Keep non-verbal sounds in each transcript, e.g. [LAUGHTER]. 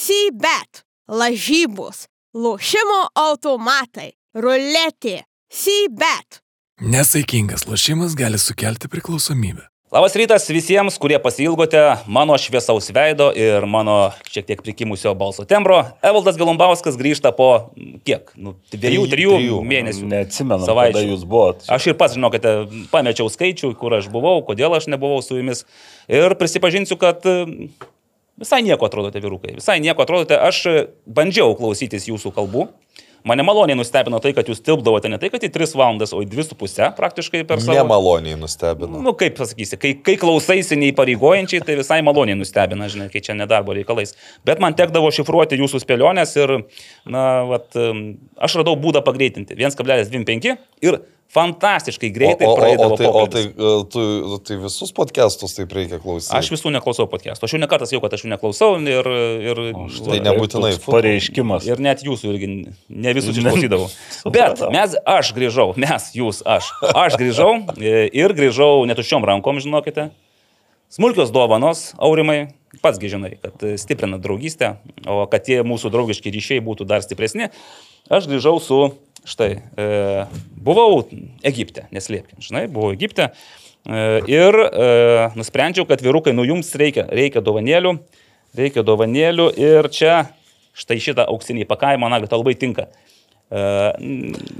C-bet, lažybos, lošimo automatai, ruletė, C-bet. Nesaikingas lošimas gali sukelti priklausomybę. Labas rytas visiems, kurie pasilgote mano šviesaus veido ir mano šiek tiek prikimusio balso tembro. Evaldas Galumbauskas grįžta po kiek? Nu, dviejų, trijų, trijų mėnesių. Neatsimenu, kada jūs buvot. Aš ir pats, žinokite, pamečiau skaičių, kur aš buvau, kodėl aš nebuvau su jumis. Ir prisipažinsiu, kad visai nieko atrodote, vyrukai. Visai nieko atrodote. Aš bandžiau klausytis jūsų kalbų. Mane maloniai nustebino tai, kad jūs tilpdavote ne tai, kad į 3 valandas, o į 2,5 praktiškai per savo... Nemaloniai nustebino. Nu, kaip pasakysi, kai, kai klausaisi neįpareigojančiai, tai visai maloniai nustebina, žinai, kai čia nedarbo reikalais. Bet man tekdavo šifruoti jūsų spėlionės ir, na, vat, aš radau būdą pagreitinti. 1,25 ir fantastiškai greitai o, o, o, praeidavo. o, tai, o tai, pokalbis. tu, tai visus podcastus taip reikia klausyti. Aš visų neklausau podcastų. Aš jau nekartą sakiau, kad aš jų neklausau ir... ir Tai nebūtinai Pareiškimas. Ir net jūsų irgi ne visus išklausydavau. Bet mes, aš grįžau, mes, jūs, aš. Aš grįžau e, ir grįžau netuščiom rankom, žinokite. Smulkios dovanos, aurimai, patsgi žinai, kad stiprina draugystę, o kad tie mūsų draugiški ryšiai būtų dar stipresni, aš grįžau su, štai, e, buvau Egipte, neslėpkim, žinai, buvau Egipte e, ir e, nusprendžiau, kad vyrukai, nu jums reikia, reikia dovanėlių, reikia dovanėlių ir čia štai šitą auksinį pakavimą, na, tai labai tinka. E,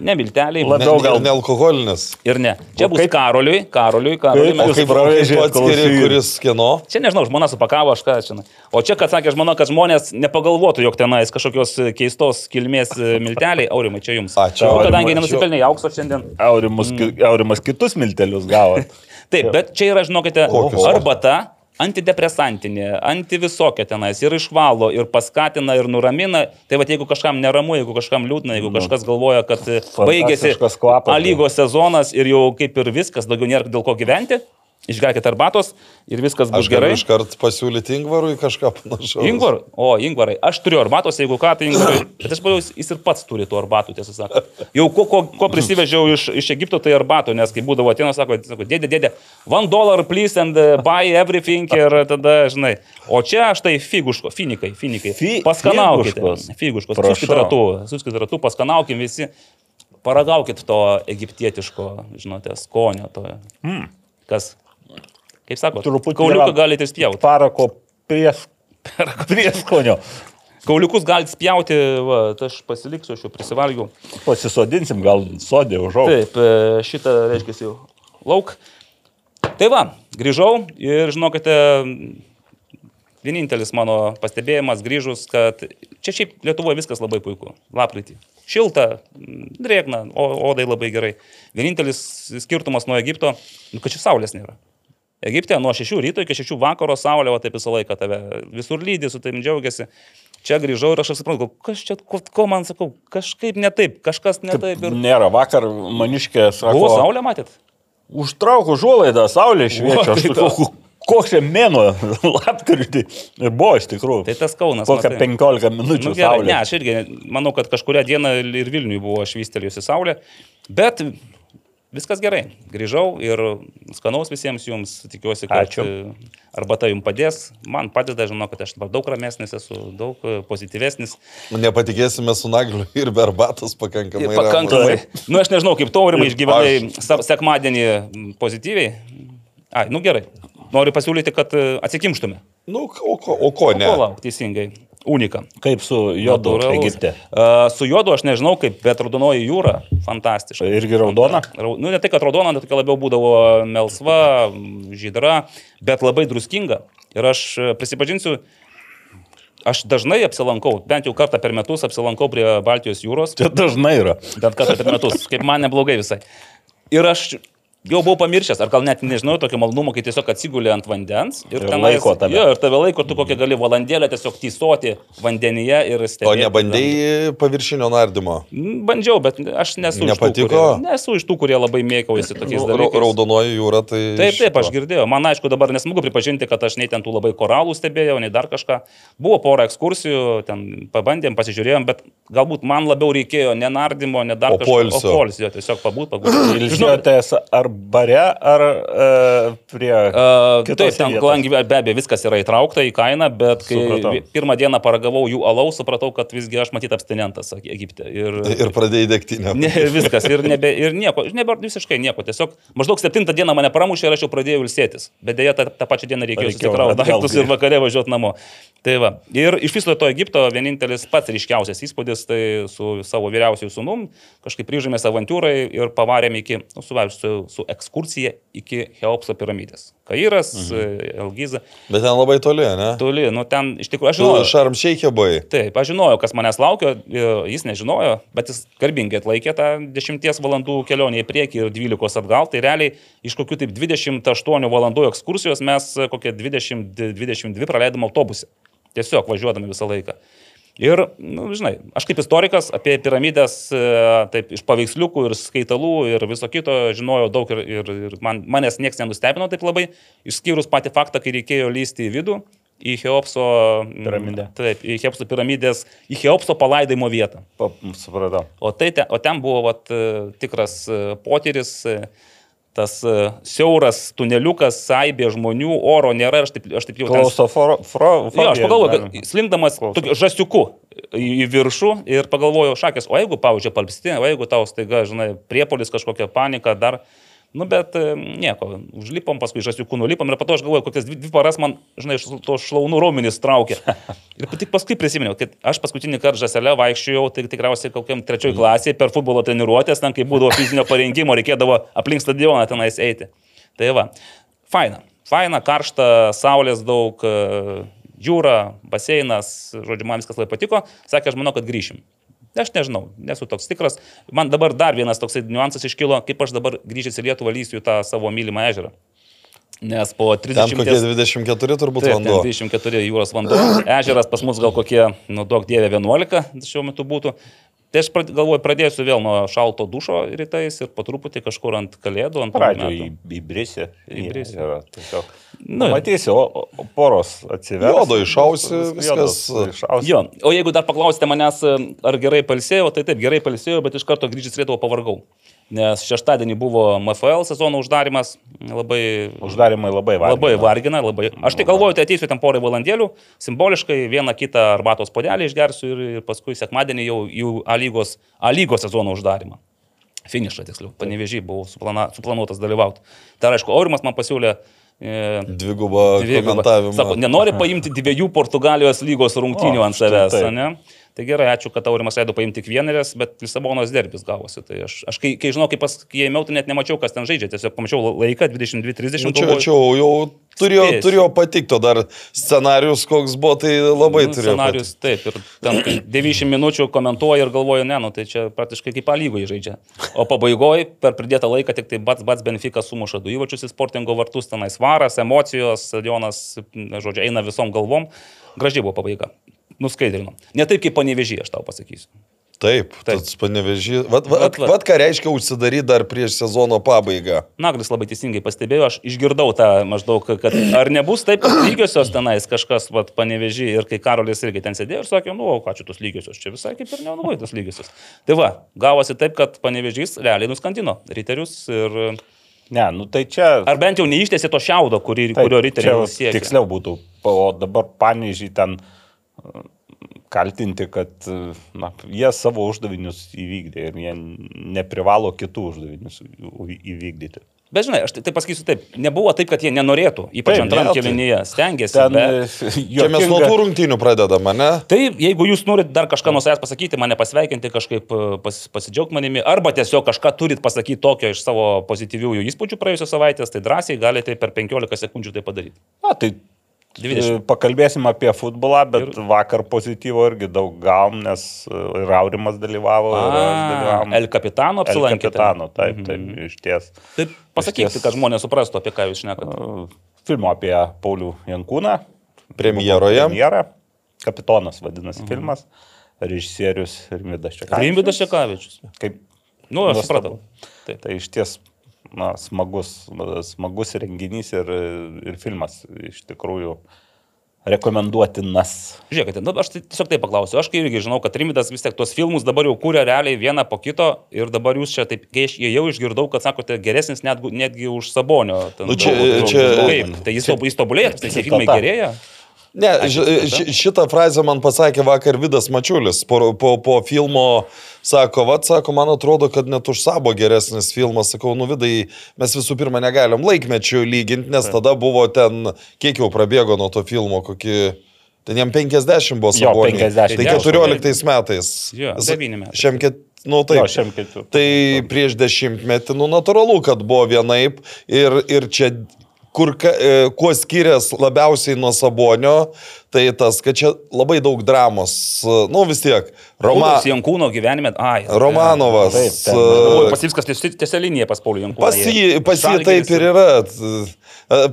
ne milteliai, Ne, Labiau ne, gal- nealkoholinis. ir ne. Čia O bus kaip- Karoliui, Karoliui, Karoliui. Kaip O kaip, o tu atskiri, klausytojų? kuris kieno? Čia nežinau, žmona supakavo, aš ką čia. O čia, kad sakė žmona, kad žmonės nepagalvotų, jog tenais kažkokios keistos kilmės e, milteliai, aurimai, čia jums. Ačiū, Aurimai, kadangi nenusipelnė aukso šiandien. Aurimas, ki- Aurimas kitus miltelius gavo. [LAUGHS] Taip, bet čia yra, žinokite, arbata antidepresantinė, antivisokia tenais ir išvalo, ir paskatina, ir nuramina. Tai va, jeigu kažkam neramu, jeigu kažkam liūdna, jeigu kažkas galvoja, kad baigėsi. A lygos sezonas ir jau kaip ir viskas, daugiau nėra dėl ko gyventi, išgerkite arbatos ir viskas bus Aš gerai. iškart pasiūlyti Ingvarui kažką panašaus. Ingvar, o Ingvarai, aš turiu arbatos, jeigu ką, tai Ingvarai. Bet aš pagalvoju, jis ir pats turi tų arbatų, tiesą sakant. Jau ko, ko, ko prisivežiau iš, iš Egipto, tai arbatų, nes kai būdavo atėnas, sako, sako, dėdė, dėdė, one dollar please and uh, buy everything ir tada, žinai. O čia aš tai figuško, finikai, finikai. Fi- Paskanaukite. figuškos. Suskit ratu, suskit ratu, paskanaukim visi. Paragaukit to egiptietiško, žinote, skonio. To. Mm. Kas? Kaip sako, kauliuką galite spjauti. Parako pries, prieskonio. Kauliukus galite spjauti, va, tai aš pasiliksiu, aš jau prisivalgiau. Pasisodinsim, gal sodė užaug. Taip, e, šitą reiškia jau lauk. Tai va, grįžau ir žinokite, vienintelis mano pastebėjimas grįžus, kad čia šiaip Lietuvoje viskas labai puiku. Lapkritį. Šilta, drėgna, odai labai gerai. Vienintelis skirtumas nuo Egipto, nu, kad čia saulės nėra. Egipte nuo 6 ryto iki 6 vakaro saulė, o taip visą laiką tave visur lydi, su tavim džiaugiasi. Čia grįžau ir aš supratau, kas čia, ko, ko man sakau, kažkaip ne taip, kažkas ne taip. Ir... Nėra, vakar maniškė sako. Buvo saulė, matėt? Užtrauk užuolaidą, saulė šviečia. [LAUGHS] Aš tai sakau, koks čia mėnuo, [LAUGHS] lapkritį. Buvo iš tikrųjų. Tai tas Kaunas. Kokią matai. 15 minučių Nu, gerai, saulė. ne, aš irgi manau, kad kažkuria diena ir Vilniui buvo švystelėjusi saulė, bet viskas gerai. Grįžau ir skanaus visiems jums, tikiuosi, kad Ačiū. e, arbata jums padės. Man padeda, žinau, kad aš dabar daug ramesnis esu, daug e, pozityvesnis. Nepatikėsime su nagliu ir be arbatos pakankamai. Ir pakankamai. Na, nu, aš nežinau, kaip taurimai išgyvenai sa- sekmadienį pozityviai. Ai, nu gerai. Noriu pasiūlyti, kad e, atsikimštume. Nu, o ko, o ko ne? Ko lauk, teisingai. Unika. Kaip su Natūralus. Egipte. Uh, su juodu aš nežinau, kaip, bet raudonoji jūra - fantastiška. Irgi raudona? Rau- Nu, ne tai, kad raudona, bet tokia labiau būdavo melsva, žydra, bet labai druskinga. Ir aš e, prisipažinsiu, aš dažnai apsilankau, bent jau kartą per metus apsilankau prie Baltijos jūros, Čia dažnai yra. bent kartą per metus, kaip man neblogai visai. Ir aš jau buvau pamiršęs, ar gal net nežinau tokio malonumo, kai tiesiog atsigulė ant vandens ir, Ir tenais- laiko tave. Jo, ir tave laiko, tu kokią gali valandėlę tiesiog tysoti vandenyje ir stebėti. O nebandėjai paviršinio nardymo? Mm, Bandžiau, bet aš nesu Nepatiko? iš tų, kurie, nesu iš tų, kurie labai mėgaujasi tokiais ra- dalykais. Raudonoji jūra tai... Taip, taip, aš girdėjau. Man aišku, dabar nesmagu pripažinti, kad aš nei ten tų labai koralų stebėjau, nei dar kažką. Buvo pora ekskursijų, ten pabandėm, pasižiūrėjom, bet galbūt man labiau reikėjo ne nardymo, ne dar O kažko. poilsio. O poilsio, tiesiog pabūt, pabūt. Ilsėjotės ar bare ar e, prie... Uh, taip, kitose ten kadangi be abejo viskas yra įtraukta į kainą, bet kai Supratau. pirmą dieną paragavau jų alaus, supratau, kad visgi aš matyt abstinentas Eg- Egipte. Ir, [LAUGHS] Ir pradėjai degtinę. Ne, ir viskas, ir, nebe, ir nieko, nebe visiškai nieko. Tiesiog maždaug septintą dieną mane pramušė ir aš jau pradėjau ilsėtis. Bet dėja, tą, tą pačią dieną reikėjo Reikėjo susikrauti daiktus ir vakare važiuoti namo. Tai va. Ir iš viso to Egipto vienintelis pats ryškiausias įspūdis, tai su savo vyriausiųjų sunum kažkaip ryžėmės avantūrai ir pavarėm iki, nu, su, su, su ekskursija iki Cheopso piramidės. Kairas, mhm. Elgiza, Bet ten labai toli, ne? toli, nu ten iš tikrųjų aš žinojau. šarmšeikė buvai. Taip, aš žinojau, kas manęs laukia, e, jis nežinojo, bet jis garbingai atlaikė tą 10 valandų kelionę į priekį ir 12 atgal. Tai realiai iš kokių taip 28 valandų ekskursijos mes e, kokie 20-22 praleidom autobuse. Tiesiog važiuodami visą laiką. Ir, nu, žinai, aš kaip istorikas apie piramidės, e, taip, iš paveiksliukų ir skaitalų ir viso kito žinojau daug ir, ir, ir man, manęs niekas nenustebino taip labai, išskyrus patį faktą, kai reikėjo lysti į vidų, į Cheopso mm, Piramidę. Taip, į Cheopso piramidės, į Cheopso palaidimo vietą. Pa, supratau. O, tai ten, o ten buvo vat, e, tikras e, potyris, e, tas e, siauras tuneliukas, saibė žmonių, oro nėra aš taip, aš taip jau. Fro, Jo, aš pagalvoju, kad slinkdamas žasiuku į, viršų ir pagalvojau, šakės, o jeigu, pavyzdžiui, palpsti, o jeigu tau staiga, žinai, priepolis kažkokia panika dar, nu bet e, nieko, užlipom, paskui žasiuku nulipom ir po to aš galvoju, kokias dvi, dvi paras man, žinai, iš to šlaunų raumenys traukė. [LAUGHS] Ir tik paskui prisiminiau, kad aš paskutinį kartą žaselę vaikščiojau, tai tikriausiai kokiam trečioj klasėje per futbolo treniruotės, ten kai būdavo fizinio parengimo, reikėdavo aplink stadioną tenais eiti. Tai va, faina, faina, karšta, saulės daug, e, jūra, baseinas, žodžiu, man viskas labai patiko. Sakė, aš manau, kad grįšim. Aš nežinau, nesu toks tikras. Man dabar dar vienas toksai niuansas iškilo, kaip aš dabar grįžęs į Lietuvą lysiu tą savo mylimą ežerą. Nes po 30... Ten kokie 24 turbūt Taip, vanduo. ten 24 jūros vanduo. Ežeras pas mus gal kokie, nu, daug dievė 11 šiuo metu būtų. Tai aš prad- galvoju, pradėsiu vėl nuo šalto dušo rytais ir po truputį kažkur ant kalėdų, ant Pradžioje metų. įbrisi. Įbrisi. Tiesiog. Nu. Matysi, o, o poros atsivers. Jodo išausi, viskas. Išausi. Jo, o jeigu dar paklausite manęs, ar gerai palsėjau, tai taip, gerai palsėjau, bet iš karto grįžęs į Lietuvą pavargau. Nes šeštadienį buvo MFL sezono uždarimas, labai Uždarimai labai vargina. Labai vargina, labai. Aš tai galvoju, tai ateisiu ten porai valandėlių, simboliškai vieną kitą arbatos podelį išgersiu ir, ir paskui sekmadienį jau į A lygos, A lygos sezono uždarimą. Finišą tiksliau, panevežiai buvau suplana, suplanuotas dalyvauti. Tai aišku, Aurimas man pasiūlė e, Dvigubą komentavimą. Sako, nenori paimti dviejų Portugalijos lygos rungtynių O, ant savęs, ne? Tai gerai, ačiū, kad Aurimas leido paimti tik vienerės, bet Lisabonos derbis gavosi. Tai aš, aš kai, kai žinau, kaip pas, kai ėmiau, tai net nemačiau, kas ten žaidžia. Tiesiog pamačiau laiką 22.30. Nu, Čia, čia jau turėjo, Spėsiu. turėjo patikti, o dar scenarius koks buvo, tai labai Nu, turėjo. Scenarius, taip, ir ten kai 90 minučių komentuoja ir galvoju, ne, nu tai čia praktiškai kaip palygoje žaidžia. O pabaigoje per pridėtą laiką tik tai bats, bats Benfica sumuša du įvačius į sportingo vartus, tenais varas, emocijos, stadionas, na, žodžiu, eina visom galvom. Gražiai buvo pabaiga. Nuskaidrinu. Ne taip kaip panevežį, aš tau pasakysiu. Taip, Taip. tas panevežys. Vat, vat, Vat, vat. ką reiškia užsidaryti dar prieš sezono pabaigą. Naglis labai teisingai pastebėjo, aš išgirdau tą maždaug, kad ar nebus taip, kad lygiosios tenais kažkas vat, panevežį ir kai Karolis irgi ten sėdėjo ir sakė, nu, o ką čia tos lygiosios, čia visai kaip ir nenuvoja tos lygiosios. Tai va, gavosi taip, kad panevežys realiai nuskandino riterius ir Ne, nu tai čia. ar bent jau neištėsi to šiaudo, kurį, Taip, kurio riteriai siekia. Tiksliau būtų. O dabar panežiai ten e, kaltinti, kad na, jie savo uždavinius įvykdė ir jie neprivalo kitų uždavinius įvykdyti. Bet žinai, aš tai, pasakysiu taip, nebuvo taip, kad jie nenorėtų, ypač Taip, antram tai- kelinyje, stengiasi. Ten bet... [LAUGHS] Čia mes nuo tų rungtynių pradedame, ne? Tai jeigu jūs norit dar kažką nuo savęs pasakyti, mane pasveikinti, kažkaip e, pas, pasidžiaugti manimi, arba tiesiog kažką turit pasakyti tokio iš savo pozityviųjų įspūdžių praėjusios savaitės, tai drąsiai galite per 15 sekundžių tai padaryti. Na, tai 20. e, Pakalbėsim apie futbolą, bet ir... vakar pozityvo irgi daug gavom, nes e, ir Aurimas dalyvavo, A, dalyvavom. El Capitano El apsilankėte. Capitano, taip, taip, Mhm. iš ties. Taip, pasakykite, Išties. kad žmonės suprastų, apie ką jūs šnekate. Filmo apie Paulių Jankūną. Premjeroje. Premjera. Kapitonas vadinasi Mhm. filmas. Režisierius Rimvidas Čekavičius. Rimvidas Šekavičius. Kaip Nu, aš supratau. Taip. Tai iš ties na, smagus, smagus renginys ir, ir filmas iš tikrųjų rekomenduotinas. Žiūrėkite, nu, aš tai tiesiog taip paklausiu. Aš irgi žinau, kad Rimvidas vis tiek tuos filmus dabar jau kūrė realiai vieną po kito ir dabar jūs čia taip, kai aš jau išgirdau, kad sakote, geresnis net, netgi už Sabonio. ten Nu, čia- daug- daug- čia- Kaip? Tai jis, to- jis tobulėja, tai tie filmai gerėja. Ne, ši- šitą frazę man pasakė vakar Vidas Mačiulis. Po, po, po filmo sako, vad, sako, man atrodo, kad net už sabo geresnis filmas. Sakau, nu vidai, mes visų pirma negalim laikmečių lyginti, nes tada buvo ten, kiek jau prabėgo nuo to filmo, kokį... Ten jam 50 buvo saboniai. 50. Tai 14 metais. Jo, S- devyni metai. Šiam ket... Nu, taip. Jo. Tai prieš dešimtmetį, nu, natūralu, kad buvo vienaip ir, ir čia, kur, e, kuo skiriasi labiausiai nuo Sabonio, tai tas, kad čia labai daug dramos, e, nu vis tiek, Roma, Pauliaus Jankūno gyvenime. Ai, Romanovas. Taip, ten. e, Pasivskas tiesia linija pas Paulių Jankūną. Pas jį, pas jį taip ir yra.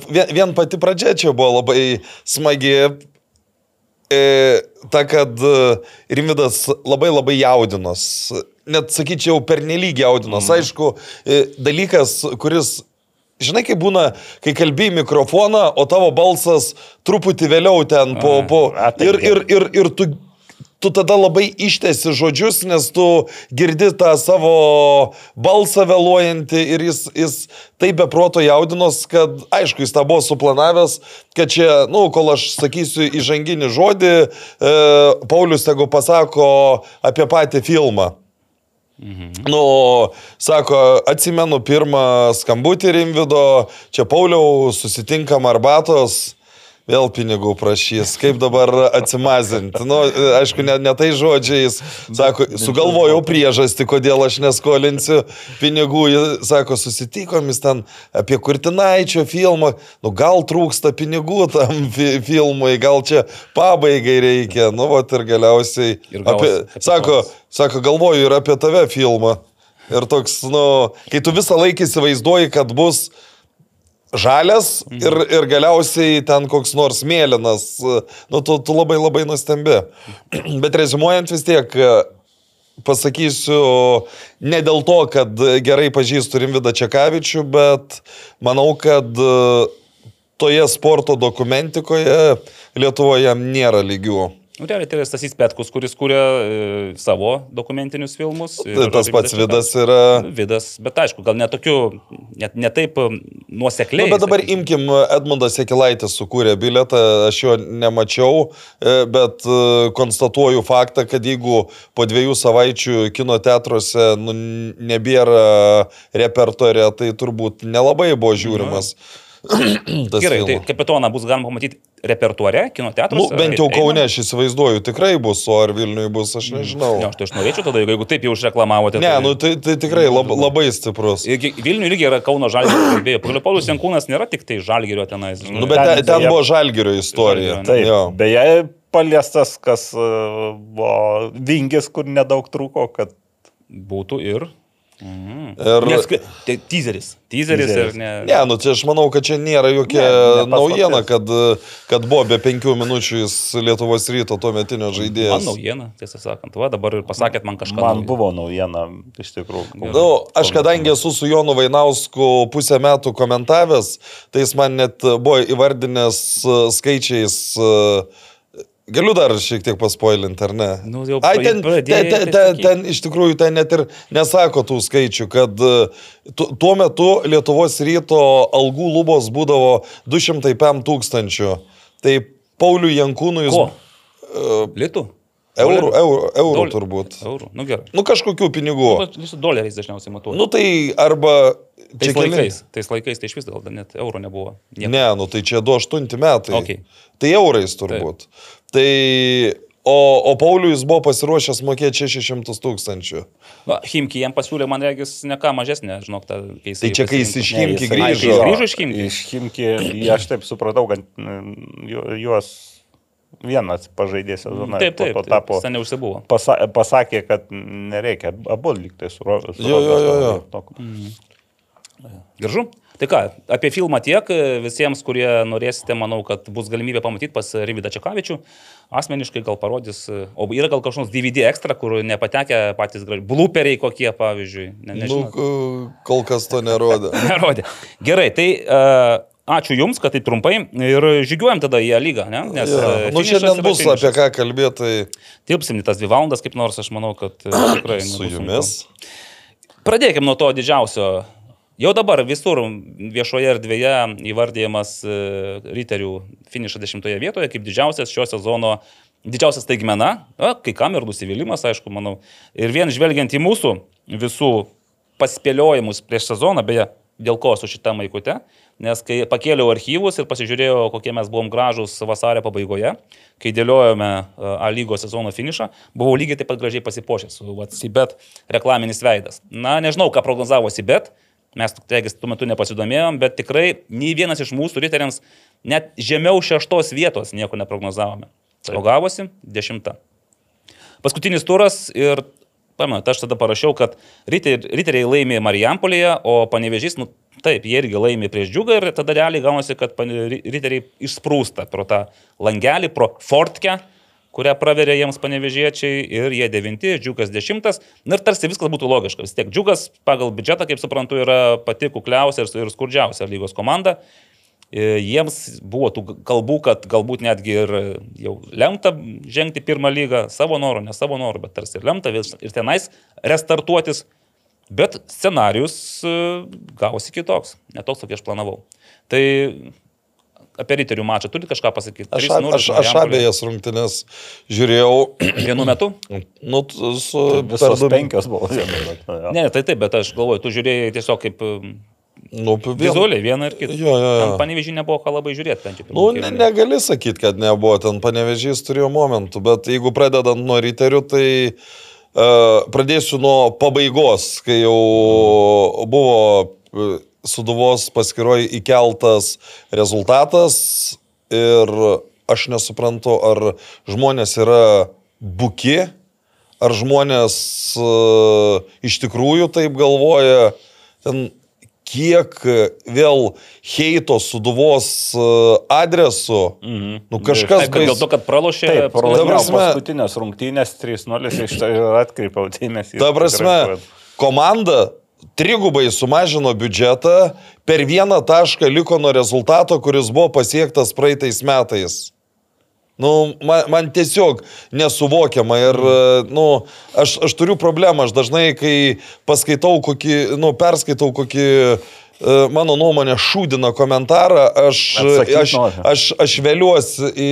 Vien, vien pati pradžia čia buvo labai smagi. E, ta, kad Rimvidas labai labai jaudinos. Net sakyčiau, pernelyg jaudinos. Mm. Aišku, dalykas, kuris Žinai, kaip būna, kai kalbėjai mikrofoną, o tavo balsas truputį vėliau ten po... po A, taip, ir, ir, ir, ir tu, tu tada labai ištesi žodžius, nes tu girdi tą savo balsą vėluojantį ir jis, jis taip beproto jaudinos, kad aišku, jis tą buvo suplanavęs, kad čia, na, nu, kol aš sakysiu įžanginį žodį, e, Paulius tegu pasako apie patį filmą. Mhm. Nu, sako, atsimenu pirmą skambutį Rimvido, čia Pauliau, susitinkam arbatos, vėl pinigų prašys, kaip dabar atsimazinti. Nu, aišku, ne, ne tai žodžiais, sako, sugalvojau priežastį, kodėl aš neskolinsiu pinigų. Jis sako, susitikom jis ten apie Kurtinaičio filmą, nu gal trūksta pinigų tam fi filmui, gal čia pabaigai reikia, nu, va ir galiausiai. Ir Apie, sako, Sako, galvoju ir apie tave filmą. Ir toks, nu, kai tu visą laiką įsivaizduoji, kad bus žalias ir, ir galiausiai ten koks nors mėlynas, nu, tu, tu labai labai nustembi. [CLEARS THROAT] Bet rezumuojant vis tiek, pasakysiu, ne dėl to, kad gerai pažįstu Rimvidą Čekavičių, bet manau, kad toje sporto dokumentikoje Lietuvoje nėra lygių. Nu, realiai tai yra Stasys Petkus, kuris kūrė e, savo dokumentinius filmus. ir Tas pats Vidas yra Vidas, bet aišku, gal netokiu, net ne taip e, nuosekliai. Nu, bet dabar sakysim. imkim, Edmundas Sekilaitis sukūrė biletą, aš jo nemačiau, e, bet e, konstatuoju faktą, kad jeigu po dviejų savaičių kino teatruose nu, nebėra repertorė, tai turbūt nelabai buvo žiūrimas. Tas [CLEARS THROAT] Gerai, tai kapitoną bus galima pamatyti repertuare, kino Nu, teatruose. bent jau? Kaune aš įsivaizduoju, tikrai bus, o ar Vilniui bus, aš nežinau. Ne, aš tai aš norėčiau tada, jeigu taip jau užreklamavote. Ne, tai- nu tai, tai tikrai lab, labai stiprus. Vilniuje irgi yra Kauno Žalgirio kalbėjo. Pagaliau Paulius Jankūnas nėra tik tai Žalgirio tenais. žinai. Nu, bet ten, Ten ten beje- buvo Žalgirio istorija. Žalgirio, Taip, Jo. beje, paliestas, kas e, buvo vingis, kur nedaug trūko, kad Būtų ir. Ir... Nes, tai teaseris. Teaseris ir ne. Ne, nu čia aš manau, kad čia nėra jokia Ne, naujiena, kad, kad buvo be penkių minučių jis Lietuvos ryto tuo metinio Man žaidėjas. naujiena, tiesą sakant. Va, dabar ir pasakėt man kažką. man naujo. buvo naujiena iš tikrųjų. Nu, aš kadangi esu su Jonu Vainausku pusę metų komentavęs, tai jis man net buvo įvardinęs e, skaičiais. e, Galiu dar šiek tiek paspoilinti, ar ne? Nu, jau Ai, ten, pradėjai, ten, ten, tai ten, sakyk. ten iš tikrųjų ten net ir nesako tų skaičių, kad e, tu- tuo metu Lietuvos ryto algų lubos būdavo 205 tūkstančių. Tai Pauliui Jankūnui jis... Ko? e, Litų? Eurų, eurų, eurų Dol- turbūt. Eurų. Nu gerai. Nu kažkokių pinigų. Visų doleriais dažniausiai matuoju. Nu tai arba... tais keli- laikais, tais laikais tai iš vis gal net euro nebuvo. Nieko. Ne, nu tai čia 28 metai. Okei. Tai eurais turbūt. Tai, o, o Pauliui jis buvo pasiruošęs mokėti 600 tūkstančių. Na, Himki jam pasiūlė, man regis, ne ką mažesnė, žinok, ta, kai jis. Tai čia, kai jis iš kai grįžo. jis grįžo iš Chimki. Iš Chimki, aš taip supratau, kad mm, ju- juos vienas pažaidė sezoną. Taip, taip, po to taip, tapo. Ten neužsibuvo. Pasa, pasakė, kad nereikia, abu lygtai su, Ro- su Jo, jo, jo, jo. Robertu. Gražu. Tai ką, apie filmą tiek. Visiems, kurie norėsite, manau, kad bus galimybė pamatyti pas Rimvidą Čekavičių. Asmeniškai gal parodys, o yra gal kažkoks DVD ekstra, kur nepatekę patys gražiai. Bluperiai kokie, pavyzdžiui. Ne, Nu, nežinau. k- kol kas to nerodė. [LAUGHS] Nerodė. Gerai, tai uh, ačiū Jums, kad tai trumpai ir žygiuojam tada į A lygą, ne? Nes, Ja. e, Nu, šiandien bus finišas. apie ką kalbėti tai Tilpsim į tas dvi valandas kaip nors, aš manau, kad e, [COUGHS] tikrai. su nebus sunku. jumis. Pradėkime nuo to didžiausio. Jau dabar visur viešoje erdvėje įvardyjamas e, riterių finišas dešimtoje vietoje kaip didžiausias šio sezono, didžiausias staigmena, a, kai kam ir nusivylimas, aišku, manau. Ir vien žvelgiant į mūsų visų paspėliojimus prieš sezoną, beje, dėl ko su šitą maikute, nes kai pakėliau archyvus ir pasižiūrėjau, kokie mes buvom gražus vasario pabaigoje, kai dėliojome e, A lygos sezono finišą, buvau lygiai taip pat gražiai pasipošęs Sibet reklaminis veidas. Na, nežinau, ką prognozavo Sibet, mes tegis tuo metu nepasidomėjom, bet tikrai nei vienas iš mūsų riteriams net žemiau šeštos vietos nieko neprognozavome. O gavosi dešimta. Paskutinis turas ir, pamenat, aš tada parašiau, kad riteriai, laimė Marijampolėje, o panevežys, nu taip, jie irgi laimė prieš džiugą ir tada realiai gaunasi, kad riteriai išsprūsta pro tą langelį, pro fortkę kurią praverė jiems panevežiečiai ir jie devinti, džiugas dešimtas. Ir tarsi viskas būtų logiška. Vis tiek džiugas pagal biudžetą, kaip suprantu, yra pati kukliausia ir, skurdžiausia lygos komanda. E, Jiems buvo tų kalbų, kad galbūt netgi ir jau lemta žengti pirmą lygą savo norų, ne savo norų, bet tarsi ir lemta ir tenais restartuotis. Bet scenarius e, gavosi kitoks, ne toks, kokį aš planavau. Tai apie riterių mačą turi kažką pasakyti? Aš, 3:0 aš, aš abiejas rungtynės žiūrėjau. [CLEARS THROAT] Vienu metu? Nu, su per Visos du- penkios buvo. Ne, tai taip, bet aš galvoju, tu žiūrėjai tiesiog kaip um, Nu, vien- vizualiai vieną ir kitą. Jo, jo, jo. Panevežį nebuvo ką labai žiūrėti, jau. Nu, ne, negali sakyti, kad nebuvo, ten panevežys turėjo momentų, bet jeigu pradedant nuo riterių, tai uh, pradėsiu nuo pabaigos, kai jau buvo uh, suduvos paskiroj įkeltas rezultatas ir aš nesuprantu, ar žmonės yra buki, ar žmonės uh, iš tikrųjų taip galvoja, ten kiek vėl heito suduvos uh, adresu, Mhm. nu kažkas Taip, kad dėl bais- to, kad pralošė. Taip, prasme- paskutinės rungtynės 3-0 iš tai ir atkreipiau dėmesį. Ta prasme, komanda trigubai sumažino biudžetą, per vieną tašką liko nuo rezultato, kuris buvo pasiektas praeitais metais. Nu, man, man tiesiog nesuvokiama ir, nu, aš, aš turiu problemą, aš dažnai, kai paskaitau kokį, nu, perskaitau kokį, e, mano nuomonė, šūdina komentarą, aš, Atsakyt aš, nori. aš, aš vėliuosi į,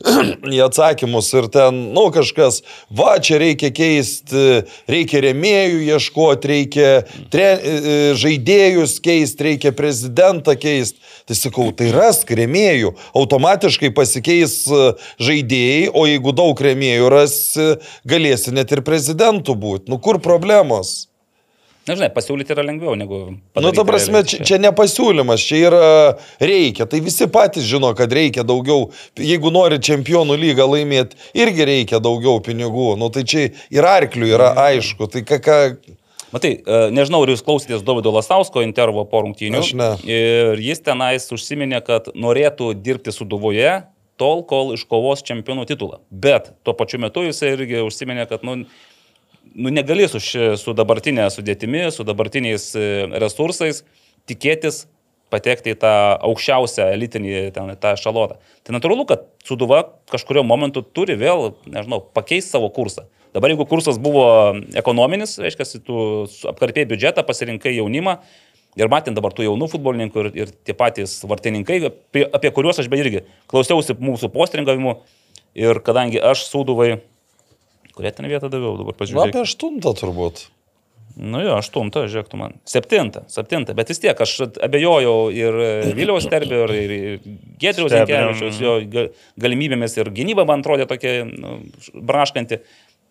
[CLEARS THROAT] į atsakymus ir ten, nu, kažkas, va, čia reikia keisti, reikia remėjų ieškoti, reikia tre, e, žaidėjus keisti, reikia prezidentą keisti. Tai sakau, tai rask remėjų, automatiškai pasikeis e, žaidėjai, o jeigu daug remėjų rasi, galėsi net ir prezidentų būti. Nu, kur problemos? Nežinai, pasiūlyti yra lengviau negu... Nu, padaryti ta prasme, čia, čia ne pasiūlymas, čia yra reikia. Tai visi patys žino, kad reikia daugiau. Jeigu nori čempionų lygą laimėti, irgi reikia daugiau pinigų. Nu, tai čia ir arklių yra aišku. Tai ką, ką... Matai, e, nežinau, ar jūs klausėtės Davido Lasausko intervo po rungtynių. Aš ne. Ir jis tenais užsiminė, kad norėtų dirbti su Duvoje tol, kol iškovos čempionų titulą. Bet tuo pačiu metu jis irgi užsiminė, kad nu, nu, negali su, ši, su dabartinė sudėtimi, su dabartiniais e, resursais tikėtis patekti į tą aukščiausią elitinį ten, tą šalotą. Tai natūralu, kad Suduva kažkurio momentu turi vėl, nežinau, pakeisti savo kursą. Dabar jeigu kursas buvo ekonominis, reiškia, tu apkarpėjai biudžetą, pasirinkai jaunimą ir matint dabar tų jaunų futbolininkų ir, ir tie patys vartininkai, apie, apie kuriuos aš beje irgi klausiausi mūsų postringavimų ir kadangi aš Suduvai, kurią ten vietą daviau, dabar pažiūrėjau. apie aštuntą turbūt. Nu jo, aštuntą, žiūrėk tu man. Septintą, septintą, bet vis tiek aš abejojau ir Viliaus Terbio, ir, ir Gedriaus Sterbio, Zenkevičiaus jo ga- galimybėmis ir gynyba man atrodė tokia nu, braškanti.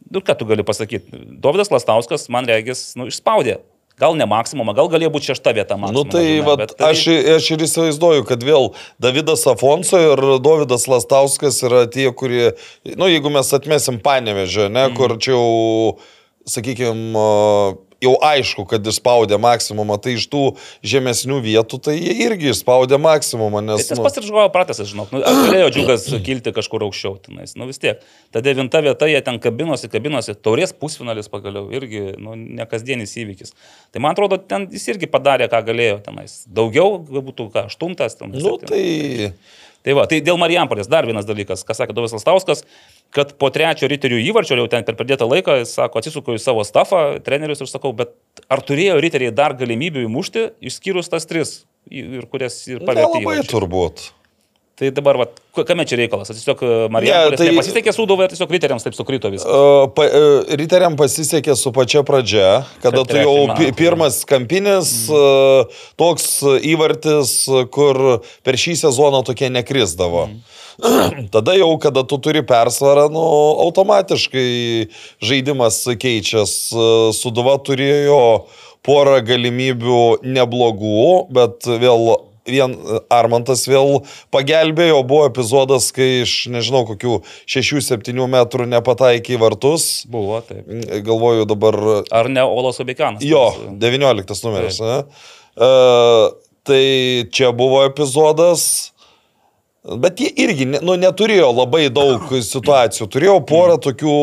Nu, ką tu gali pasakyti? Dovydas Lastauskas, man regis, nu, išspaudė. Gal ne maksimumą, gal galėjo būti šešta vieta Na, maksimumą. nu, tai, žinai, vat, tai- aš, aš ir įsivaizduoju, kad vėl Davidas Afonso ir Davidas Lastauskas yra tie, kurie, na, nu, jeigu mes atmesim panevežę, ne, mm. kur čia jau, sakykime, jau aišku, kad išspaudė maksimumą, tai iš tų žemesnių vietų tai jie irgi išspaudė maksimumą, Tai nes... tas nu, pats ir žuojo pratęsas, žinok. Nu, galėjo džiugas kilti kažkur aukščiau tenais. Nu vis tiek. Ta devinta vieta, jie ten kabinosi, kabinosi. Taurės pusfinalis pagaliau irgi, nu, ne kasdienis įvykis. Tai man atrodo, ten jis irgi padarė, ką galėjo tenais. Daugiau, galbūt, ką, aštuntas. Ten, nu, septintas. tai... Tai va, tai dėl Marijampolės dar vienas dalykas, ką sakė Dovis Lastauskas, kad po trečio riterių įvarčio, jau ten per pradėtą laiką, jis sako, atsisuku į savo stafą, trenerius ir sakau, bet ar turėjo riteriai dar galimybių įmušti, išskyrus tas tris, ir kurias ir pavertė. Nelabai įvarčiais? turbūt. Tai dabar, va, kame čia reikalas? Tiesiog Marijampolės tai- tai... nepasisekė sūduvai, ar tiesiog riteriams taip sukrito viskas. Uh, pa, uh, Riteriam pasisekė su pačia pradžia, kada Kad tu jau metą. pirmas kampinis, uh, toks įvartis, kur per šį sezoną tokie nekrisdavo. [CLEARS THROAT] Tada jau, kada tu turi persvarą, nu, automatiškai žaidimas keičias. Suduva turėjo porą galimybių neblogų, bet vėl vien Armantas vėl pagelbėjo, buvo epizodas, kai iš, nežinau, kokių 6-7 metrų nepataikė į vartus. Buvo, taip. Galvoju dabar, Ar ne Olas Obekanas? jo, 19 numeris. Ne? Uh, tai čia buvo epizodas. Bet jie irgi nu, neturėjo labai daug situacijų. Turėjo porą tokių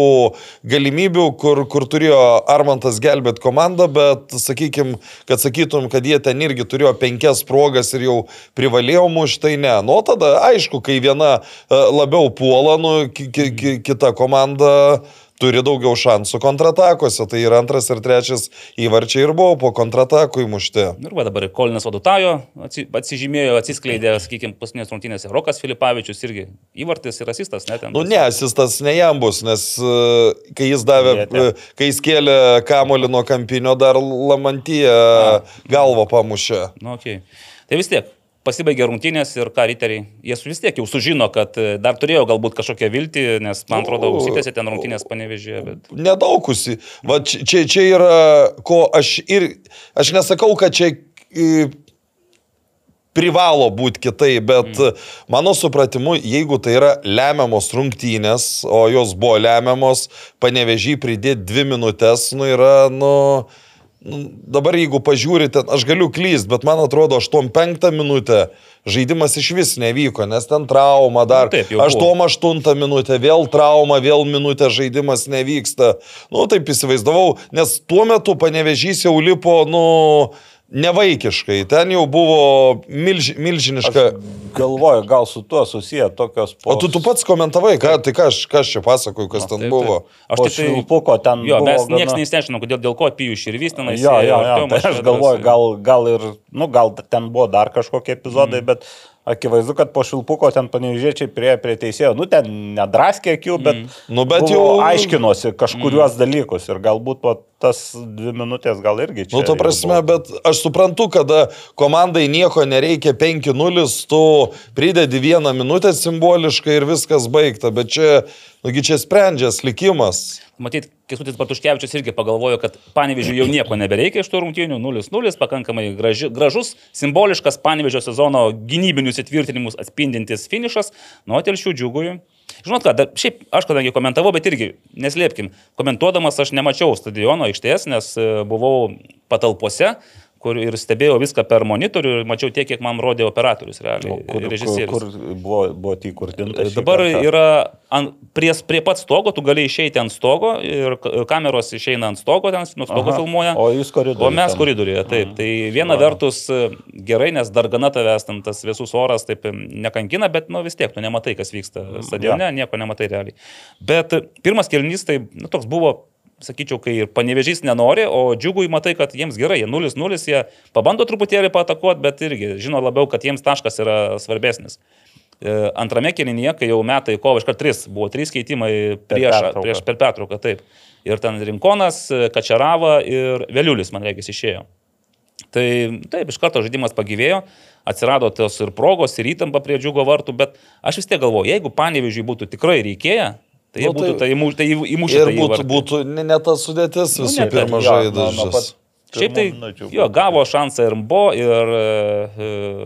galimybių, kur, kur turėjo Armantas gelbėti komandą, bet sakykime, kad sakytum, kad jie ten irgi turėjo penkias progas ir jau privalėjo mušti, tai ne. Nu, tada aišku, kai viena e, labiau puola, nu, ki, ki, ki, kita komanda turi daugiau šansų kontratakose. Tai ir antras, ir trečias įvarčiai ir buvo po kontratakų įmušti. Ir va dabar Kolinas Vadutajo atsi- atsižymėjo, atsiskleidė, sakykime, paskutinės rungtynėse. Rokas Filipavičius irgi įvartis ir asistas, net ten. Nu, ne, asistas ne jam bus, nes e, kai jis davė, Vietė. e, kai jis kėlė kamolį nuo kampinio, dar Lamantyje galvą pamušė. Nu, okay. Tai vis tiek. Pasibaigė rungtynės ir ką riteriai, jie vis tiek jau sužino, kad e, dar turėjo galbūt kažkokią viltį, nes man atrodo, Nu, užsitęsė ten rungtynės panevežėje, bet... Nedaugusi. Va čia, čia, yra, ko aš ir, aš nesakau, kad čia e, privalo būti kitaip, bet mm. mano supratimu, jeigu tai yra lemiamos rungtynės, o jos buvo lemiamos, panevežį pridėti dvi minutės, nu yra, nu... nu, Dabar jeigu pažiūrite, aš galiu klyst, bet man atrodo, 8-5 minutę žaidimas iš vis nevyko, nes ten trauma dar. Nu, taip, jau buvo. 8-8 minutę, vėl trauma, vėl minutę žaidimas nevyksta. Nu, taip įsivaizdavau, nes tuo metu panevežys jau lipo, nu, nevaikiškai. Ten jau buvo milž, milžiniška. Galvoju, gal su tuo susiję tokios O tu, tu pats komentavai, ką, tai ką aš, ką aš čia pasakoju, kas ten Taip, buvo. taip. Aš tik tai... švilpuko ten Jo, buvo mes gana- niekas neįsiaiškinom, kodėl, dėl ko pijų širvys tenais. Jo, jo, ėjo, jo. Artiomas Tai aš galvoju, gal, gal ir, nu, gal ten buvo dar kažkokie epizodai, mm. bet akivaizdu, kad po šilpuko ten panevižėčiai prie, prie teisėjo, nu, ten nedraskė akių, bet, mm. Nu, bet jau- aiškinosi kažkuriuos mm. dalykus ir galbūt po tas dvi minutės gal irgi čia. Nu, to jau prasme, bet aš suprantu, kada komandai nieko nereikia 5-0, tu pridedi vieną minutę simboliškai ir viskas baigta, bet čia, nugi čia sprendžias likimas. Matyt, Kesutis Bartuškevičius irgi pagalvojo, kad Panevežiui jau nieko nebereikia iš tų rungtynių, 0-0, pakankamai graži, gražus, simboliškas Panevežio sezono gynybinius įtvirtinimus atspindintis finišas, nuo telšių džiugui. Žinot ką, dar, šiaip aš kadangi komentavau, bet irgi neslėpkim, komentuodamas aš nemačiau stadiono aikštės, nes e, buvau patalpose kur ir stebėjau viską per monitorių ir mačiau tiek, kiek man rodė operatorius, realiai, O kur, kur, režisierius. kur buvo, buvo įkurdinta. šį Dabar kartą? yra ant, prie, prie pat stogo, tu gali išeiti ant stogo ir kameros išeina ant stogo, ten nuo stogo Aha. filmuoja. O jūs koridoriuje O mes ten. koridoriuje, taip. Tai viena vertus e, gerai, nes dar gana tavęs ten tas vėsus oras taip e, nekankina, bet nu, vis tiek tu nematai, kas vyksta stadione, nieko nematai realiai. Bet pirmas kelnys tai nu, toks buvo sakyčiau, kai ir panevežys nenori, o džiugui matai, kad jiems gerai, jie 0-0, jie pabando truputėlį patakuoti, bet irgi žino labiau, kad jiems taškas yra svarbesnis. E, Antrame kelinyje, kai jau metai kovo iškart 3, buvo 3 keitimai prieš, pertrauką. prieš per pertrauką, taip. Ir ten Rinkonas, Kačerava ir Veliulis, man reikės, išėjo. Tai taip, iš karto žaidimas pagyvėjo, atsirado tos ir progos, ir įtampa prie džiugo vartų, bet aš vis tiek galvoju, jeigu panevežiui būtų tikrai reikėję, tai Nu, būtų tai- tai įmuš- tai įmušę. Ir tą būtų, įvartį. būtų ne, ne ta sudėtis visų ne, pirma Jo, Šiaip tai, minučių jo, gavo šansą ir Mbo, ir e,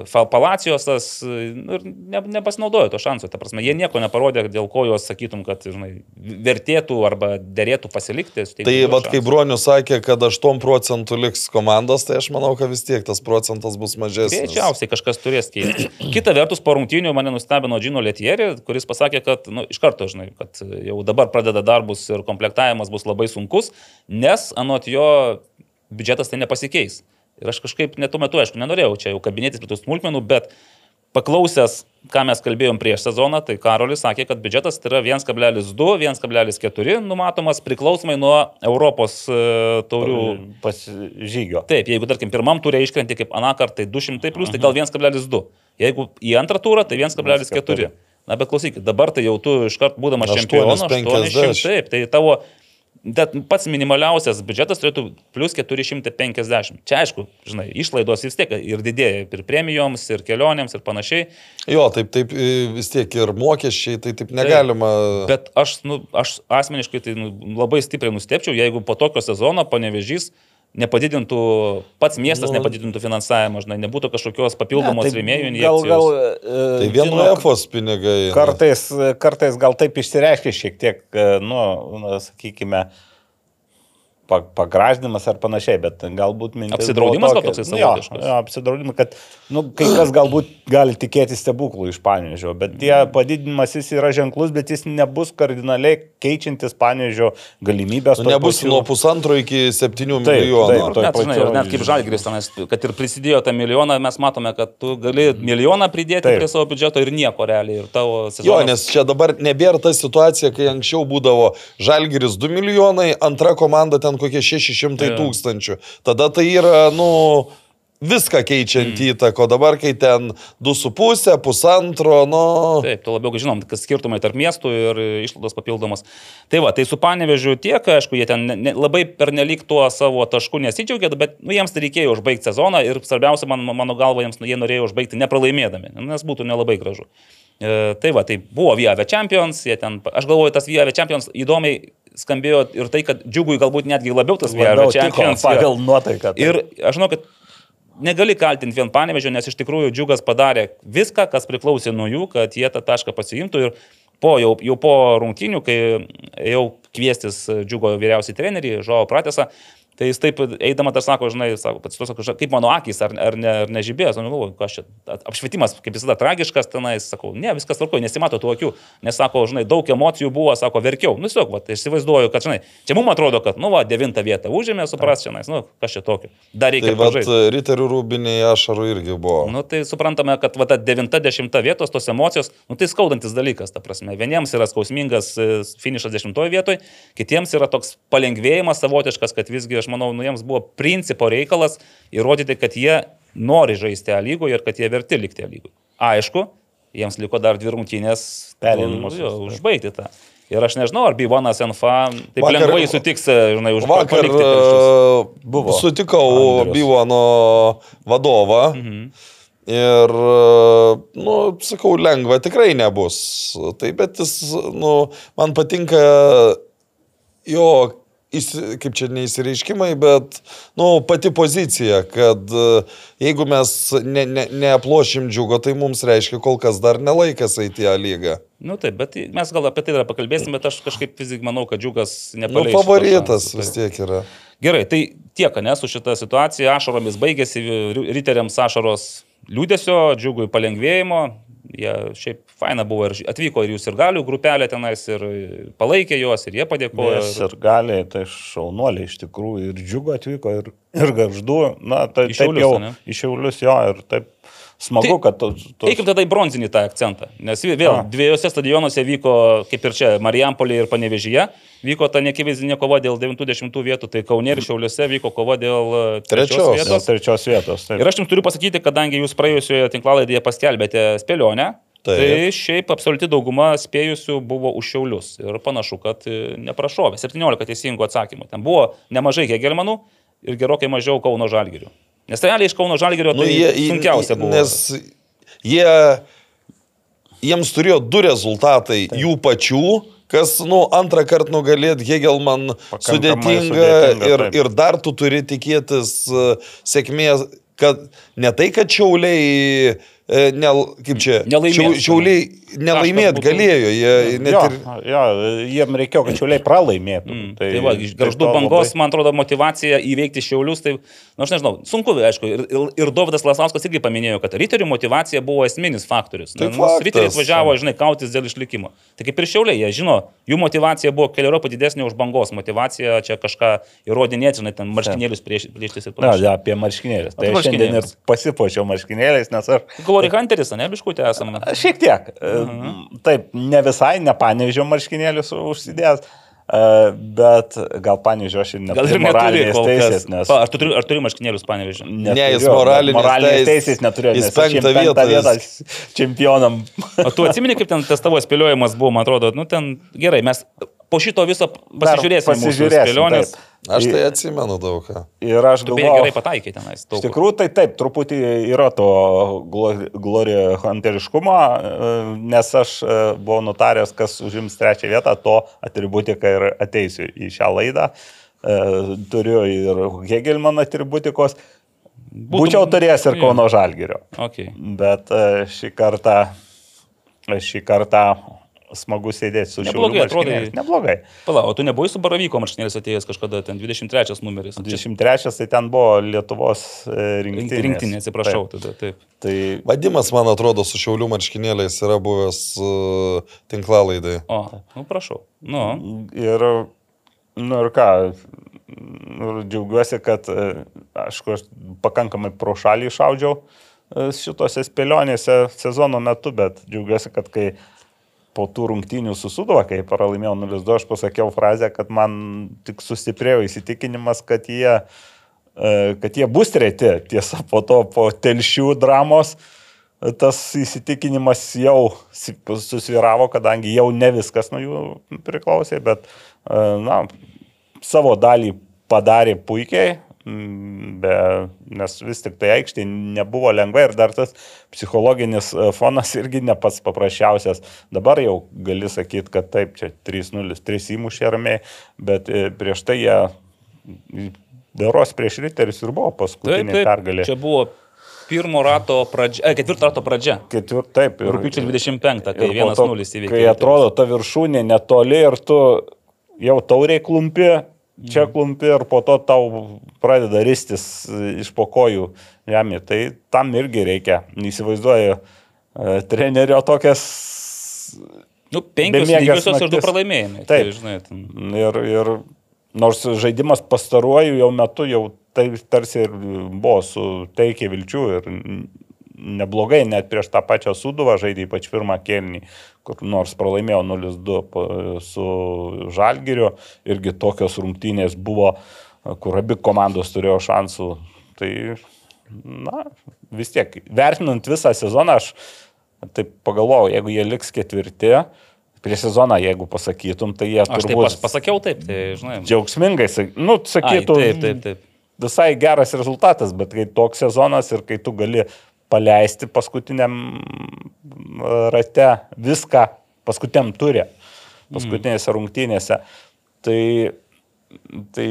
e, Palacijosas, e, nu, ir ne, nepasinaudojo to šansų. Ta prasme, jie nieko neparodė, dėl ko juos sakytum, kad, žinai, vertėtų arba derėtų pasilikti. Tai vad šansų. Bronius sakė, kad 8 procentų liks komandos, tai aš manau, kad vis tiek tas procentas bus mažesnis. Greičiausiai kažkas turės keisti. Kita vertus, po rungtynių mane nustebino Džino Letieri, kuris pasakė, kad nu, iš karto, žinai, kad jau dabar pradeda darbus ir komplektavimas bus labai sunkus, nes anot jo biudžetas tai nepasikeis. Ir aš kažkaip net tuo metu, aišku, nenorėjau čia jau kabinėtis prie tų smulkmenų, bet paklausęs, ką mes kalbėjom prieš sezoną, tai Karolis sakė, kad biudžetas tai yra 1,2, 1,4 numatomas priklausomai nuo Europos e, taurių Pasižygio. Taip, jeigu, tarkim, pirmam turė iškrenti kaip anakart, tai 200 plus, tai gal 1,2. Jeigu į antrą turą, tai 1,4. Na, bet klausykit, dabar tai jau tu iškart būdamas čempionu, 850. 800, taip, tai tavo Bet pats minimaliausias biudžetas turėtų plus 450. Čia aišku, žinai, išlaidos vis tiek ir didėja ir premijoms, ir kelionėms, ir panašiai. Jo, taip, taip, vis tiek ir mokesčiai, tai taip negalima. Bet aš, nu, aš asmeniškai tai nu, labai stipriai nustepčiau, jeigu po tokio sezono panevežys nepadidintų, pats miestas Nu. nepadidintų finansavimo, žinai, nebūtų kažkokios papildomos Ne, tai rėmėjų Gal, injekcijos. gal, Tai e, vien žinok, EFOS pinigai. eina. Kartais, kartais gal taip išsireiškia šiek tiek, e, nu, sakykime, pa- pagražinimas ar panašiai, bet galbūt mintis. Apsidraudimas gal toksai savotiškas. Jo, apsidraudimas, kad nu, kai kas galbūt gali tikėti stebuklų iš panežio, bet tie padidinimas jis yra ženklus, bet jis nebus kardinaliai keičiantis panežio galimybės. Nu, nebus pačių- nuo pusantro iki septynių Taip, milijonų. taip. toj Net, žinai, net kaip žalgris, kad ir prisidėjo tą milijoną, mes matome, kad tu gali milijoną pridėti Taip. prie savo biudžeto ir nieko realiai. Ir tavo sezonas. Jo, nes čia dabar nebėra ta situacija, kai anksčiau būdavo Žalgiris 2 milijonai, antra komanda ten kokie 600 Jo. tūkstančių. Tada tai yra, nu, viską keičiant mm. įtako. Dabar, kai ten 2,5, pusantro, nu... Taip, tu labiau žinom, kas skirtumai tarp miestų ir išlaidos papildomos. Tai va, tai su panevežiu tiek, aišku, jie ten ne, labai pernelyg tuo savo tašku nesidžiaugia, bet nu, jiems tai reikėjo užbaigti sezoną ir svarbiausia, man, mano galva, jiems nu, jie norėjo užbaigti nepralaimėdami, nes būtų nelabai gražu. E, tai va, tai buvo Viave Champions, jie ten, aš galvoju, tas Viave Champions įdomiai skambėjo ir tai, kad džiugui galbūt netgi labiau tas Labiau tiko pagal nuotaiką. taip. Ir aš žinau, kad negali kaltinti vien panevežio, nes iš tikrųjų džiugas padarė viską, kas priklausė nuo jų, kad jie tą tašką pasiimtų ir po, jau, jau po rungtynių, kai jau kviestis džiugo vyriausiai trenerį, Žuo Pratesą, Tai jis taip eidama dar sako, žinai, sako, pats "Ža- kaip mano akis, ar, ar, ne, ar nežibėjęs, aš galvoju, kas čia, apšvietimas, kaip visada, tragiškas tenais, sakau, ne, viskas tvarkoja, nesimato tų akių, nes sako, žinai, daug emocijų buvo, sako, verkiau, nu, tiesiog, va, tai aš įsivaizduoju, kad, žinai, čia mums atrodo, kad, nu, va, devintą vietą užėmė, supras, čia, nu, kas čia tokio, dar Tai reikia vad, pažaisti. riterių rūbiniai ašarų irgi buvo. Nu, tai suprantame, kad va, ta devinta, dešimta vietos, tos emocijos, nu, tai skaudantis dalykas, ta prasme. Vieniems yra skausmingas e, finišas dešimtoje vietoje, kitiems yra toks palengvėjimas savotiškas, kad visgi, aš manau, nu, jiems buvo principo reikalas įrodyti, kad jie nori žaisti A lygoje ir kad jie verti likti A lygoje. Aišku, jiems liko dar dvi rungtynės Perėjimus, nu, užbaigti tą. Ir aš nežinau, ar Bivonas NFA taip Vakar- lengvai sutiks, žinai, už Vakar e, Buvo. sutikau Andrius. Bivono vadovą. Mhm. Ir, e, nu, sakau, lengva tikrai nebus. Tai bet jis, nu, man patinka jo, kaip čia neįsireiškimai, bet, nu, pati pozicija, kad e, jeigu mes ne, ne, neaplošim džiugo, tai mums reiškia kol kas dar nelaikas eiti į lygą. Nu taip, bet mes gal apie tai dar pakalbėsim, bet aš kažkaip fizikai manau, kad džiugas Nu, nepaleis. šito favoritas vis tiek yra. Gerai, tai tiek, ne, su šita situacija, ašaromis baigėsi, ri- riteriams ašaros liūdėsio, džiugui palengvėjimo. Jie šiaip faina buvo ir atvyko ir jūs ir galių grupelė tenais ir palaikė juos ir jie padėkojo. Mes ir gali, tai šaunuoliai iš tikrųjų ir džiugo atvyko, ir, ir garždu, na, tai taip Šiaulius, jau ane? iš Šiaulius jo, ir taip smagu, Tai kad tu... tu Eikim tada į bronzinį tą akcentą, nes vė- vėl A. dviejose stadionuose vyko, kaip ir čia, Marijampolė ir Panevežyje, vyko ta nekivaizginė kova dėl 90 vietų, tai Kaunė ir Šiauliuose vyko kova dėl e, trečios, Trečios. dėl vietos. trečios vietos. Taip. Ir aš jums turiu pasakyti, kadangi jūs praėjusioje tinklalaidėje paskelbėte spėlionę, Taip. tai šiaip absoliuti dauguma spėjusių buvo už Šiaulius. Ir panašu, kad e, neprašovė. 17 teisingų atsakymų. Ten buvo nemažai Hegelmanų ir gerokai mažiau Kauno Žalgirių. Nes realiai iš Kauno Žalgirio tai Nu, jie, sunkiausia buvo. Nes jie jiems turėjo du rezultatai Taip. jų pačių, kas, nu, antrą kartą nugalėti Hegelman sudėtinga, sudėtinga, ir, taip. ir dar tu turi tikėtis uh, sėkmės, kad ne tai, kad šiauliai, e, ne, kaip čia, Nelaimės. šiau- šiauliai nelaimėt būtų- galėjo, jie net Jo, ir... jo, jiem reikėjo, kad šiuliai pralaimėtų. Mm, tai, tai va, iš garždų to bangos, labai- man atrodo, motivacija įveikti šiaulius, tai, na, aš nežinau, sunku, aišku, ir, ir, Dovydas Lasauskas irgi paminėjo, kad riterių motivacija buvo esminis faktorius. Tai Nes faktas. riteriai atvažiavo, žinai, kautis dėl išlikimo. Tai kaip ir šiauliai, jie žino, jų motivacija buvo keliariopą didesnė už bangos motivaciją, čia kažką įrodinėti, žinai, ten marškinėlius prieš, prieštis ir Na, panašiai. ja, apie marškinėlius. Tai aš šiandien ir pasipuošiau marškinėliais, nes aš Glory Hunteris, ne, biškutė esame. Šiek tiek. Mhm. Taip, ne visai, nepanežiau marškinėlius užsidėjęs, e, bet gal panežiau aš ir Gal ir neturiu neturi moralinės kol teisės, nes... Pa, ar tu turi, ar turi marškinėlius, panevežiu? Ne, jis neturiu, moralinės moralinės teisės- neturėjo. jis penktą vietą vietą čempionam. O tu atsimeni, kaip ten tas tavo spėliojimas buvo, man atrodo, nu ten gerai, mes po šito viso pasižiūrėsime. pasižiūrėsim, Spėlionės. taip. Aš tai atsimenu daug ką. Ir aš Tu beje gerai galvoju, pataikai tenais. Iš tikrųjų, tai taip, truputį yra to Glory Hunteriškumo, e, nes aš e, buvau nutaręs, kas užims trečią vietą, to atributiką ir ateisiu į šią laidą. E, Turiu ir Hegelman atributikos. Būčiau turėjęs ir. Kauno Žalgirio. Okay. Bet šį kartą, šį kartą smagu sėdėti su atrodai. marškinėliais. Neblogai. Pala, o tu nebuvai su Baravyko marškinėlis atėjęs kažkada, ten 23 numeris. 23 tai ten buvo Lietuvos e, rinktinė. Rinktinė, atsiprašau, tada taip. Tai Vadimas, man atrodo, su šiaulių marškinėliais yra buvęs uh, tinklalaidai. O, nu prašau. Nu, Ir, nu ir ką, ir džiaugiuosi, kad, e, aišku, aš pakankamai pro šalį išaudžiau e, šitose spėlionėse sezono metu, bet džiaugiuosi, kad kai po tų rungtynių susuduva, kai pralaimėjau 0-2, aš pasakiau frazę, kad man tik sustiprėjo įsitikinimas, kad jie, e, kad jie bus treti. Tiesa, po to, po telšių dramos, tas įsitikinimas jau susviravo, kadangi jau ne viskas nuo jų priklausė, bet, e, na, savo dalį padarė puikiai, be, nes vis tik tai aikštė nebuvo lengva ir dar tas psichologinis e, fonas irgi ne pats paprasčiausias. Dabar jau gali sakyti, kad taip, čia 3-0, 3 įmušė ramiai, bet e, prieš tai jie Beros prieš Riterius ir buvo taip, paskutinė taip. pergalė. Čia buvo pirmo rato pradžia, e, ketvirto rato pradžia. Ketvirt, taip, ir, Rūpiučio 25, kai ir po to, 1-0 įveikė. Kai atrodo ta viršūnė netoli ir tu jau tauriai klumpi, čia Mhm. klumpi ir po to tau pradeda ristis e, iš pokojų žemė. Tai tam irgi reikia. Įsivaizduoju e, trenerio tokias Nu, penkios lygiosios ir du pralaimėjimai. Taip. Tai, žinai, ten... Ir, ir nors žaidimas pastaruoju jau metu jau tai tarsi ir buvo su teikia vilčių ir neblogai, net prieš tą pačią suduvą žaidė ypač pirmą kelnį, kur nors pralaimėjo 0-2 po- su Žalgiriu, irgi tokios rungtynės buvo, kur abi komandos turėjo šansų. Tai, na, vis tiek, vertinant visą sezoną, aš taip pagalvojau, jeigu jie liks ketvirti, prieš sezoną, jeigu pasakytum, tai jie Aš taip pas, pasakiau taip, tai žinai. džiaugsmingai, nu, Ai, sakytų, taip, taip, taip. visai geras rezultatas, bet kai toks sezonas ir kai tu gali paleisti paskutiniam mm, rate viską, paskutiniam turė, paskutinėse rungtynėse, tai, tai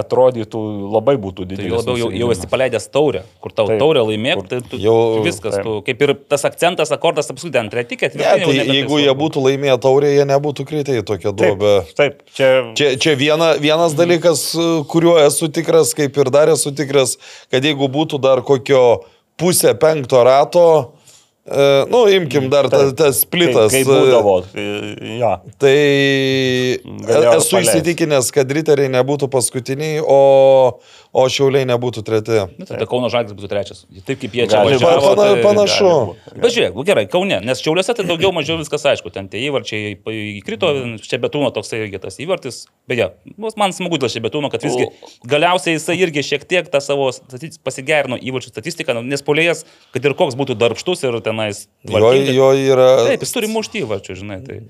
atrodytų labai būtų Tai didelis. labiau jau, jau esi paleidęs taurę, kur tau Taip. taurę laimėk, tai tu, jau- viskas, taip. tu, kaip ir tas akcentas, akordas apskritai ant ketvirti. Ne, tai jeigu jie būtų laimėję taurę, jie nebūtų kritę į tokią Taip, duobę. taip, čia, Čia, čia viena, vienas dalykas, kuriuo esu tikras, kaip ir dar esu tikras, kad jeigu būtų dar kokio pusę penkto rato, e, nu, imkim dar tas ta splitas. Kaip, kaip būdavo, tai, ja. Tai Galėjo esu paleist. įsitikinęs, kad riteriai nebūtų paskutiniai, o, o šiauliai nebūtų treti. Nu, tada Kauno Žalgiris būtų trečias. Taip kaip jie čia važiavo. Pana- tai- panašu. Bet žiūrėk, nu gerai, Kaune, nes Šiauliuose tai daugiau mažiau viskas aišku, ten tie įvarčiai įkrito, čia betūno toksai irgi tas įvartis. Beje, man smagu dėl čia betūno, kad visgi galiausiai jisai irgi šiek tiek tą savo pasigerino įvarčių statistiką, nu, nes polėjas, kad ir koks būtų darbštus ir tenais. Jo, tvarkingas- jo yra. Taip, jis turi mušti įvarčių, žinai. Tai.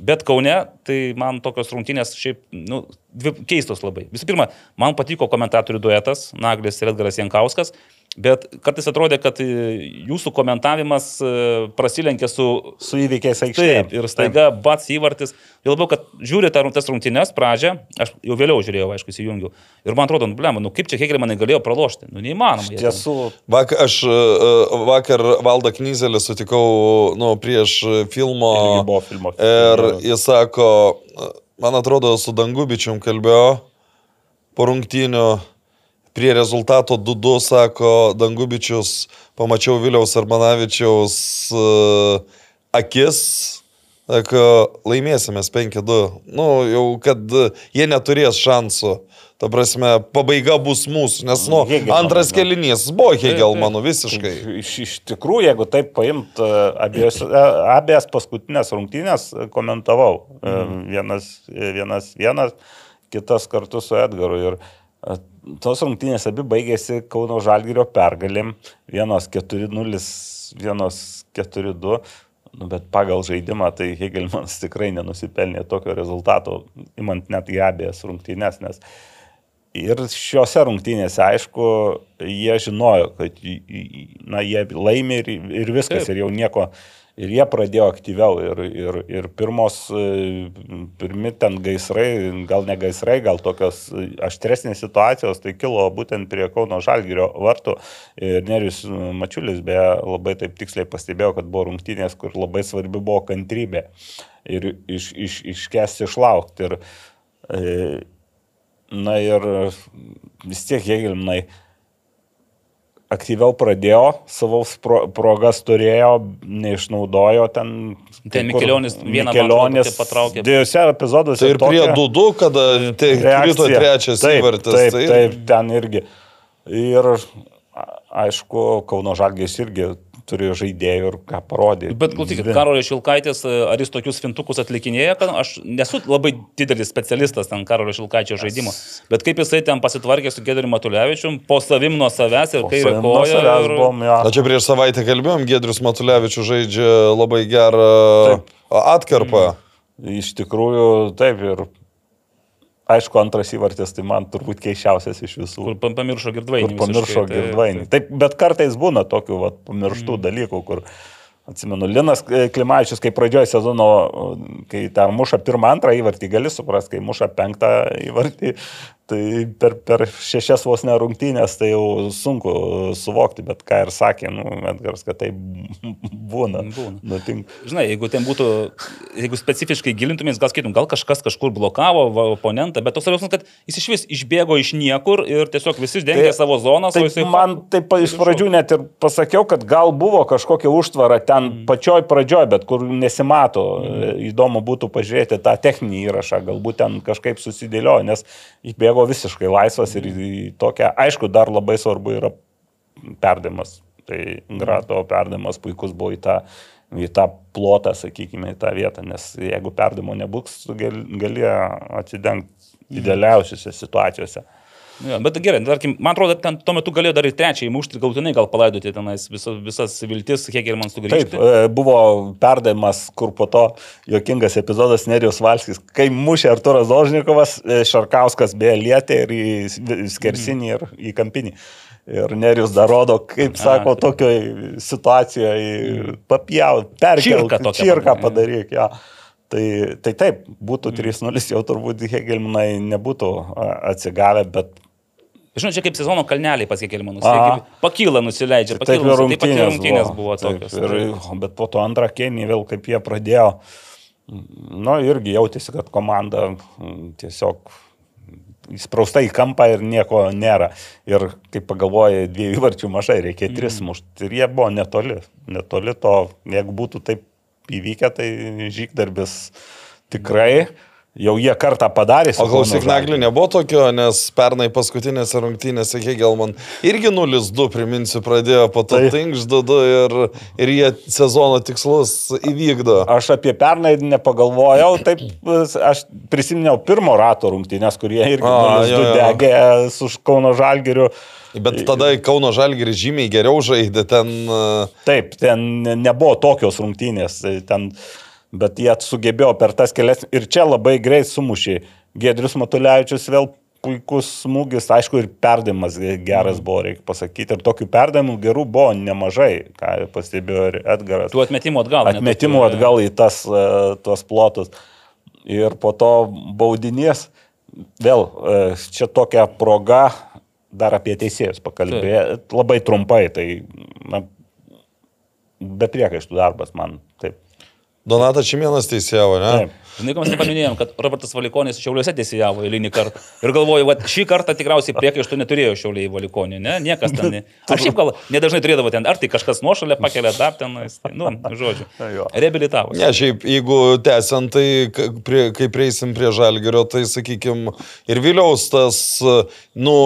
Bet Kaune, tai man tokios rungtynės šiaip, nu, dvi keistos labai. Visų pirma, man patiko komentatorių duetas, Naglis ir Edgaras Jankauskas. Bet kartais atrodė, kad e, jūsų komentavimas e, prasilenkė su... Su įvykiais aikštėje. Taip, ir staiga bats įvartis. Ir labiau, kad žiūri tą tas rungtynes pradžią, aš jau vėliau žiūrėjau, aišku, įsijungiu. Ir man atrodo, nu, blem, nu kaip čia Hegelmanai galėjo pralošti? Nu, neįmanoma. Iš tiesų, Vakar, aš e, vakar Valdą Knyzelį sutikau nu, prieš filmo. Irgi buvo filmo. Ir jis sako, man atrodo, su Dangubičium kalbėjo po rungtynių. Prie rezultato 2-2, sako Dangubičius, pamačiau Viliaus Armanavičiaus uh, akis, sako, laimėsimės 5-2. Nu, jau kad uh, jie neturės šansų. Ta prasme, pabaiga bus mūsų, nes, nu, Hegelmano, antras kelinys buvo Hegelmanų visiškai. Iš, iš tikrųjų, jeigu taip paimt, e, abiejos, e, abiejas paskutinės rungtynės e, komentavau. Mhm. Vienas, e, vienas, vienas, kitas kartu su Edgaru. Ir e, tos rungtynės abi baigėsi Kauno Žalgirio pergalėm. Vienos 4-0, vienos 4-2. Nu, bet pagal žaidimą tai Hegelmanas tikrai nenusipelnė tokio rezultato, imant net į abiejas rungtynės, nes Ir šiuose rungtynėse, aišku, jie žinojo, kad na, jie laimi ir, ir viskas, Taip. ir jau nieko. Ir jie pradėjo aktyviau. Ir, ir, ir pirmos, e, pirmi ten gaisrai, gal ne gaisrai, gal tokios e, aštresnės situacijos, tai kilo būtent prie Kauno Žalgirio vartų. Ir Nerius Mačiulis beje labai taip tiksliai pastebėjo, kad buvo rungtynės, kur labai svarbi buvo kantrybė. Ir iš, iš, iškesti išlaukti. Ir, e, Na ir vis tiek Hegelmanai aktyviau pradėjo, savo pro, progas turėjo, neišnaudojo ten. Kur Mikelionis vieną, atrodo, patraukė. Dviejose epizoduose. Tai ir prie 2-2, kada te, krito trečias taip, įvartis. Taip, tai taip, ten irgi. Ir aišku, Kauno Žalgės irgi turi žaidėjų ir ką parodė. Bet klausykit, Karolio Šilkaitis, ar jis tokius fintukus atlikinėja, kad aš nesu labai didelis specialistas ten Karolio Šilkaičio žaidimo, bet kaip jisai ten pasitvarkė su Gedriu Matulevičium, po savim nuo savęs ir kairė koja. Ir... buvom, jo. Na čia prieš savaitę kalbėjom, Gedrius Matulevičius žaidžia labai gerą Taip. atkarpą. Iš tikrųjų, taip ir aišku, antras įvartis tai man turbūt keiščiausias iš visų. Kur pa- pamiršo girdvainį. Kur pamiršo visiškai, tai- girdvainį. Taip, bet kartais būna tokių vat, pamirštų mm. dalykų, kur, atsimenu, Linas e, Klimavičius, kai pradžioje sezono, kai ten muša pirmą, antrą įvartį, gali suprasti, kai muša penktą įvartį, tai per, per šešias vos nerungtynės tai jau sunku suvokti, bet ką ir sakė, nu, Edgaras, kad tai [LAUGHS] būna. Būna. Nutinka. Žinai, jeigu ten būtų, jeigu specifiškai gilintumės, gal skaitum, gal kažkas kažkur blokavo oponentą, bet toks jausmas, kad jis iš vis išbėgo iš niekur ir tiesiog visi dengia Tai- savo zonas, o Taip, jisai... man taip iš pradžių net ir pasakiau, kad gal buvo kažkokia užtvara ten mm. pačioj pradžioj, bet kur nesimato. Mm. Įdomu būtų pažiūrėti tą techninį įrašą, galbūt ten kažkaip susidėliojo, nes išbėgo visiškai laisvas ir į tokią, aišku, dar labai svarbu yra perdavimas. Tai grato perdavimas puikus buvo į tą, į tą plotą, sakykime, į tą vietą, nes jeigu perdavimo nebūks, gali atsidengti idealiausiose situacijose. Ja, bet gerai, tarkim, man atrodo, ten tuo metu galėjo dar ir trečiąjį mušti, galutinai gal palaidoti tenais visas, visas viltis, kiek ir man Taip, sugrįžti. e, buvo perdavimas, kur po to jokingas epizodas Nerijos Valskis, kai mušė Arturas Dolžnikovas, e, Šarkauskas beje lietė ir į skersinį ir į kampinį. Ir Nerijus dar rodo, kaip sako, tokioje situacijoje papjau, perkelk, Čirką čirką padaryk. Ja. Tai, tai taip, būtų 3-0, jau turbūt Hegelmanai nebūtų atsigavę, bet Žinau, čia kaip sezono kalneliai pas kiek manus. Aha. Pakyla, nusileidžia, Taip pakyla. Taip pat ir rungtynės, rungtynės buvo Taip, tokios. Ir, bet po to antrą kėnį vėl kaip jie pradėjo, nu irgi jautėsi, kad komanda mm, tiesiog įsprausta į kampą ir nieko nėra. Ir kaip pagalvoja, dviejų varčių mažai, reikia Mm. tris mušti. Ir jie buvo netoli. Netoli to, jeigu būtų taip įvykę, tai žygdarbis tikrai. Jau jie kartą padarė. O klausyk, Nagli nebuvo tokio, nes pernai paskutinėse rungtynėse Hegelman irgi 0-2, priminsiu, pradėjo po to Taip. Tinkš 2-2 ir, ir jie sezono tikslus įvykdo. Aš apie pernai nepagalvojau, taip aš prisiminiau pirmo rato rungtynės, kurie irgi A, 0-2 jo, jo. degė su Kauno Žalgiriu. Bet tada Kauno Žalgiris žymiai geriau žaidė ten. Taip, ten ne- nebuvo tokios rungtynės, tai ten, bet jie sugebėjo per tas kelias ir čia labai greit sumušė. Gedrius Matulevičius vėl puikus smūgis, aišku, ir perdavimas geras buvo, reikia pasakyti. Ir tokių perdavimų gerų buvo nemažai, ką pastebėjo ir Edgaras. Tų atmetimų atgal. Atmetimų tokių, atgal į tas, e, tuos plotus. Ir po to baudinės. Vėl, e, čia tokia proga dar apie teisėjus pakalbėti. Labai trumpai, tai na, be priekaištų darbas man. Taip. Donatas Čimienas teisėjavo, ne? Taip. Žinai, mes nepaminėjom, kad Robertas Valikonis Šiauliuose teisėjavo eilinį kartą. Ir galvoju, kad šį kartą tikriausiai priekaištų neturėjo Šiauliai Valikonį, ne? Niekas ten. Ne. [LAUGHS] Aš šiaip gal nedažnai turėdavo ten, ar tai kažkas nuošalė pakelia dar ten, nu, žodžiu. Jo. Reabilitavo. Ne, šiaip, jeigu tęsiant, tai prie, kai prieisim prie Žalgerio, tai sakykime, ir Viliaus tas, nu,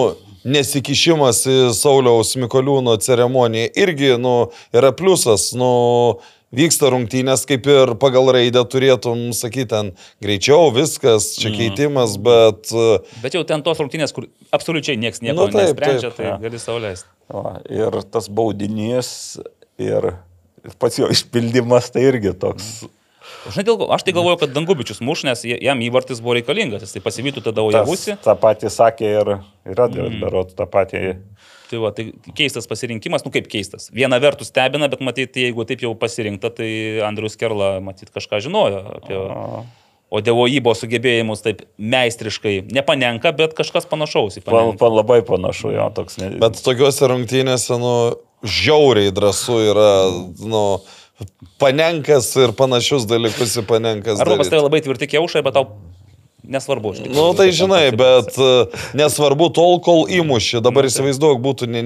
nesikišimas į Sauliaus Mikoliūno ceremoniją irgi, nu, yra pliusas, nu, vyksta rungtynės, kaip ir pagal raidę turėtum sakyti, ten greičiau viskas, čia keitimas, bet... e, Bet jau ten tos rungtynės, kur absoliučiai niekas nieko Nu, taip, nesprendžia, taip, tai jo. gali sauliaisti. Ir tas baudinys ir pats jo išpildymas tai irgi toks. Žinai, dėl ko? Aš tai galvoju, kad Dangubičius muš, nes jam įvartis buvo reikalingas, jis tai pasivytų tada Ojavusi. tą patį sakė ir, ir Edgaras mm. Berot, tą patį. Tai, va, tai keistas pasirinkimas, nu kaip keistas. Viena vertus stebina, bet matyt, jeigu taip jau pasirinkta, tai Andrius Kerla, matyt, kažką žinojo apie O, Odevojibo sugebėjimus taip meistriškai. Nepanenka, bet kažkas panašaus į pa, panenką. pa, labai panašu, jo toks. Ne, Bet tokiuose rungtynėse, nu, žiauriai drąsu yra, nu, panenkas ir panašius dalykus į panenkas. Arba pas tavai labai tvirti kiaušai, bet tau nesvarbu. tikrųjų, Nu, tai žinai, bet e, nesvarbu tol, kol įmuši. Dabar įsivaizduok, būtų ne,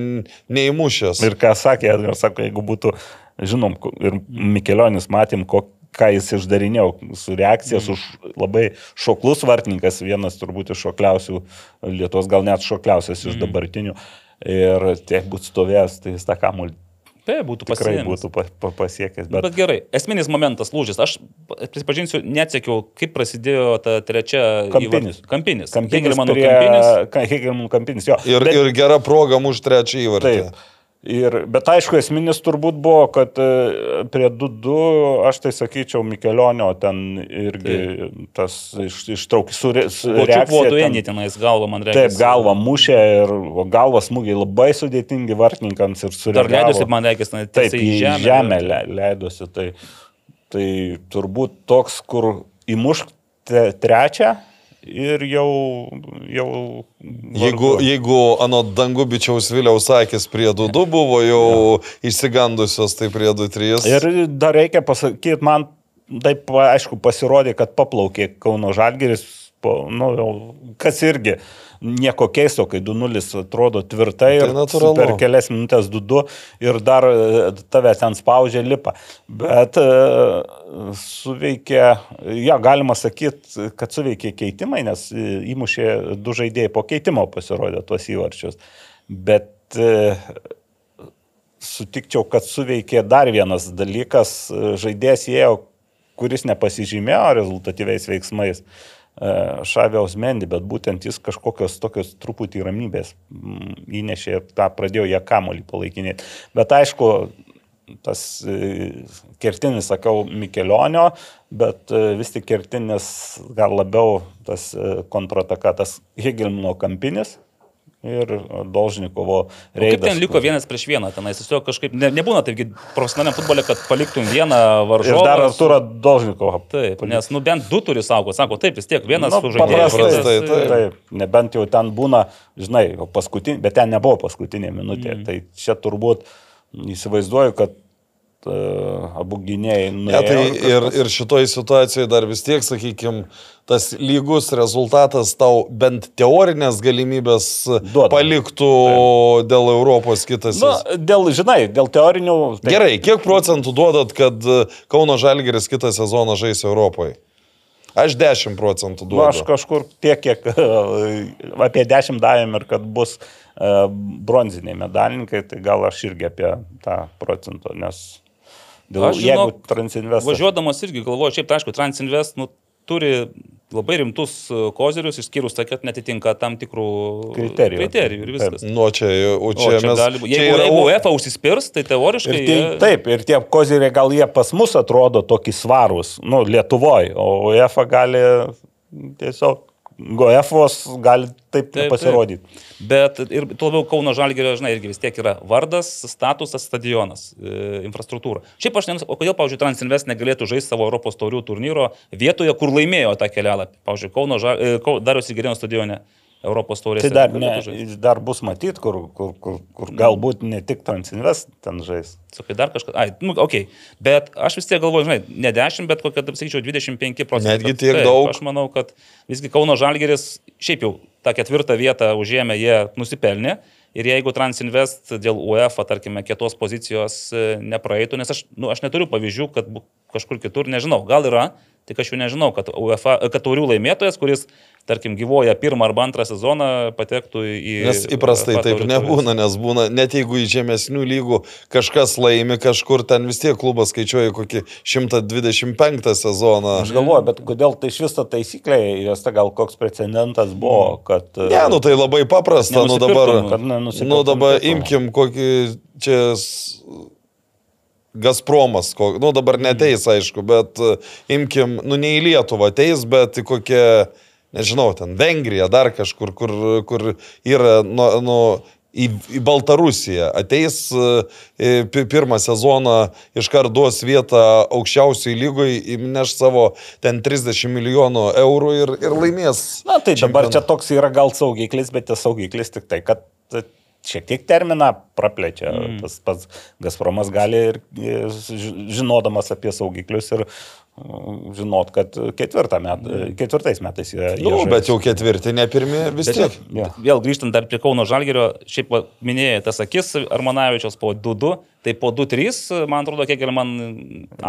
neįmušęs. Ir ką sakė Edgaras, sako, jeigu būtų, žinom, ko- ir Mikelionis matėm, ko, ką jis išdarinėjo su reakcija, su š- labai šoklus vartininkas, vienas turbūt iš šokliausių Lietuvos, gal net šokliausias iš dabartinių. Ir tiek būtų stovėjęs, tai jis tą kamuolį Taip, būtų tikrai pasiekęs. būtų pa, pa, pasiekęs. Bet, bet gerai, esminis momentas lūžis. Aš prisipažinsiu, neatsekiau, kaip prasidėjo ta trečia Kampinis. įvar- Kampinis. Kampinis, Hegelmano prie... kampinis. Ka- Hegelmano kampinis, jo. Ir, Bet- ir gera proga muš trečią įvartį. Taip. Ir, bet aišku, esminis turbūt buvo, kad e, prie 2-2, aš tai sakyčiau, Mikelionio ten irgi tas iš, ištraukis su, re- su Buvo reakcija. čiupo ten- duenį tenais galvą, man reikia. Taip, galva mušė ir o galvos smūgiai labai sudėtingi vartininkams ir Dar sureagavo. leidosi, man reikia, na, Taip, į žemę, žemę le, leidosi. Tai, tai turbūt toks, kur įmušk te- trečią ir jau... jau Jeigu, vargu. jeigu anot Dangubičiaus Viliaus akis prie 2-2 buvo jau išsigandusios, tai prie 2-3. Ir dar reikia pasakyti, man taip aišku pasirodė, kad paplaukė Kauno Žalgeris, po, nu, kas irgi nieko keisto, kai 2-0 atrodo tvirtai Tai ir natūralu. per kelias minutės 2-2 ir dar e, tave ten spaudžia lipa. Bet e, suveikė, ja, galima sakyti, kad suveikė keitimai, nes e, įmušė du žaidėjai po keitimo pasirodė tuos įvarčius. Bet sutikčiau, kad suveikė dar vienas dalykas. Žaidėjas ėjo, kuris nepasižymėjo rezultatyviais veiksmais. E, Šaviaus Mendi, bet būtent jis kažkokios tokios truputį ramybės mm, įnešė ir tą pradėjo ją kamolį palaikinėti. Bet aišku, tas e, kertinis, sakau, Mikelionio, bet e, vis tik kertinis gal labiau tas kontrataka, tas Hegelmino kampinis ir Dolžnikovo Kaip reidas. ten liko vienas prieš vieną, tenais tiesiog kažkaip ne, nebūna taipgi profesionaliam futbole, kad paliktum vieną Ir varžovą. dar su- Arturą Dolžnikovą. Taip, nes, nu, bent du turi saugoti, sako, taip, vis tiek vienas Nu, žaidėjas. paprastai, kitas, taip, e, Taip, nebent jau ten būna, žinai, paskutinė, bet ten nebuvo paskutinė minutė. Mm. Tai čia turbūt įsivaizduoju, kad abu gynėjai Ja, tai ir ir, šitoje situacijoje dar vis tiek, sakykime, tas lygus rezultatas tau bent teorinės galimybės Duoda. paliktų dėl Europos kitas. Nu, dėl, žinai, dėl teorinių. Tai Gerai, kiek procentų duodat, kad e, Kauno Žalgeris kitą sezoną žais Europoje? Aš 10 procentų Nu, aš duodu. kažkur tiek, kiek [LAUGHS] apie 10 davėm ir kad bus uh, bronziniai medalininkai, tai gal aš irgi apie tą procentą, nes dėl, Aš jeigu Transinvest. Važiuodamas irgi galvoju, šiaip, tai aišku, Transinvest nu, turi labai rimtus e, kozerius, išskyrus tai, kad netitinka tam tikrų Kriterijų. kriterijų ir viskas. Nu, čia, o O čia, čia mes. gali, būti- čia jeigu, yra jeigu U- UEFA užsispirs, tai teoriškai... Ir tie, jie- taip, ir tie koziriai gal jie pas mus atrodo tokį svarus, nu, Lietuvoje, o UEFA gali tiesiog GOEF'os gali taip, Taip, taip pasirodyti. Bet ir tuo labiau Kauno Žalgerio, žinai, irgi vis tiek yra vardas, statusas, stadionas, e, infrastruktūra. Šiaip aš nežinau, o kodėl, pavyzdžiui, Transinvest negalėtų žaisti savo Europos taurių turnyro vietoje, kur laimėjo tą kelialapį. Pavyzdžiui, Kauno Žalgerio, Darius Įgerino stadione Europos taurės. Tai dar, ne, dar bus matyti, kur, kur, kur, kur galbūt ne tik Transinvest ten žais. Sakai, dar kažkas. Ai, nu, okei. Okay. Bet aš vis tiek galvoju, žinai, ne 10, bet kokia, taip sakyčiau, 25 procentų. Netgi tiek daug. Aš manau, kad visgi Kauno Žalgeris šiaip jau tą ketvirtą vietą užėmė, jie nusipelnė. Ir jeigu Transinvest dėl UEFA, tarkime, kietos pozicijos e, nepraeitų, nes aš, nu, aš neturiu pavyzdžių, kad kažkur kitur, nežinau, gal yra, tik aš jų nežinau, kad, UEFA, kad taurių laimėtojas, kuris, tarkim, gyvoja pirmą arba antrą sezoną, patektų į... Nes įprastai taip taurių nebūna, nes būna, net jeigu į žemesnių lygų kažkas laimi kažkur, ten vis tiek klubas skaičiuoja kokį 125 sezoną. Aš galvoju, bet kodėl tai iš vis ta taisyklė, jos ta gal koks precedentas buvo, kad... Ne, nu tai labai paprasta, nu dabar, nu dabar imkim kokį čia Gazpromas, nu dabar neteis, aišku, bet e, imkim, nu ne į Lietuvą ateis, bet į kokią, nežinau, ten Vengriją, dar kažkur, kur, kur yra, nu, nu į, į Baltarusiją ateis e, pi- pirmą sezoną, iškart duos vietą aukščiausiai lygoj, įneš savo ten 30 milijonų eurų ir, ir laimės. Na tai dabar čempionatą. čia toks yra gal saugiklis, bet tas saugiklis tik tai, kad e, šiek tiek terminą praplečia. Mm. Tas pats Gazpromas gali ir e, ži- žinodamas apie saugiklius ir mm, žinot, kad met, ketvirtais metais jie... Nu, jie bet jau ketvirti, ne pirmi, vis Bet tiek. Jo. Vėl grįžtant dar prie Kauno Žalgerio, šiaip minėjai tas akis Armanavičiaus po 2-2, tai po 2-3, man atrodo, kiek ir man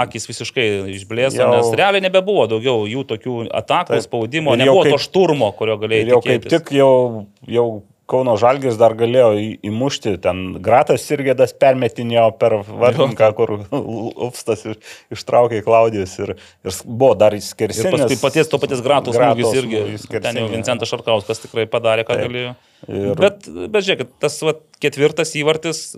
akis visiškai išblėso, Jau. nes realiai nebebuvo daugiau jų tokių atakų, Taip. spaudimo, nebuvo kaip- to šturmo, kurio galėjai jau kaip tikėtis. tik jau, jau Kauno Žalgis dar galėjo įmušti, ten Gratas Sirgėdas permetinėjo per vartininką, kur Upstas iš- ištraukė Klaudijus ir, ir buvo dar Ir skersinis. paskui paties to paties Gratos smūgis irgi. smūgis Ten jau. Vincentas Šarkauskas tikrai padarė, ką Taip. galėjo. Ir- Bet, bet žiūrėk, tas va, ketvirtas įvartis,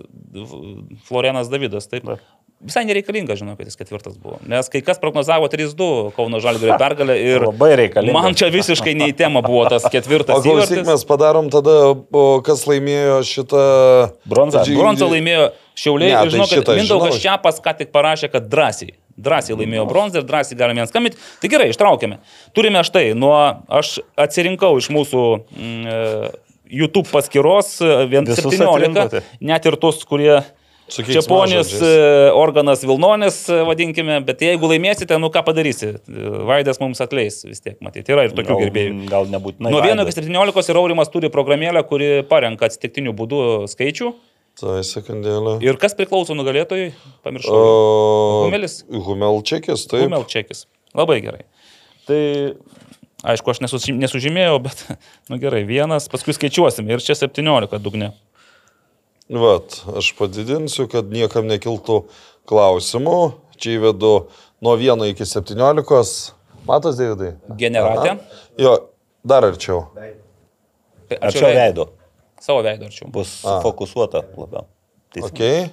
Florianas Davidas, taip. Taip. Visai nereikalinga, žinau, kad jis ketvirtas buvo. Nes kai kas prognozavo 3-2 Kauno Žalgirio [LAUGHS] pergalę ir Labai reikalinga. man čia visiškai neį tema buvo tas ketvirtas O klausyk, mes padarom tada, kas laimėjo šitą... Bronzą. Bronzą laimėjo Šiauliai Ne, ir žinau, tai kad šitą Mindaugas žinau. Čiapas ką tik parašė, kad drąsiai. Drąsiai laimėjo bronzą ir drąsiai galime jiems skambinti. Tai gerai, ištraukėme. Turime štai, nuo aš atsirinkau iš mūsų mm, e, YouTube paskyros e, vien Visus 17, atrinkote? net ir tus, kurie Su Keiksmažodžiais. e, organas Vilnonis, e, vadinkime, bet jeigu laimėsite, nu ką padarysi? E, Vaidas mums atleis vis tiek, matyti. Yra ir tokių gal, gerbėjų. Gal nebūtinai. Nuo 1 Vaidas. iki 17 ir Aurimas turi programėlę, kuri parenka atsitiktinių būdų skaičių. Tai sekundėlę. Ir kas priklauso nugalėtojui? Pamiršau. O... Humelis? Humelčekis, taip. Humelčekis. Labai gerai. Tai, aišku, aš nesužymėjau, bet, [LAUGHS] nu gerai, vienas, paskui skaičiuosim. Ir čia 17 dugne. Vat, aš padidinsiu, kad niekam nekiltų klausimų. Čia įvedu nuo 1 iki 17. Matos, Davidai? Generate. Aha. Jo, dar arčiau. Arčiau veido. Savo veido arčiau. Bus A. fokusuota labiau. Teisingai. Ok.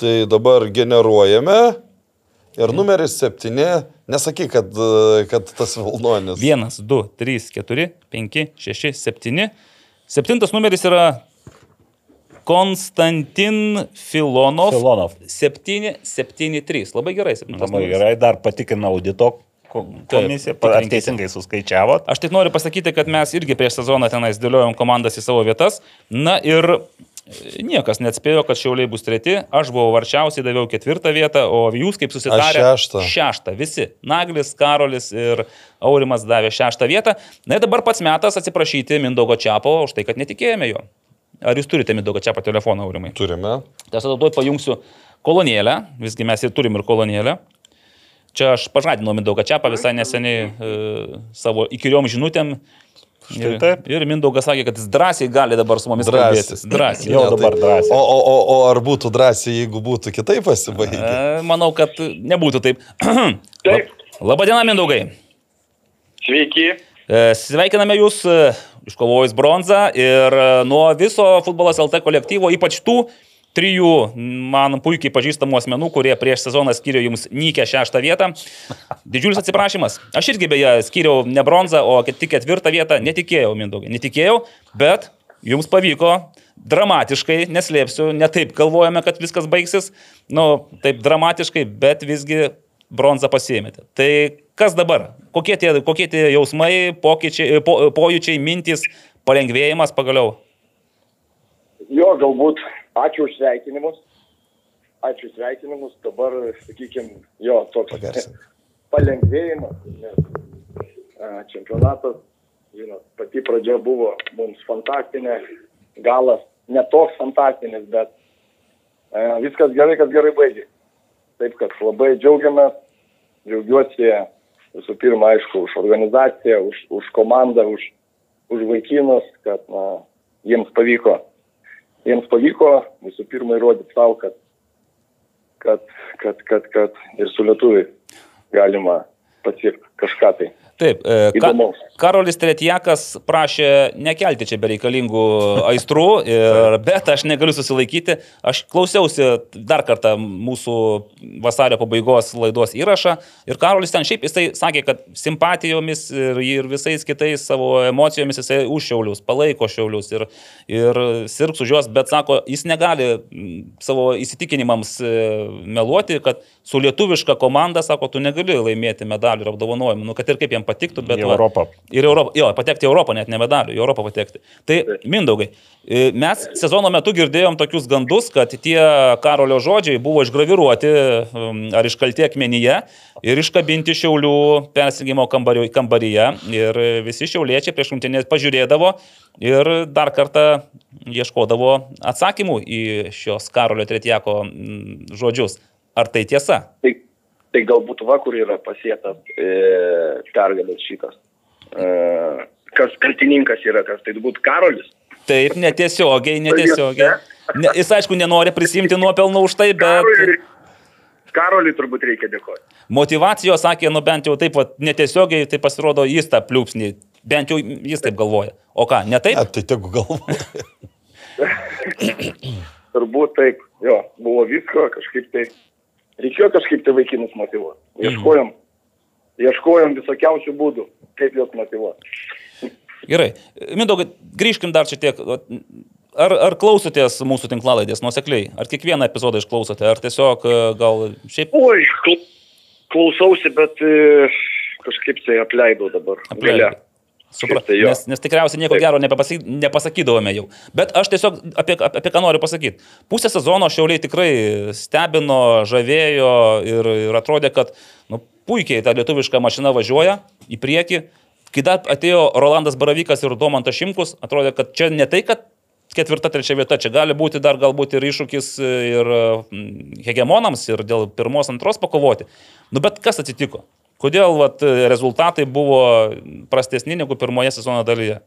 Tai dabar generuojame. Ir numeris 7. Nesakyk, kad, kad tas Vilnonis. 1, 2, 3, 4, 5, 6, 7. Septintas numeris yra Konstantin Filonov. Filonov. 7, 7, 3. Labai gerai. Labai gerai, dar patikina audito ko- komisija, ar teisingai suskaičiavot. Aš tik noriu pasakyti, kad mes irgi prieš sezoną tenais dėliojom komandas į savo vietas. Na ir e, niekas neatspėjo, kad šiauliai bus treti. Aš buvau varčiausiai, daviau ketvirtą vietą, o jūs kaip susitarė. Šeštą. Šeštą. Visi. Naglis, Karolis ir Aurimas davė šeštą vietą. Na ir dabar pats metas atsiprašyti Mindaugo Čiapo už tai, kad netikėjome jo. Ar jūs turite Mindaugo Čiapo telefoną, Aurimai? Turime. Tai aš tada pajungsiu kolonėlę, visgi mes ir turim ir kolonėlę. Čia aš pažadinau Mindaugą Čiapą visai neseniai e, savo įkyriom žinutėm. Ir, ir Mindaugas sakė, kad jis drąsiai gali dabar su mumis Drąsiai. kalbėtis. Drąsiai. Jau dabar drąsiai. O, o, o, o ar būtų drąsiai, jeigu būtų kitaip pasibaigę? E, Manau, kad nebūtų taip. Taip. Labadiena, Mindaugai. Sveiki. E, Sveikiname Jūs e, iškovojus bronzą ir e, nuo viso futbolas LT kolektyvo, ypač tų, trijų man puikiai pažįstamų asmenų, kurie prieš sezoną skiriau jums nykę šeštą vietą. [LAUGHS] Didžiulis atsiprašymas. Aš irgi beje skiriau ne bronzą, o tik ketvirtą vietą. Netikėjau, Mindaugai, netikėjau, bet jums pavyko dramatiškai, neslėpsiu, ne taip galvojame, kad viskas baigsis, nu, taip dramatiškai, bet visgi bronzą pasiėmėte. Tai kas dabar? Kokie tie, kokie tie jausmai, pokyčiai, po, pojūčiai, mintys, palengvėjimas pagaliau? Jo, galbūt ačiū už sveikinimus. Ačiū už sveikinimus. Dabar, sakykime, jo, toks Pagarsin. [LAUGHS] palengvėjimas. Nes a, čempionatas, žinot, pati pradžia buvo mums fantastinė, galas ne toks fantastinis, bet a, viskas gerai, kas gerai baigė. Taip, kad labai džiaugiamės, džiaugiuosi visų pirma, aišku, už organizaciją, už, už komandą, už, už vaikinus, kad na, jiems pavyko jiems pavyko visų pirma įrodyti savo, kad, kad, kad, kad, kad ir su lietuviai galima pasiekti kažką tai. Taip, e, Įdomaus. Karolis Tretjakas prašė nekelti čia bereikalingų aistrų, ir, bet aš negaliu susilaikyti. Aš klausiausi dar kartą mūsų vasario pabaigos laidos įrašą ir Karolis ten šiaip jisai sakė, kad simpatijomis ir, ir visais kitais savo emocijomis jisai už šiaulius, palaiko šiaulius ir, ir sirgs už juos, bet sako, jis negali mm, savo įsitikinimams e, meluoti, kad su lietuviška komanda, sako, tu negali laimėti medalių ir apdovanojimų, nu, kad ir kaip jam patiktų, bet... Europą. Ir Europą, jo, patekti į Europą, net ne medalių, į Europą patekti. Tai, Mindaugai, e, mes sezono metu girdėjom tokius gandus, kad tie Karolio žodžiai buvo išgraviruoti um, ar iškalti akmenyje ir iškabinti šiaulių persigimo kambario- kambaryje. Ir visi šiauliečiai prieš rungtynės pažiūrėdavo ir dar kartą ieškodavo atsakymų į šios Karolio Tretjako mm, žodžius. Ar tai tiesa? Tai, tai galbūt va, kur yra pasėtas e, pergalės šitas. E, kas kaltininkas yra, kas tai būtų Karolis. Taip, netiesiogiai, netiesiogiai. Ne, jis aišku nenori prisimti nuopelnų už tai, bet Karoliui, Karoliui turbūt reikia dėkoti. motivacijos sakė, nu bent jau taip, vat, netiesiogiai, tai pasirodo jis tą pliūpsnį, bent jau jis taip galvoja. O ką, ne taip? Ne, tai tegu galvoja. [LAUGHS] Turbūt taip, jo, buvo visko, kažkaip tai, reikėjo kažkaip tai vaikinus motivuoti. Ieškojom, ieškojom visokiausių būdų, kaip juos motivuoti. Gerai. Mindaugai, grįžkim dar šiek tiek. Ar, ar klausotės mūsų tinklalaidės nuosekliai? Ar kiekvieną epizodą išklausote? Ar tiesiog e, gal šiaip Oi, kl- klausausi, bet e, kažkaip tai apleidau dabar. Apleidai. Gale. Supra, Tai nes, nes tikriausiai nieko Taip. gero nepapasy, nepasakydavome jau. Bet aš tiesiog apie, apie, apie ką noriu pasakyti. Pusę sezono šiauliai tikrai stebino, žavėjo ir, ir atrodė, kad nu, puikiai ta lietuviška mašina važiuoja į priekį. Kai dar atėjo Rolandas Baravykas ir Domantas Šimkus, atrodė, kad čia ne tai, kad ketvirta, trečia vieta, čia gali būti dar galbūt ir iššūkis ir mm, hegemonams, ir dėl pirmos, antros pakovoti. Nu bet kas atsitiko? Kodėl vat, rezultatai buvo prastesni negu pirmoje sezono dalyje?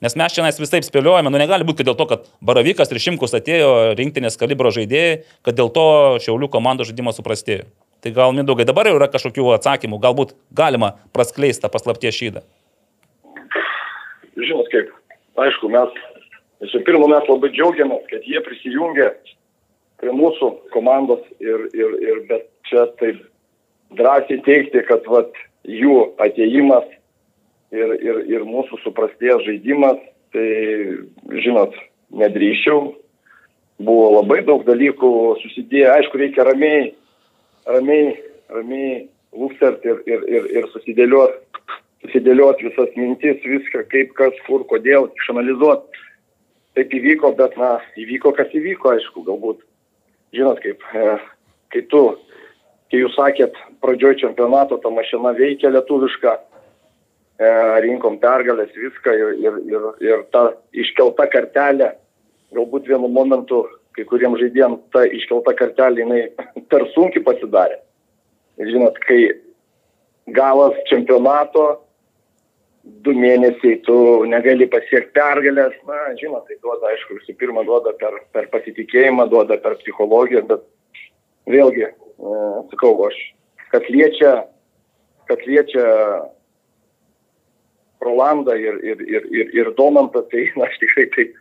Nes mes čia vis taip spėliojame, nu negali būti, dėl to, kad Baravykas ir Šimkus atėjo rinktinės kalibro žaidėjai, kad dėl to Šiaulių komandos žaidimas suprastėjo. Tai gal mindaugai dabar jau yra kažkokių atsakymų, galbūt galima praskleisti tą paslapties šydą. Žinot kaip, aišku, mes visų pirma, mes labai džiaugiamės, kad jie prisijungė prie mūsų komandos ir, ir, ir bet čia taip drąsiai teikti, kad vat, jų ateimas ir, ir, ir mūsų suprastėjęs žaidimas, tai žinot, nedrįščiau. Buvo labai daug dalykų susidėję, aišku, reikia ramiai, ramiai, ramiai lūkstert ir, ir, ir, ir susidėliot, susidėliot visas mintis, viską, kaip, kas, kur, kodėl, išanalizuoti. Taip įvyko, bet, na, įvyko, kas įvyko, aišku, galbūt, žinot, kaip, e, kai tu, kai jūs sakėt, pradžioj čempionato ta mašina veikia lietuviška, e, rinkom pergalės, viską ir, ir, ir, ir ta iškelta kartelė, galbūt vienu momentu kai kuriems žaidėjams ta iškelta kartelė, jinai per sunkiai pasidarė. Žinot, kai galas čempionato, du mėnesiai tu negali pasiekti pergalės, na, žinot, tai duoda, aišku, visų pirma, duoda per, per pasitikėjimą, duoda per psichologiją, bet vėlgi, e, sakau, aš, kas liečia, kas liečia Rolandą ir, ir, ir, ir, ir Domantą, tai na, aš tikrai taip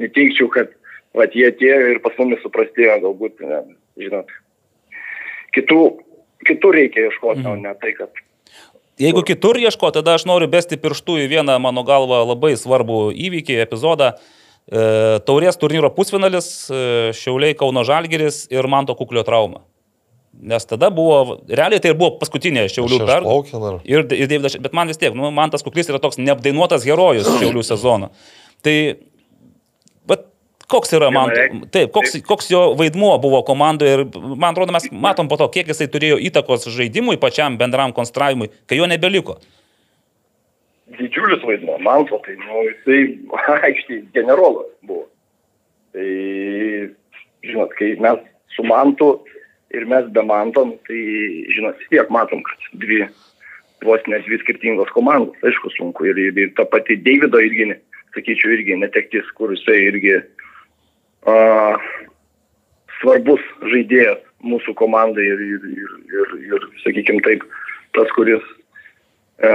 neteikčiau, kad vat jie atėjo ir pas mumis suprastėjo, galbūt, ne, žinot, kitų, kitų reikia ieškoti, mhm. o ne tai, kad Jeigu kitur ieško, tada aš noriu besti pirštų į vieną, mano galva, labai svarbų įvykį, epizodą. E, taurės turnyro pusfinalis, e, Šiauliai Kauno Žalgeris ir Manto Kuklio trauma. Nes tada buvo, realiai tai buvo paskutinė Šiaulių pergalė. Ir, ir Davidas, bet man vis tiek, nu, man tas Kuklis yra toks neapdainuotas herojus Šiaulių sezono. Tai, koks yra man, taip, koks, koks jo vaidmuo buvo komandoje ir man atrodo, mes matom po to, kiek jisai turėjo įtakos žaidimui, pačiam bendram konstravimui, kai jo nebeliko. Didžiulis vaidmuo, man to, tai, nu, jisai [LAUGHS] aikštėje generolas buvo. Tai, žinot, kai mes su mantu ir mes be manto, nu, tai, žinot, vis tiek matom, kad dvi, vos ne dvi skirtingos komandos, aišku, sunku. Ir, ir, ir ta pati Davido irgi, sakyčiau, irgi netektis, kur jisai irgi a, svarbus žaidėjas mūsų komandai ir, ir, ir, ir, ir sakykime taip, tas, kuris e,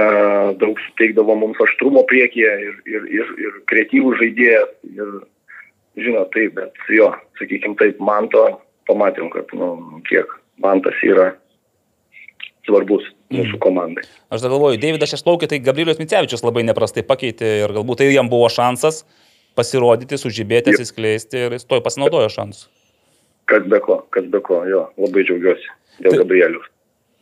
daug suteikdavo mums aštrumo priekyje ir, ir, ir, ir kreatyvų žaidėjas. Ir, žinot, taip, bet jo, sakykime taip, man to pamatėm, kad, nu, kiek man tas yra svarbus mūsų komandai. Aš dar galvoju, Davidas Šešplaukė, tai Gabrielius Micevičius labai neprastai pakeitė ir galbūt tai jam buvo šansas pasirodyti, sužibėti, atsiskleisti ir jis toj pasinaudojo šansų. Kas be ko, kas be ko, jo, labai džiaugiuosi dėl tai, Gabrielius.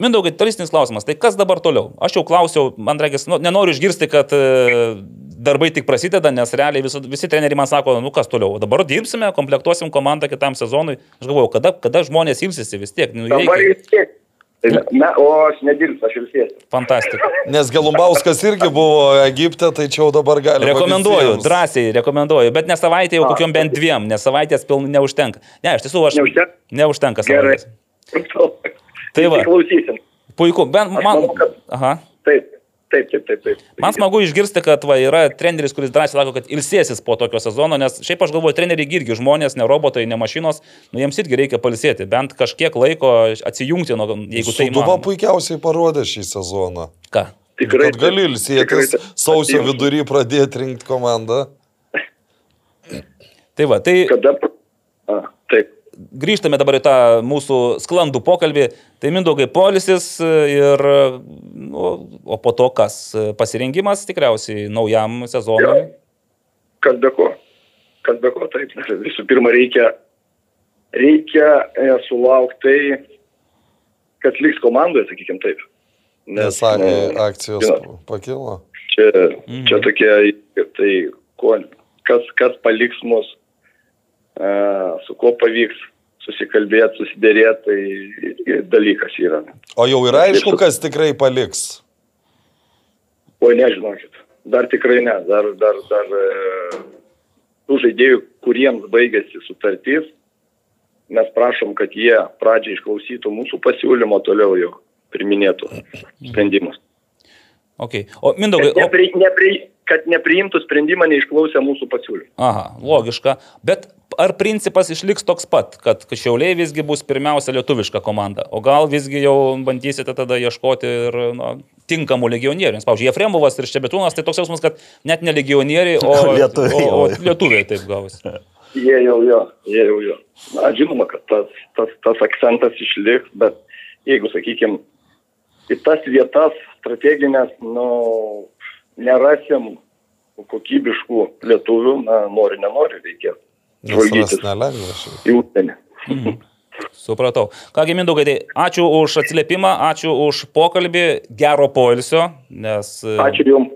Mindaugai, tolistinis klausimas, tai kas dabar toliau? Aš jau klausiau, man regis, nu, nenoriu išgirsti, kad e, darbai tik prasideda, nes realiai visi, visi treneriai man sako, nu kas toliau, dabar dirbsime, komplektuosim komandą kitam sezonui. Aš galvoju, kada, kada žmonės ilsisi vis tiek. Nu, dabar reikia... vis tiek. Na, o aš nedirbsiu, aš ilsiesiu. Fantastika. Nes Gelumbauskas irgi buvo Egipte, tai čia jau dabar gali. Rekomenduoju, visiems. drąsiai rekomenduoju, bet ne savaitę, jau kokiam bent dviem, nes savaitės pilnai neužtenka. Ne, iš tiesų aš. Neužtenka. Neužtenka savaitės. [LAUGHS] Tai va. Klausysim. Puiku, bent man. Manau, kad... Aha. Taip. Taip, taip, taip, taip. Man smagu išgirsti, kad va, yra treneris, kuris drąsiai sako, kad ilsėsis po tokio sezono, nes šiaip aš galvoju, treneriai irgi žmonės, ne robotai, ne mašinos, nu, jiems irgi reikia palisėti, bent kažkiek laiko atsijungti, nu, jeigu tai įmanoma. Suduva puikiausiai parodė šį sezoną. Ką? Tikrai. Kad gali ilsėtis, sausio vidury pradėti rinkti komandą. Tai va, tai... Kada... A, taip grįžtame dabar į tą mūsų sklandų pokalbį. Tai mindaugai polisis ir, nu, o po to kas? Pasirengimas tikriausiai naujam sezonui. Ja. Kas be ko? Kas be ko, taip. Visų pirma, reikia, reikia e, sulaukti tai, kad liks komandoje, sakykim taip. Nes, Nes nu, akcijos žinot, pakilo. Čia, mm. čia tokie, tai ko, kas, kas paliks mus su kuo pavyks susikalbėti, susidėrėti, tai dalykas yra. O jau yra aišku, kas tikrai paliks? O nežinokit, dar tikrai ne, dar, dar, dar e, tų žaidėjų, kuriems baigėsi sutartys, mes prašom, kad jie pradžiai išklausytų mūsų pasiūlymo, toliau jau priminėtų sprendimus. Okay. O Mindaugai. Nepri, nepri, kad nepriimtų sprendimą neišklausę mūsų pasiūlymų. Aha, logiška. Bet ar principas išliks toks pat, kad Šiauliai visgi bus pirmiausia lietuviška komanda, o gal visgi jau bandysite tada ieškoti ir nu, tinkamų legionierių. Nes, pavyzdžiui, Jefremovas ir Šebetūnas, tai toks jausmas, kad net ne legionieriai, o [LAUGHS] lietuviai, o, o lietuviai taip gavosi. Jie jau jo, jie jau jo. Na, žinoma, kad tas, tas, tas akcentas išliks, bet jeigu, sakykime, į tas vietas strateginės, nu, nerasim kokybiškų lietuvių, na, nori, nenori, reikės žvalgytis į užsienį. Mhm. [LAUGHS] Supratau. Kągi, Mindaugai, tai ačiū už atsiliepimą, ačiū už pokalbį, gero poilsio, nes... E, ačiū Jums.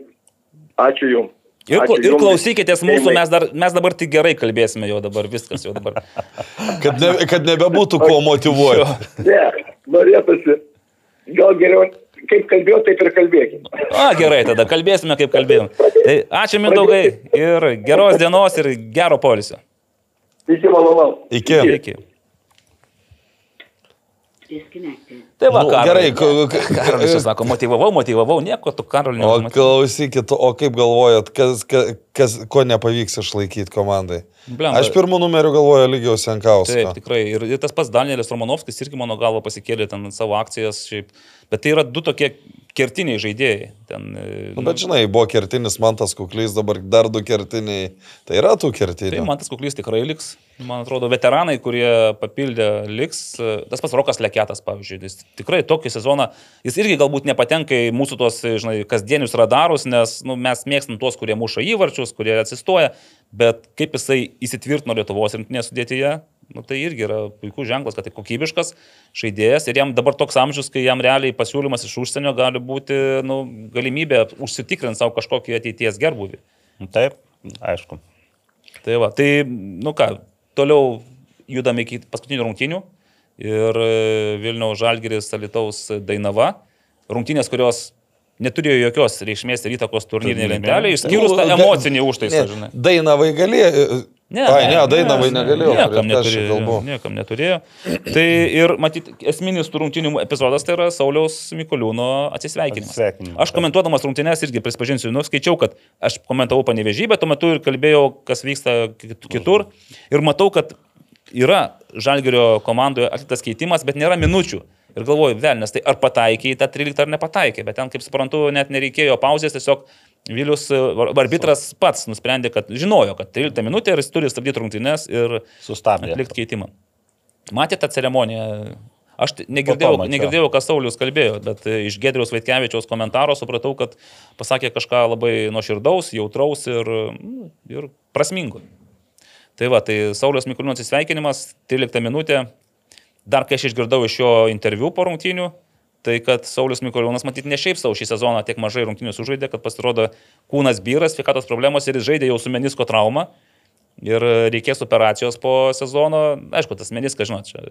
Ačiū Jums. Ir, Ačiū ir klausykitės mūsų, mes, dar, mes dabar tik gerai kalbėsime jau dabar, viskas jau dabar. [LAUGHS] kad, ne, kad nebebūtų kuo motivuoti. [LAUGHS] Ne, norėtųsi. Gal geriau kaip kalbėjau, taip ir kalbėkime. A, gerai, tada kalbėsime, kaip kalbėjom. Tai ačiū Mindaugai ir geros dienos ir gero polisio. Iki malonaus. Iki. Iki. Tai va, nu, gerai, Karolis sako, motivavau, motivavau, nieko tu Karolį nemotivavau. O klausykit, o kaip galvojat, kas, kas, ko nepavyks išlaikyti komandai? Blemba. Aš pirmų numerių galvoju lygiau Senkauską. Taip, tikrai. Ir, ir tas pats Danielis Romanovskis irgi mano galvo pasikėlė ten savo akcijas. Šiaip. Bet tai yra du tokie kertiniai žaidėjai. Ten, e, Nu, bet žinai, buvo kertinis Mantas Kuklys, dabar dar du kertiniai. Tai yra tų Tai kertinių. man tas kuklys tikrai liks. Man atrodo, veteranai, kurie papildė, liks. Tas pats Rokas Leketas, pavyzdžiui. Jis tikrai tokį sezoną, jis irgi galbūt nepatenka į mūsų tuos, žinai, kasdienius radarus, nes nu, mes mėgstam tuos, kurie muša įvarčius, kurie atsistoja, bet kaip jisai įsitvirtino Lietuvos rinktinės sudėtyje, nu, tai irgi yra puikus ženklas, kad tai kokybiškas žaidėjas ir jam dabar toks amžius, kai jam realiai pasiūlymas iš užsienio gali būti nu, galimybė užsitikrinti savo kažkokį ateities gerbuvį. Taip, aišku. Tai va, tai, nu ką, toliau judame iki paskutinių rungtynių ir e, Vilniaus Žalgiris Alitaus Dainava. Rungtynės, kurios neturėjo jokios reikšmės ir įtakos turnyrinė lentelė, išskyrus tą Nu, emocinį užtaisą, žinai. Dainavai galėjo. Ne, Ai, ne, Dainavai negalėjo. Niekam neturėjo, niekam neturėjo. Tai ir matyt, esminis rungtynių epizodas tai yra Sauliaus Mikoliūno atsisveikinimas. Atsisveikinimas, Aš komentuodamas rungtynės irgi prisipažinsiu, nu, skaičiau, kad aš komentavau panevežį, bet tuo metu ir kalbėjau, kas vyksta kit- kitur. Ir matau, kad yra Žalgerio komandoje atliktas keitimas, bet nėra minučių. Ir galvoju, vėl, nes tai ar pataikė į tą 13 ar nepataikė, bet ten, kaip suprantu, net nereikėjo pauzės, tiesiog Vilius e, arbitras pats nusprendė, kad žinojo, kad 13 minutė ir jis turi stabdyti rungtynės ir Sustabdė. atlikti keitimą. Matėte tą ceremoniją? Aš negirdėjau, negirdėjau, ką Saulis kalbėjo, bet e, iš Gedriaus Vaitkevičiaus komentaro supratau, kad pasakė kažką labai nuoširdaus, jautraus ir, mm, ir prasmingo. Tai va, tai Saulius Mikulino atsisveikinimas, 13 minutė. Dar kai aš išgirdau iš jo interviu po rungtynių, tai kad Saulis Mikulionas matyt ne šiaip savo šį sezoną tiek mažai rungtynių sužaidė, kad pasirodo kūnas byras, sveikatos problemos ir jis žaidė jau su menisko trauma. Ir reikės operacijos po sezono. Aišku, tas meniskas, žinot, čia,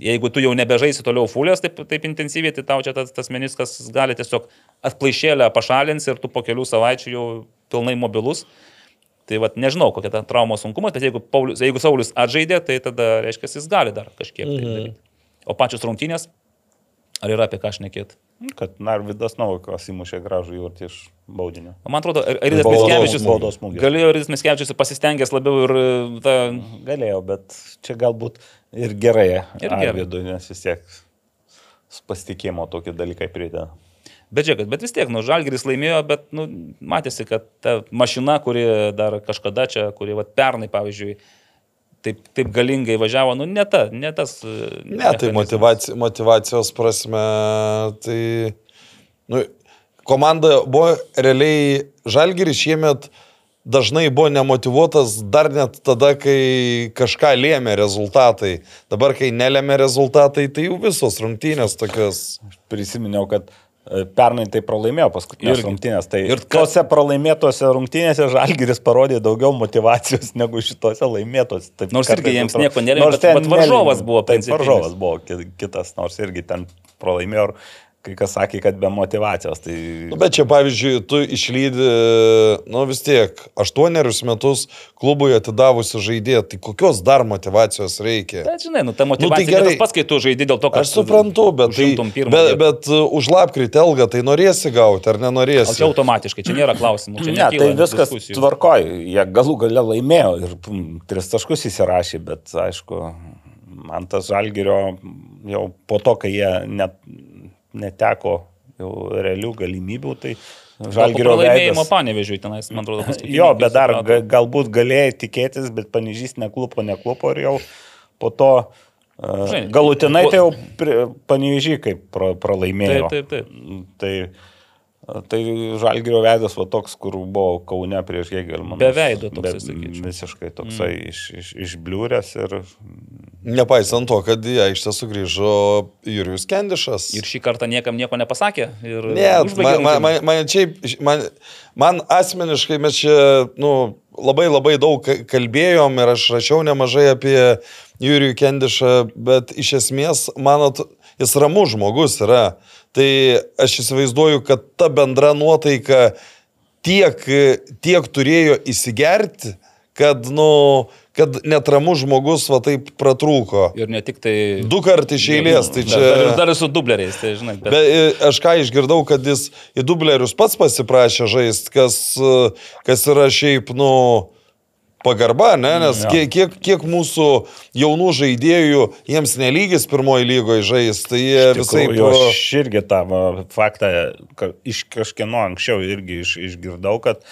jeigu tu jau nebežaisi toliau fulės taip, taip intensyviai, tai tau čia tas, tas meniskas gali tiesiog atplaišėlę pašalins ir tu po kelių savaičių jau pilnai mobilus. Tai vad nežinau, kokia ta traumos sunkumas, bet jeigu, Paulius, jeigu Saulis atžaidė, tai tada, reiškia, jis gali dar kažkiek tai daryti. O pačios rungtynės, ar yra apie ką šnekėti? Kad Narvidas Novakas įmušė gražų įvartį iš baudinio. Man atrodo, Baudos- Miskevičius galėjo Aridas Miskevičius pasistengęs labiau ir e, tą... Galėjau, bet čia galbūt ir gerai. Ir gerai. Arvydui, nes vis tiek pasitikėjimo tokie dalykai prideda. Bet žiūrėkit, bet vis tiek, nu, Žalgiris laimėjo, bet, nu, matėsi, kad ta mašina, kuri dar kažkada čia, kuri, va, pernai, pavyzdžiui, taip, taip galingai važiavo, nu, ne ta, ne tas. e, Ne, tai mechanizmas. motivaci, motivacijos prasme, tai nu, komanda buvo realiai Žalgiris šiemet dažnai buvo nemotivuotas dar net tada, kai kažką lėmė rezultatai. Dabar, kai nelėmė rezultatai, tai jau visos rungtynės tokios. Prisiminiau, kad e, pernai tai pralaimėjo paskutinės Irgi. rungtynės. Tai Ir ir tose pralaimėtose rungtynėse Žalgiris parodė daugiau motivacijos [LAUGHS] negu šitose laimėtose. Taip, Nors irgi jiems nieko nelėmė, Nors bet- ten bet varžovas nelėmė. buvo Taip, varžovas buvo ki- kitas, nors irgi ten pralaimėjo. ir Kai kas sakė, kad be motivacijos. Tai... Nu, bet čia, pavyzdžiui, tu išlydi, nu vis tiek, aštuonerius metus klubui atidavusi žaidėją, tai kokios dar motivacijos reikia? Bet, žinai, nu, ta motivacija nu, gerai. tai kai tu žaidži dėl to, kad Aš suprantu, bet, tai, pirmą bet, bet už lapkritį algą tai norėsi gauti ar nenorėsi? čia automatiškai, čia nėra klausimų. Čia Ne, tai viskas diskusijų. tvarkoj. Jie galų gale laimėjo ir pum, tris taškus įsirašė, bet aišku, man tas žalgerio jau po to, kai jie net, neteko jau realių galimybių, tai žalgerio Laimėjimo panevežiui tenais, man atrodo, paskui. Jo, bet dar ga, galbūt galėjai tikėtis, bet panežys neklupo, neklupo ir jau po to uh, galutinai tai jau panežy kaip pra, pralaimėjo. Taip, taip, taip. Tai, tai žalgerio veidas va toks, kur buvo Kaune prieš Hegelmaną. Be veido toksai, sakyčiau. Visiškai toksai mm. iš, iš, išbliūręs ir Nepaisant to, kad į aikštę sugrįžo Jurijus Kendišas. Ir šį kartą niekam nieko nepasakė. Ir Ne, užbaigė man, man, man, man, čia, man, man asmeniškai mes čia nu, labai labai daug ka- kalbėjom ir aš rašiau nemažai apie Jurijų Kendišą, bet iš esmės, manot, jis ramus žmogus yra. Tai aš įsivaizduoju, kad ta bendra nuotaika tiek, tiek turėjo įsigerti, kad, nu, kad netramus žmogus va taip pratrūko. Ir ne tik tai... Du kartus iš eilės, tai čia... Dar, dar, dar ir su dubleriais, tai žinai. Bet, Bet e, aš ką išgirdau, kad jis į dublerius pats pasiprašė žaisti, kas, e, kas yra šiaip, nu, pagarba, ne? nes Jo. kiek, kiek, mūsų jaunų žaidėjų jiems nelygis pirmoji lygoje žais, tai jie visai Aš irgi tą faktą iš kažkieno anksčiau irgi iš, išgirdau, kad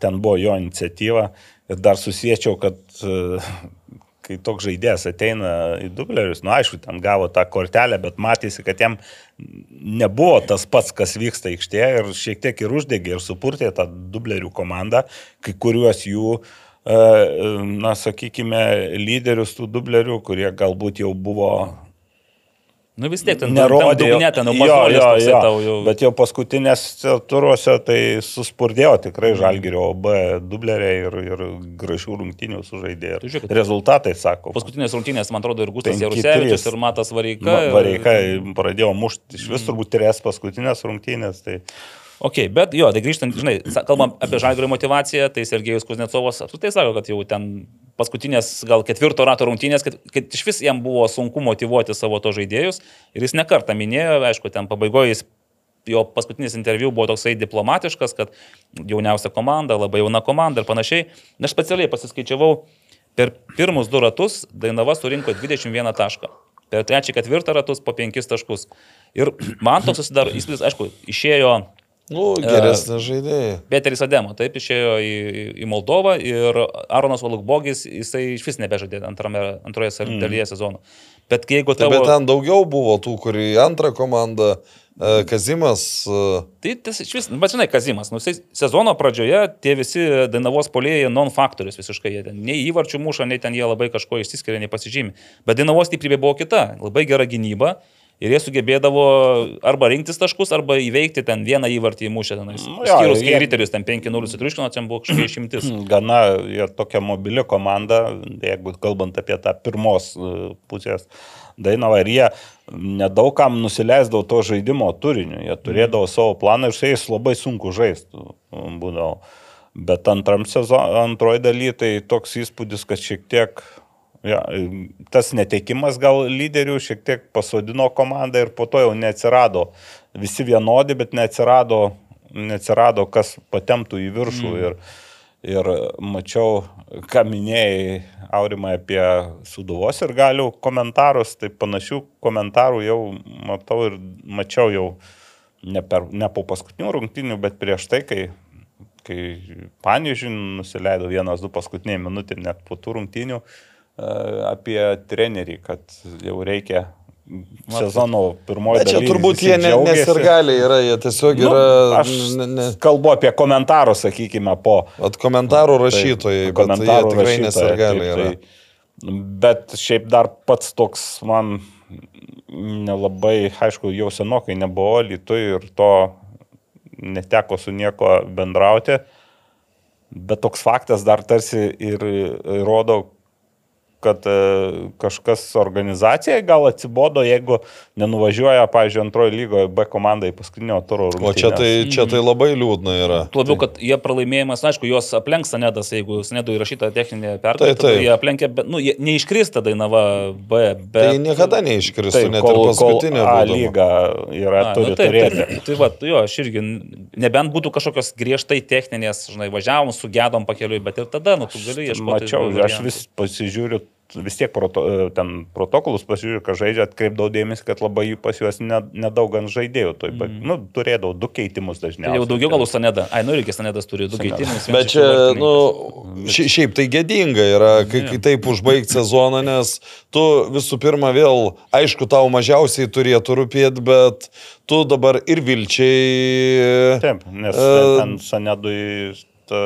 ten buvo jo iniciatyva ir dar susiečiau, kad e, kai toks žaidėjas ateina į dublerius, nu aišku, ten gavo tą kortelę, bet matėsi, kad jam nebuvo tas pats, kas vyksta aikštėje ir šiek tiek ir uždegė ir supurtė tą dublerių komandą, kai kuriuos jų e, na, sakykime, lyderius tų dublerių, kurie galbūt jau buvo Nu vis tiek ten nerodė. dugne, ten jau jo. tau jau. Bet jau paskutinės turuose tai suspurdėjo tikrai žalgerio B dubleriai ir, ir gražių rungtynių sužaidė. Ir žiūrėk, rezultatai, sako. Paskutinės rungtynės, man atrodo, ir Gustas Jarusevičius, ir Matas Vareika. Va- ir- Vareikai pradėjo mušti iš vis turbūt tris paskutinės rungtynės. Tai... Ok, bet jo, tai grįžtant, žinai, kalbam apie žalgerio motivaciją, tai Sergejus Kuznecovas apskritai sako, kad jau ten paskutinės, gal ketvirto rato rungtynės, kad, kad iš vis jam buvo sunku motivuoti savo to žaidėjus ir jis nekartą minėjo, aišku, ten pabaigoje jis jo paskutinis interviu buvo toksai diplomatiškas, kad jauniausia komanda, labai jauna komanda ir panašiai. Na, Aš specialiai pasiskaičiavau, per pirmus du ratus Dainava surinko 21 tašką. Per trečią, ketvirtą ratus po 5 taškus. Ir man toks susidaro įspūdis, aišku, išėjo nu, geresnė žaidėja. Peteris Ademo, taip išėjo į, į- Moldovą ir Aronas Valukbogis, jisai iš vis nebežaidė antrame, antroje mm. dalyje sezono. Bet jeigu tavo... bet ten daugiau buvo tų, kurie į antrą komandą, e, Kazimas, e, Tai tas iš vis, bet žinai, Kazimas, nu, sezono pradžioje tie visi Dainavos polėjai non-faktorius visiškai, jie ten nei įvarčių muša, nei ten jie labai kažko išsiskiria, nei pasižymi. Bet Dainavos stiprybė buvo kita, labai gera gynyba. Ir jie sugebėdavo arba rinktis taškus, arba įveikti ten vieną įvartį įmušę. Tenais. Nu jo, Skyrus, kai jie- Riterius ten 5-0 sutriuškino, ten buvo kažkokia išimtis. [CLEARS THROAT] Gana jie tokia mobili komanda, jeigu kalbant apie tą pirmos e, pusės dainavą. Ir jie nedaugam nusileisdavo to žaidimo turiniu. Jie turėdavo savo planą ir su jais labai sunku žaisti. Būdavo. Bet antram sezono, antroji daly tai toks įspūdis, kad šiek tiek Ja, tas netekimas gal lyderių šiek tiek pasodino komandą ir po to jau neatsirado. Visi vienodi, bet neatsirado, neatsirado kas patemtų į viršų. Mm. Ir, ir mačiau, ką minėjai Aurimai apie Suduvos ir galių komentarus, tai panašių komentarų jau matau ir mačiau jau ne, per, ne po paskutinių rungtynių, bet prieš tai, kai kai Paniežiui nusileido vienas, du paskutiniai minutė net po tų rungtynių, apie trenerį, kad jau reikia sezono pirmoji bet čia turbūt jie ne, nesirgaliai yra, jie tiesiog Nu, yra... aš ne, ne, kalbu apie komentarus, sakykime, po. At komentarų rašytojai, Tai, bet jie komentarų tikrai rašytojai, nesirgaliai taip, yra. tai- Bet šiaip dar pats toks man nelabai, aišku, jau senokai nebuvo Lietuvai ir to neteko su nieko bendrauti. Bet toks faktas dar tarsi ir rodo, kad e, kažkas organizacijai gal atsibodo, jeigu nenuvažiuoja, pavyzdžiui, antrojo lygoje B komandai paskutinio turo rungtynės. O čia tai, čia tai labai liūdna yra. Tuo labiau, kad jie pralaimėjimas, aišku, juos aplenks Sanedas, jeigu Sanedų įrašyta techninė pergalė, taip. tai jie aplenkė, bet, nu, jie neiškrista Dainava B, bet... Tai niekada neiškristų, Taip, net ir kol, kol paskutinė. A lyga yra, A, turi nu, taip, turėti. taip, tai va, jo, aš irgi, nebent būtų kažkokios griežtai techninės, žinai, važiavom, sugedom pakeliui, bet ir tada, nu, tu gali ieškoti. Mačiau, aš vis pasižiūriu, vis tiek proto, ten protokolus pasižiūriu, ką žaidžia, atkreipdavau dėmesį, kad labai jų pas juos ne- nedaug ant žaidėjų. Tai, mm. nu, turėdavau du keitimus Tai dažniausiai. jau daugiau gal už Sanedą. Ai, nu irgi Sanedas turi du Sanedas. keitimus. Bet čia, nu, šiaip tai gėdinga yra, kai, kai taip užbaigti sezoną, nes tu visų pirma vėl, aišku, tau mažiausiai turėtų rūpėti, bet tu dabar ir vilčiai. Taip, nes E, ten Sanedui ta,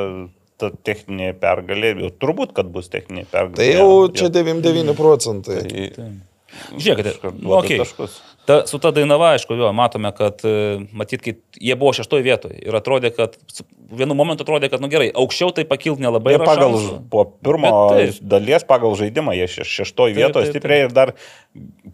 ta techninė pergalė, jau turbūt, kad bus techninė pergalė. Tai jau čia 99 procentai. Tai, Žiūrėkite, Iškart nu, okay. taškus. Ta, su ta dainava, aišku, jo, matome, kad, e, matyt, kai jie buvo šeštoje vietoje ir atrodė, kad vienu momentu atrodė, kad, nu gerai, aukščiau tai pakilti nelabai Ir pagal šansų. po pirmo Bet taip. dalies, pagal žaidimą, jie šeš- šeštoje vietoje stipriai ir dar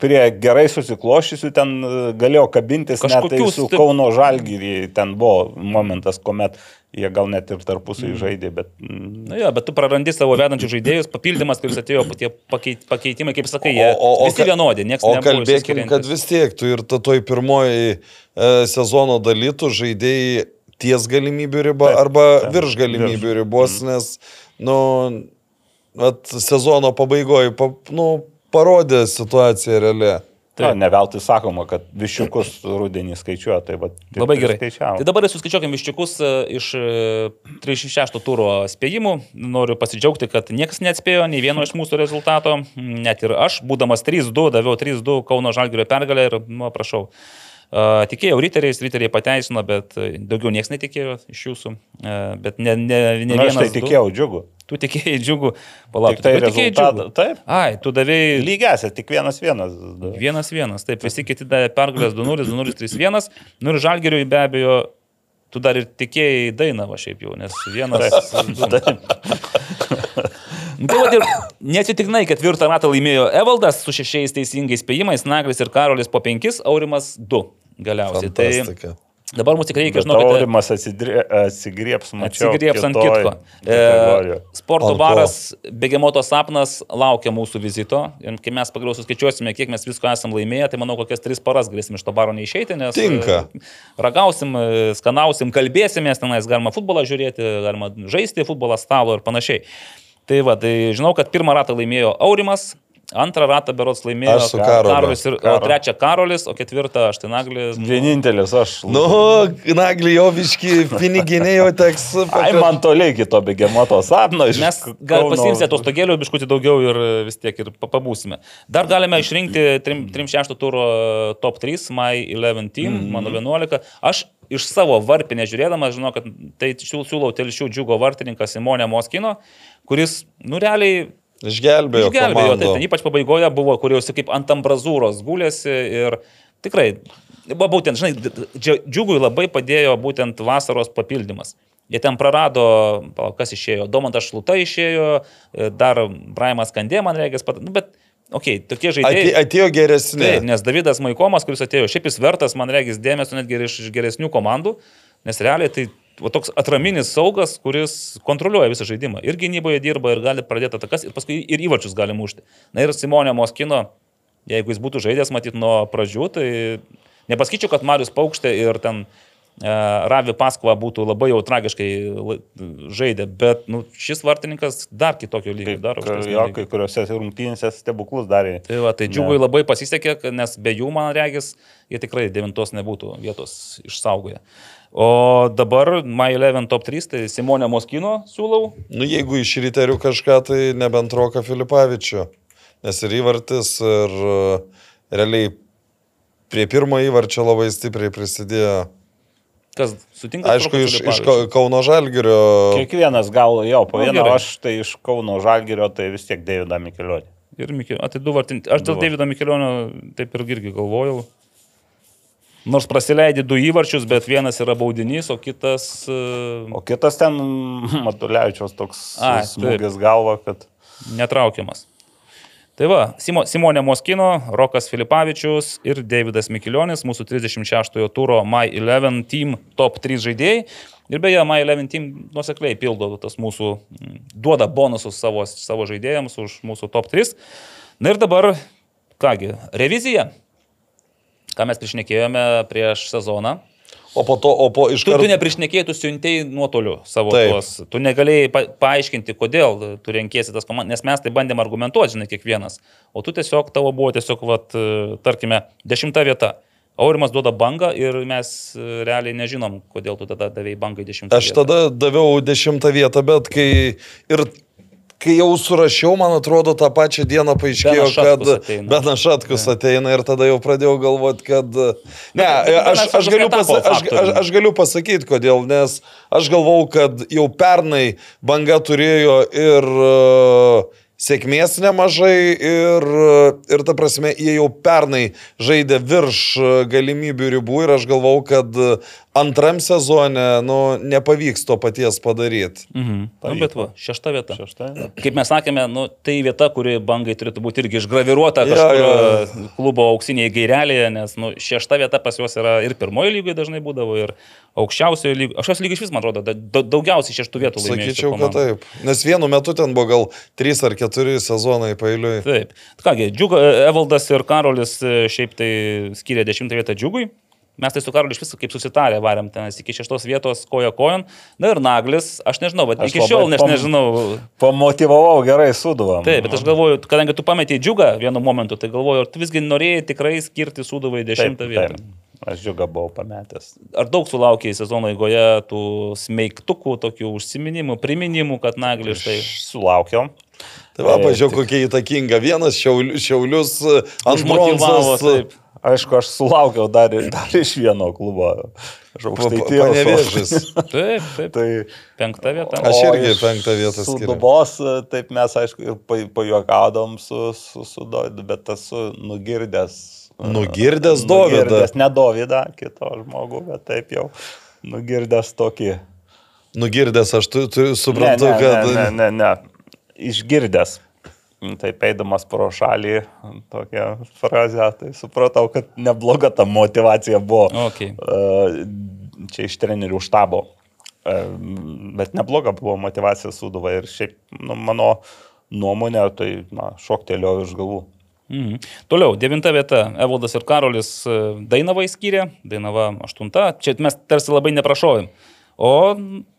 prie gerai susiklošysių ten e, galėjo kabintis net tai su Kauno Žalgyrį. Ten buvo momentas, kuomet jie gal net ir tarpusai Mhm. žaidė, bet mm, Na, jo, bet tu prarandi savo vedančius žaidėjus, papildymas, kuris atėjo, tie pakeit, pakeitimai, kaip sakai, jie visi ka- vienodi, niekas O nebuvo kalbėkim, kad išsiskiriantis. vis tiek tu ir toj pirmoji e, sezono dalytų žaidėjai ties galimybių riba Taip, arba taip, virš galimybių virš. ribos, nes, nu, vat, sezono pabaigoje pa, nu, parodė situaciją realią. Tai ne veltui sakoma, kad viščiukus rudenį skaičiuoja, tai va. Labai gerai. Tai dabar suskaičiuokim viščiukus e, iš e, 36 turo spėjimų. Noriu pasidžiaugti, kad niekas neatspėjo nei vieno iš mūsų rezultato. Net ir aš, būdamas 3-2, daviau 3-2 Kauno Žalgirio pergalę ir, nu, prašau. Tikėjau riteriais, riteriai pateisino, bet e, daugiau niekas netikėjo iš jūsų. Uh, bet ne, ne, ne Na, vienas. aš tai du. tikėjau džiugu. Tu tikėjai džiugų. Palauk, Tik tai rezultatą. Taip. Ai, tu davėjai Lygiausia, tik vienas vienas. Vienas vienas, taip, visi kiti davė pergalės 2-0, 2-0, 3-1. Nu ir žalgeriui be abejo, tu dar ir tikėjai Dainavą šiaip jau, nes vienas. [LAUGHS] Tai va, ir neatsitiknai ketvirtą ratą laimėjo Evaldas su šešiais teisingais spėjimais, Naglis ir Karolis po penkis, Aurimas du galiausiai. Tai Fantastika. dabar mums tik reikia, Bet žinokite, Aurimas atsigriebs, mačiau. Atsigriebs ant kitko. E, sporto baras Begemoto sapnas laukia mūsų vizito. Ir kai mes pagaliau suskaičiuosime, kiek mes visko esam laimėję, tai manau, kokias tris paras galėsim iš to baro neišeiti, nes... Tinka. e, Ragausim, e, skanausim, kalbėsimės, tenais galima futbolą žiūrėti, galima žaisti futbolą stalo ir panašiai. Tai va, tai žinau, kad pirmą ratą laimėjo Aurimas. Antrą ratą berots laimėjo Aš su Karoliu. Karolis, ir, Karo. trečią Karolis, o ketvirtą aš tai Naglis. Vienintelis aš. Nu, naglį jo viški, piniginiai jau teks. Ai, man toliai kito begemoto sapno. iš Mes gal pasimsime atostogėlių, biškutį daugiau ir e, vis tiek ir pa- pabūsime. Dar galime išrinkti 3-6 turo e, top 3, My 11 Team, mm -hmm. mano 11. Aš iš savo varpinę žiūrėdamas, žinau, kad tai siū- siūlau telšių džiugo vartininką Simonę Moskino, kuris, nu realiai, Išgelbėjo. išgelbėjo. Taip, ten ypač pabaigoje buvo, kur jau kaip ant ambrazūros gulėsi ir tikrai, buvo būtent, žinai, džiugui labai padėjo būtent vasaros papildymas. Jie ten prarado, kas išėjo, Domantas Šluta išėjo, e, dar Braimas Kandė, man reikia, nu, bet, okei, okay, tokie žaidėjai. atėjo geresni. Taip, nes Davidas Maikomas, kuris atėjo, šiaip jis vertas, man reikia, dėmesio netgi iš geresnių komandų, nes realiai tai va, toks atraminis saugas, kuris kontroliuoja visą žaidimą. Ir gynyboje dirba, ir gali pradėti atakas, ir paskui ir įvarčius gali mušti. Na ir Simonė Moskino, jeigu jis būtų žaidęs, matyt, nuo pradžių, tai nepasakyčiau, kad Marius Paukštė ir ten e, Ravi Paskva būtų labai jau tragiškai žaidę, bet nu, šis vartininkas dar kitokio lygio, Kaip, dar ka- aukštesnio jo, kai kuriuose rungtynėse stebuklus darė. Tai va, tai džiugui labai pasisekė, nes be jų, man regis, jie tikrai devintos nebūtų vietos išsaugoję. O dabar My 11 top 3, tai Simonė Moskino siūlau. Nu, jeigu iš ryterių kažką, tai nebent Roka Filipavičių. Nes ir įvartis, ir uh, realiai prie pirmo įvarčio labai stipriai prisidėjo. Kas sutinka? Aišku, iš, iš Kau- Kauno Žalgirio. Kiekvienas gal jo po Nu, vieną, gerai. aš tai iš Kauno Žalgirio, tai vis tiek Deividą Mikeliotį. Ir a, tai du vartinti. Aš dėl. Davido Mikėlionio taip ir irgi galvojau. Nors prasileidė du įvarčius, bet vienas yra baudinys, o kitas... Uh, O kitas ten [LAUGHS] Matulevičiaus toks Ai, smūgis galva, kad netraukiamas. Tai va, Simo, Simonė Moskino, Rokas Filipavičius ir Davidas Mikilionis, mūsų 36-ojo turo My 11 Team top 3 žaidėjai. Ir beje, My 11 Team nusekliai pildo tas mūsų, duoda bonusus savo, savo žaidėjams už mūsų top 3. Na ir dabar, kągi, revizija. Ką mes prišnekėjome prieš sezoną. O po to, o po iš Tu, karto. tu neprišnekėjai, tu siuntėjai nuotoliu savo Taip. tuos. Tu negalėjai pa, paaiškinti, kodėl tu renkėsi tas komandas, nes mes tai bandėm argumentuoti, žinai, kiekvienas. O tu tiesiog, tavo buvo tiesiog, vat, tarkime, dešimta vieta. Aurimas duoda bangą ir mes e, realiai nežinom, kodėl tu tada davėjai bangą į dešimtą Aš vietą. tada daviau dešimtą vietą, bet kai ir kai jau surašiau, man atrodo, tą pačią dieną paaiškėjo, kad. Benas Šatkus ateina ir tada jau pradėjau galvoti, kad... Ne, aš, aš, galiu, pasa, aš, aš, aš galiu pasakyti, kodėl, nes aš galvau, kad jau pernai banga turėjo ir uh, sėkmės nemažai ir, uh, ir ta prasme, jie jau pernai žaidė virš uh, galimybių ribų ir aš galvau, kad antram sezone nu, nepavyks to paties padaryti. Mhm. Nu, bet va, šešta vieta. šešta. Kaip mes sakėme, nu, tai vieta, kuri bangai turėtų būti irgi išgraviruota Jo, kažkur jo, e, klubo auksiniai gairelėje, nes nu, šešta vieta pas juos yra ir pirmoji lygoje dažnai būdavo, ir aukščiausioje lygoje. Aukščiausioje lygoje iš vis, man atrodo, da- da- daugiausiai šeštų vietų laimėjo. Sakyčiau, kad taip. Nes vienu metu ten buvo gal 3 ar 4 sezonai pailiui. Taip. Kągi, Džiuga, Evaldas ir Karolis e, šiaip tai skiria dešimtą vietą Džiugui. Mes tai su Karoliu iš viso kaip susitarę varėm ten iki šeštos vietos koja kojon. Na ir Naglis, aš nežinau, bet Aš iki šiol aš pam- nežinau. Pamotivavau gerai suduvam. Taip, bet aš galvoju, kadangi tu pametėjai džiugą vienu momentu, tai galvoju, ar tu visgi norėjai tikrai skirti Suduvai dešimtą vietą. Aš džiugą buvau pametęs. Ar daug sulaukiai sezono eigoje tų smeigtukų, tokių užsiminimų, priminimų, kad Naglis štai... Sulaukiam. Tai va, E, pažiūrėk, tik- kokia įtakinga. Vienas šiaulius, šiaulius e, ant bronzos. taip. Aišku, aš sulaukiau dar, dar iš vieno klubo. Iš aukštaitijos. Panevežys. Taip, taip. Tai Penkta vieta. Aš irgi penktą vietą skiriu. Sudubos, taip mes, aišku, ir pa- pajuokaudom su, su, su Dovydu, bet esu nugirdęs. Nugirdęs Dovydą? Nugirdęs ne Dovydą, kito žmogų, bet taip jau nugirdęs tokį. Nugirdęs, aš tu, tu, suprantu, ne, ne, kad... Ne, ne, ne, ne. Išgirdęs. Taip eidamas pro šalį, tokią frazę, tai supratau, kad nebloga ta motivacija buvo. Okay. E, Čia iš trenerių štabo. E, Bet nebloga buvo motivacija Suduvai ir šiaip, nu, mano nuomonė, tai na, šoktelio iš galvų. Mhm. Toliau, devinta vieta. Evaldas ir Karolis e, Dainavai skyrė, Dainava aštunta. Čia mes tarsi labai neprašovim. O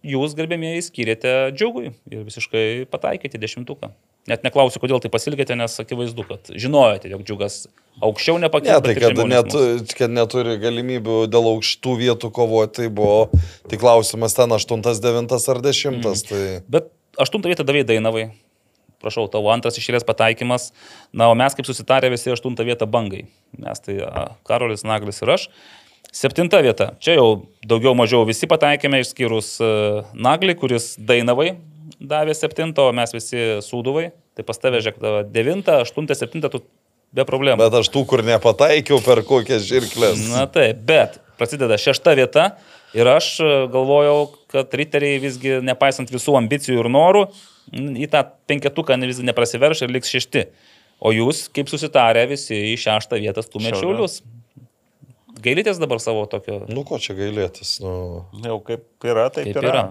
jūs, gerbėmieji, skyrėte džiugui ir visiškai pataikėte dešimtuką. Net neklausiu, kodėl tai pasilikėte, nes akivaizdu, kad žinojote, jog džiugas aukščiau Ne, nepakėlė. tai kad, net, kad neturi galimybių dėl aukštų vietų kovoti, tai buvo, tai klausimas ten 8, 9 ar 10. Mhm. Mm. Tai... Bet aštuntą vietą davė Dainavai. Prašau, tavo antras išėlės pataikymas. Na, o mes kaip susitarę visi aštuntą vietą bangai. Mes tai Karolis, Naglis ir aš. Septinta vieta. Čia jau daugiau mažiau visi pataikėme, išskyrus uh, Naglį, kuris Dainavai davė septintą, o mes visi Sūduvai. Tai pas tave, žiūrėk, tavo devintą, aštuntą, septintą, tu be problemų. Bet aš tų, kur nepataikiau per kokias žirklės. Na taip, bet prasideda šešta vieta ir aš e, galvojau, kad riteriai visgi, nepaisant visų ambicijų ir norų, į tą penketuką visgi neprasiverš ir liks šešti. O jūs, kaip susitarę, visi į šeštą vietą stumė Šiaulius. šiaulius. Gailitės dabar savo tokio. Nu, ko čia gailėtis, nu. Jau kaip yra, taip, Taip yra. yra.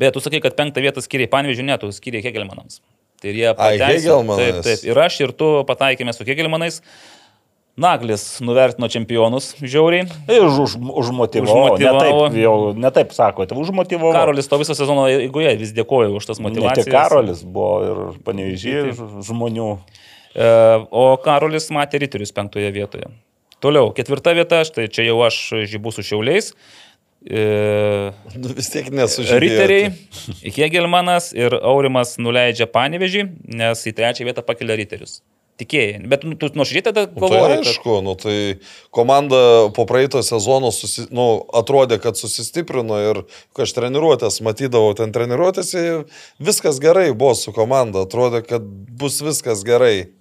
Bet tu sakai, kad penktą vietą skiriai Panvežių, ne, tu skiriai Hegelmanams. Tai ir jie pateisino. Taip, taip. Ir aš ir tu pataikėme su Hegelmanais. Naglis nuvertino čempionus žiauriai. Ir už, už, užmotivavo. Užmotivavo. Ne taip, jau, ne taip sakote, užmotivavo. Karolis to viso sezono eigoje vis dėkoju už tas Ne motivacijas. tik Karolis buvo ir panevežys žmonių. E, O Karolis matė riterius penktoje vietoje. Toliau, ketvirta vieta, štai čia jau aš žybu su šiauliais. E, nu vis tiek nesužinojau. Riteriai, Hegelmanas ir Aurimas nuleidžia panevežį, nes į trečią vietą pakelia riterius. Tikėjai. Bet nu, tu nuoširdžiai tada Nu, tai galvoji, kad... aišku, nu, tai komanda po praeito sezono susi, nu, atrodė, kad susistiprino ir kai aš treniruotės matydavau, ten treniruotėse viskas gerai buvo su komanda, atrodė, kad bus viskas gerai.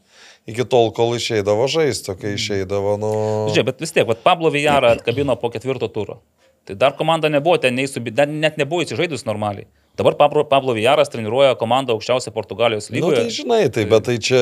Iki tol, kol išeidavo žaisti, kai išeidavo, nu... Žiūrėk, bet vis tiek, vat Pablo Vijarą atkabino po ketvirto turo. Tai dar komanda nebuvo ten, nei subi, dar net nebuvo įsižaidus normaliai. Dabar Pablo, Vijaras treniruoja komandą aukščiausią Portugalijos Nu, lygoje. tai žinai, tai, bet tai čia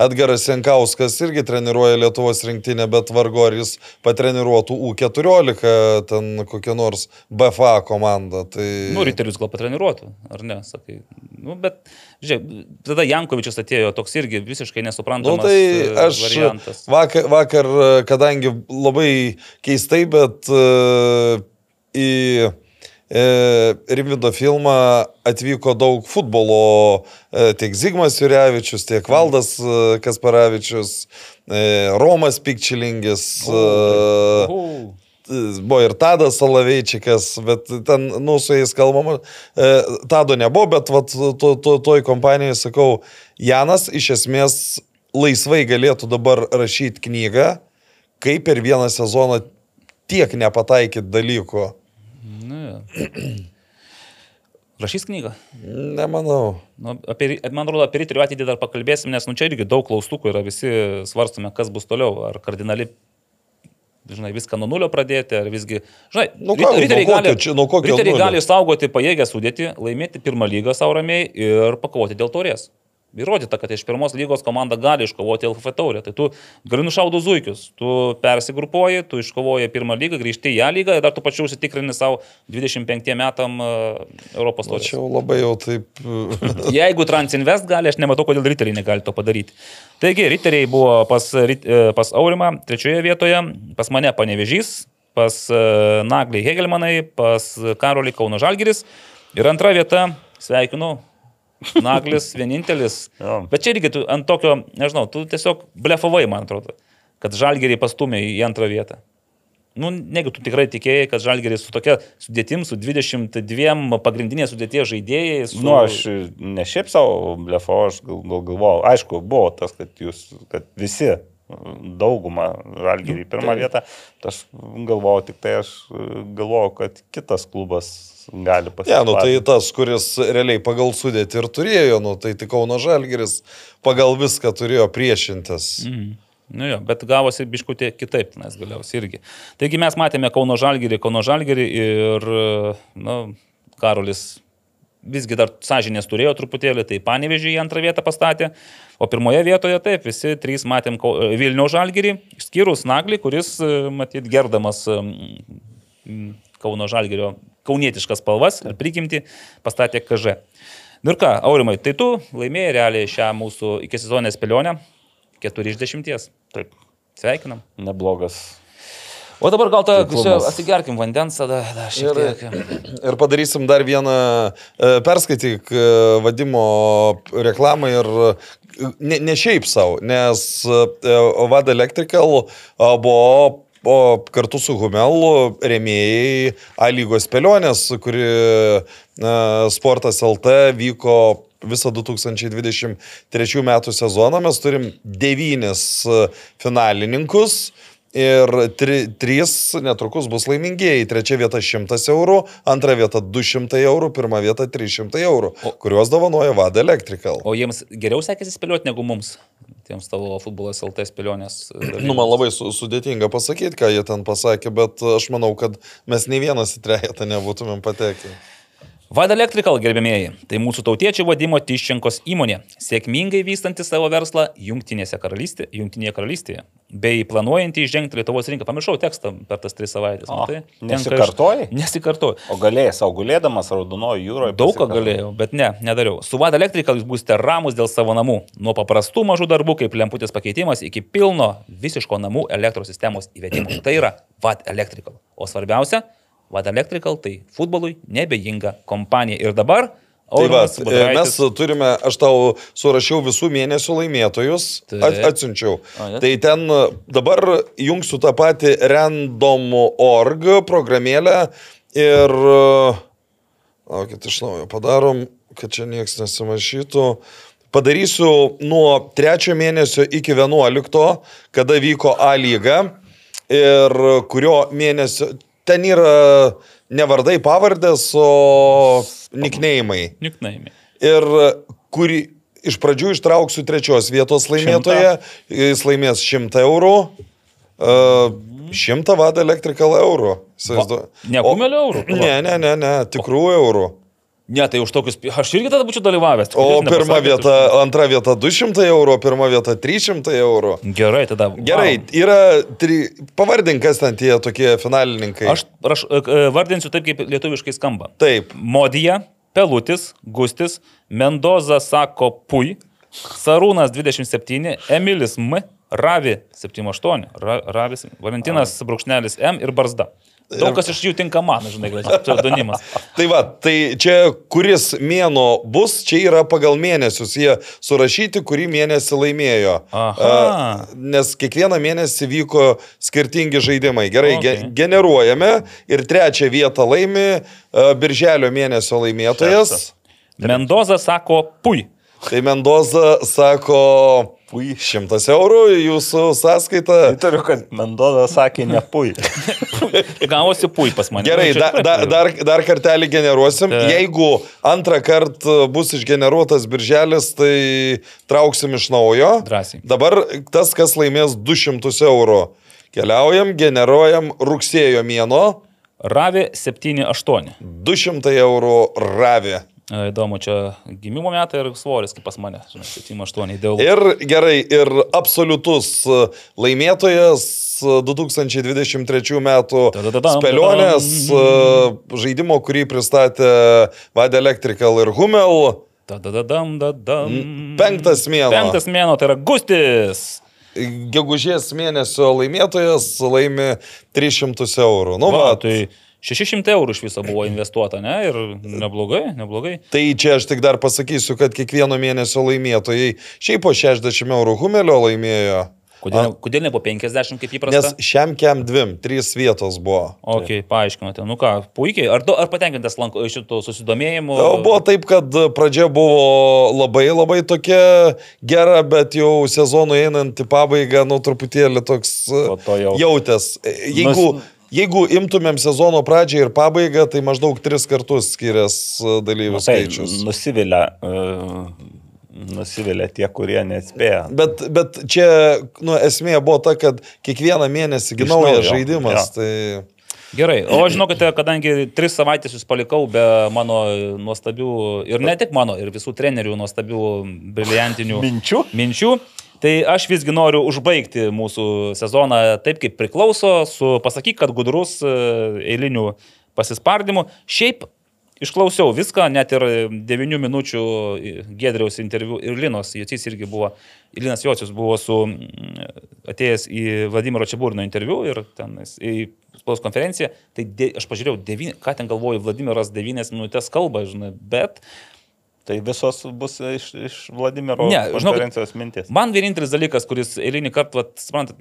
Edgaras Jankauskas irgi treniruoja Lietuvos rinktinę, bet vargu ar jis patreniruotų U14, ten kokią nors BFA komandą. Tai... Nu, riterius gal patreniruotų, ar ne, sakai. Nu, bet, žiūrėk, tada Jankovičius atėjo toks irgi visiškai Nu, nesuprantamas tai e, aš variantas. vakar, vakar, kadangi labai keistai, bet uh, į Rimvido filmą atvyko daug futbolo, uh, tiek Zigmas Jurevičius, tiek Valdas uh, Kasparavičius, Romas Pikčilingis. Uh, Uhu. Buvo ir Tadas Salaveičikas, bet ten, nu, su jais kalbama, e, Tado nebuvo, bet vat, to, to, toj kompanijai sakau, Janas iš esmės laisvai galėtų dabar rašyti knygą, kaip per vieną sezoną tiek nepataikyti dalykų. Nu. [CLEARS THROAT] Rašys knygą. Nemanau. Nu, apie, man atrodo, apie riterių ateitį dar pakalbėsim, nes nu, čia irgi daug klaustukų yra, visi svarstome, kas bus toliau. Ar kardinali, žinai, viską nuo nulio pradėti, ar visgi... Žinai, Nu ką, riteriai gali, čia- gali saugoti pajėgę sudėti, laimėti pirmą lygą savo ramiai ir pakovoti dėl taurės. Įrodyta, kad iš pirmos lygos komanda gali iškovoti LFF taurę. Tai tu gali nušaudų zuikius, tu persigrupuoji, tu iškovoji pirmą lygą, grįžti į ją lygą ir dar tu pačiu užsitikrini savo 25 metam uh, Europos taurės. Tačiau labai jau taip. [LAUGHS] Jeigu Transinvest gali, aš nematau, kodėl riteriai negali to padaryti. Taigi, riteriai buvo pas, e, pas Aurimą trečioje vietoje, pas mane panevežys, pas e, Naglį Hegelmanai, pas Karolį Kauno Žalgiris. Ir antra vieta, sveikinu, Naglis vienintelis. Jo. Bet čia irgi tu ant tokio, nežinau, tu tiesiog blefavai, man atrodo, kad Žalgirį pastumė į antrą vietą. Nu, negi tu tikrai tikėjai, kad Žalgeris su tokia sudėtim, su 22 pagrindinės sudėties žaidėjais. Su... Nu, aš ne šiaip savo blefo, aš gal, gal galvojau, aišku, buvo tas, kad jūs, kad visi, dauguma žalgyrį į pirmą vietą, tai aš galvojau, tik tai aš galvojau, kad kitas klubas gali Ne, pasiekti. nu tai tas, kuris realiai pagal sudėti ir turėjo, nu tai tik Kauno Žalgeris pagal viską turėjo priešintis. Mm. Nu jo, bet gavosi biškutė kitaip tenais galiausiai irgi. Taigi mes matėme Kauno Žalgirį, Kauno Žalgirį ir, nu, Karolis visgi dar sąžinės turėjo truputėlį, tai Panevežį į antrą vietą pastatė, o pirmoje vietoje taip, visi trys matėm Vilniaus Žalgirį, išskyrus Naglį, kuris, matyt, gerdamas Kauno Žalgirio kaunietiškas spalvas ir prigimti pastatė KŽ. Nu ir ką, Aurimai, tai tu laimėjai realiai šią mūsų iki sezonės spėlionę 4 iš 10. Taip, Sveikinam. neblogas. O dabar gal tą atsigerkim vandens, tada da, šiek Ir- tiek. Ir padarysim dar vieną, e, perskaityk e, vadimo reklamą ir e, ne, ne šiaip savo, nes Vada Electrical buvo o kartu su Humel remėjai A lygos spėlionės, kuri Sportas LT vyko visą 2023 metų sezoną. Mes turim devynis finalininkus. Ir tri, trys netrukus bus laimingieji. Trečia vieta 100 eurų, antra vieta 200 eurų, pirma vieta 300 eurų, kuriuos dovanoja Vada Electrical. O jiems geriau sekėsi spėlioti negu mums, tiems tavo futbolas LT spėlionės. [CLEARS THROAT] Nu, man labai su, sudėtinga pasakyti, ką jie ten pasakė, bet aš manau, kad mes nei vienas į trejetą nebūtumėm patekę. Vada Electrical, gerbėmėjai, tai mūsų tautiečių vadimo Tiščenkos įmonė, sėkmingai vystanti savo verslą karalystė, Junktinėje karalystėje, bei planuojanti įžengti Lietuvos rinką. Pamiršau tekstą per tas tris savaitės. O, matai? Tenka nesikartojai? iš- Nesikartoju. O galėjai savo gulėdamas raudonojo jūroje. Daug ką galėjau, bet ne, nedariau. Su Vada Electrical jūs būsite ramus dėl savo namų. Nuo paprastų mažų darbų kaip lemputės pakeitimas iki pilno visiško namų elektros sistemos įvedimo. Tai yra Vada Electrical. O svarbiausia, Vada Electrical tai futbolui nebejinga kompanija. Ir dabar... Tai va, Budraitis- mes turime, aš tau surašiau visų mėnesių laimėtojus, at, atsiunčiau. O. Tai ten dabar jungsiu tą patį random.org programėlę ir... Laukit, iš naujo padarom, kad čia niekas nesimašytų. Padarysiu nuo trečio mėnesio iki 11, kada vyko A lyga ir kurio mėnesio ten yra ne vardai pavardės, o nikneimai. Nickname. Ir kurį iš pradžių ištrauksiu trečios vietos laimėtoją, jis laimės 100 eurų. Uh, 100 vada electrical eurų. Įsivaizduoju. Ne O- kumelio eurų? Ne, ne, ne, ne, tikrų eurų. Ne, tai už tokius... Aš irgi tada būčiau dalyvavęs. O pirma vieta, antra vieta 200 eurų, pirma vieta 300 eurų. už- Gerai, tada. Gerai, Wow. yra, tri... pavardink, kas ten tie tokie finalininkai. Aš raš, e, vardinsiu taip, kaip lietuviškai skamba. Taip, Modija, Pelutis, Gustis, Mendoza sako Pui, Sarūnas 27, Emilis M, Ravi 78, Ra, Ravis, Valentinas Brūkšnelis M ir Barzda. Daug kas iš jų tinka man, žinai, gal pseudonimas. [LAUGHS] Tai va, tai čia kuris mėno bus, čia yra pagal mėnesius. Jie surašyti, kurį mėnesį laimėjo. Aha. A, Nes kiekvieną mėnesį vyko skirtingi žaidimai. Gerai, Okay. generuojame ir trečią vietą laimi birželio mėnesio laimėtojas. Šeštas. Mendoza sako Pui. Tai Mendoza sako, pui, šimtas eurų į jūsų sąskaitą. Įtariu, kad Mendoza sakė nepui. [LAUGHS] Gavosi Pui pas mane. Gerai, da, da, dar, dar kartelį generuosim. Taip. Jeigu antrą kartą bus išgeneruotas birželis, tai trauksim iš naujo. Drąsiai. Dabar tas, kas laimės 200 eurų. Keliaujam, generuojam rugsėjo mėno. Ravi 78. 200 eurų ravė. E, Įdomu, čia gimimo metai ir svoris, kaip pas mane. Žinai, 78 idealu. Ir gerai, ir absoliutus e, laimėtojas e, 2023 metų Tadadadam, spėlionės e, žaidimo, kurį pristatė Vade Electrical ir Humel. Dadadadam, dadam. Penktas mėnuo. Penktas mėno, tai yra Gustis. gegužės mėnesio laimėtojas laimi 300 eurų. Nu, Va, va, tai 600 eurų iš viso buvo investuota, ne? Ir neblogai, neblogai. Tai čia aš tik dar pasakysiu, kad kiekvieno mėnesio laimėtojai šiaip po 60 eurų Humelio laimėjo. Kodėl, kodėl ne po 50 kaip įprasta? Nes šiam kem dvim, trys vietos buvo. Ok, paaiškinote. Nu ką, puikiai. Ar, ar patenkintas lanko, šito susidomėjimu? O Buvo taip, kad pradžia buvo labai labai tokia gera, bet jau sezonui einant į pabaigą, nu truputėlį toks to jau- jautęs. Jeigu, jeigu imtumėm sezono pradžią ir pabaigą, tai maždaug tris kartus skirias e, dalyvių Tai skaičius. nusivilia, uh, nusivilia tie, kurie nespėja. Bet, bet čia nu, esmė buvo ta, kad kiekvieną mėnesį naujo, žaidimas. jo. Tai... Gerai, o aš žinokite, kadangi tris savaitės jūs palikau be mano nuostabių, ir ne tik mano, ir visų trenerių nuostabių, briliantinių Minčių? minčių, tai aš visgi noriu užbaigti mūsų sezoną taip, kaip priklauso, su pasakyk, kad gudrus e, eilinių pasispardimų. Šiaip Išklausiau viską, net ir 9 minučių Gedriaus interviu ir Linos Jocys irgi buvo, Linas Jocius buvo su, atėjęs į Vladimiro Čiabūrino interviu ir ten į spaudos konferenciją, tai de, aš pažiūrėjau, devyni, ką ten galvoju, Vladimiras 9 minutės kalba, žinai, bet Tai visos bus iš, iš Vladimiro Ne, konferencijos mintis. Man vienintelis dalykas, kuris eilinį kartą, suprantat,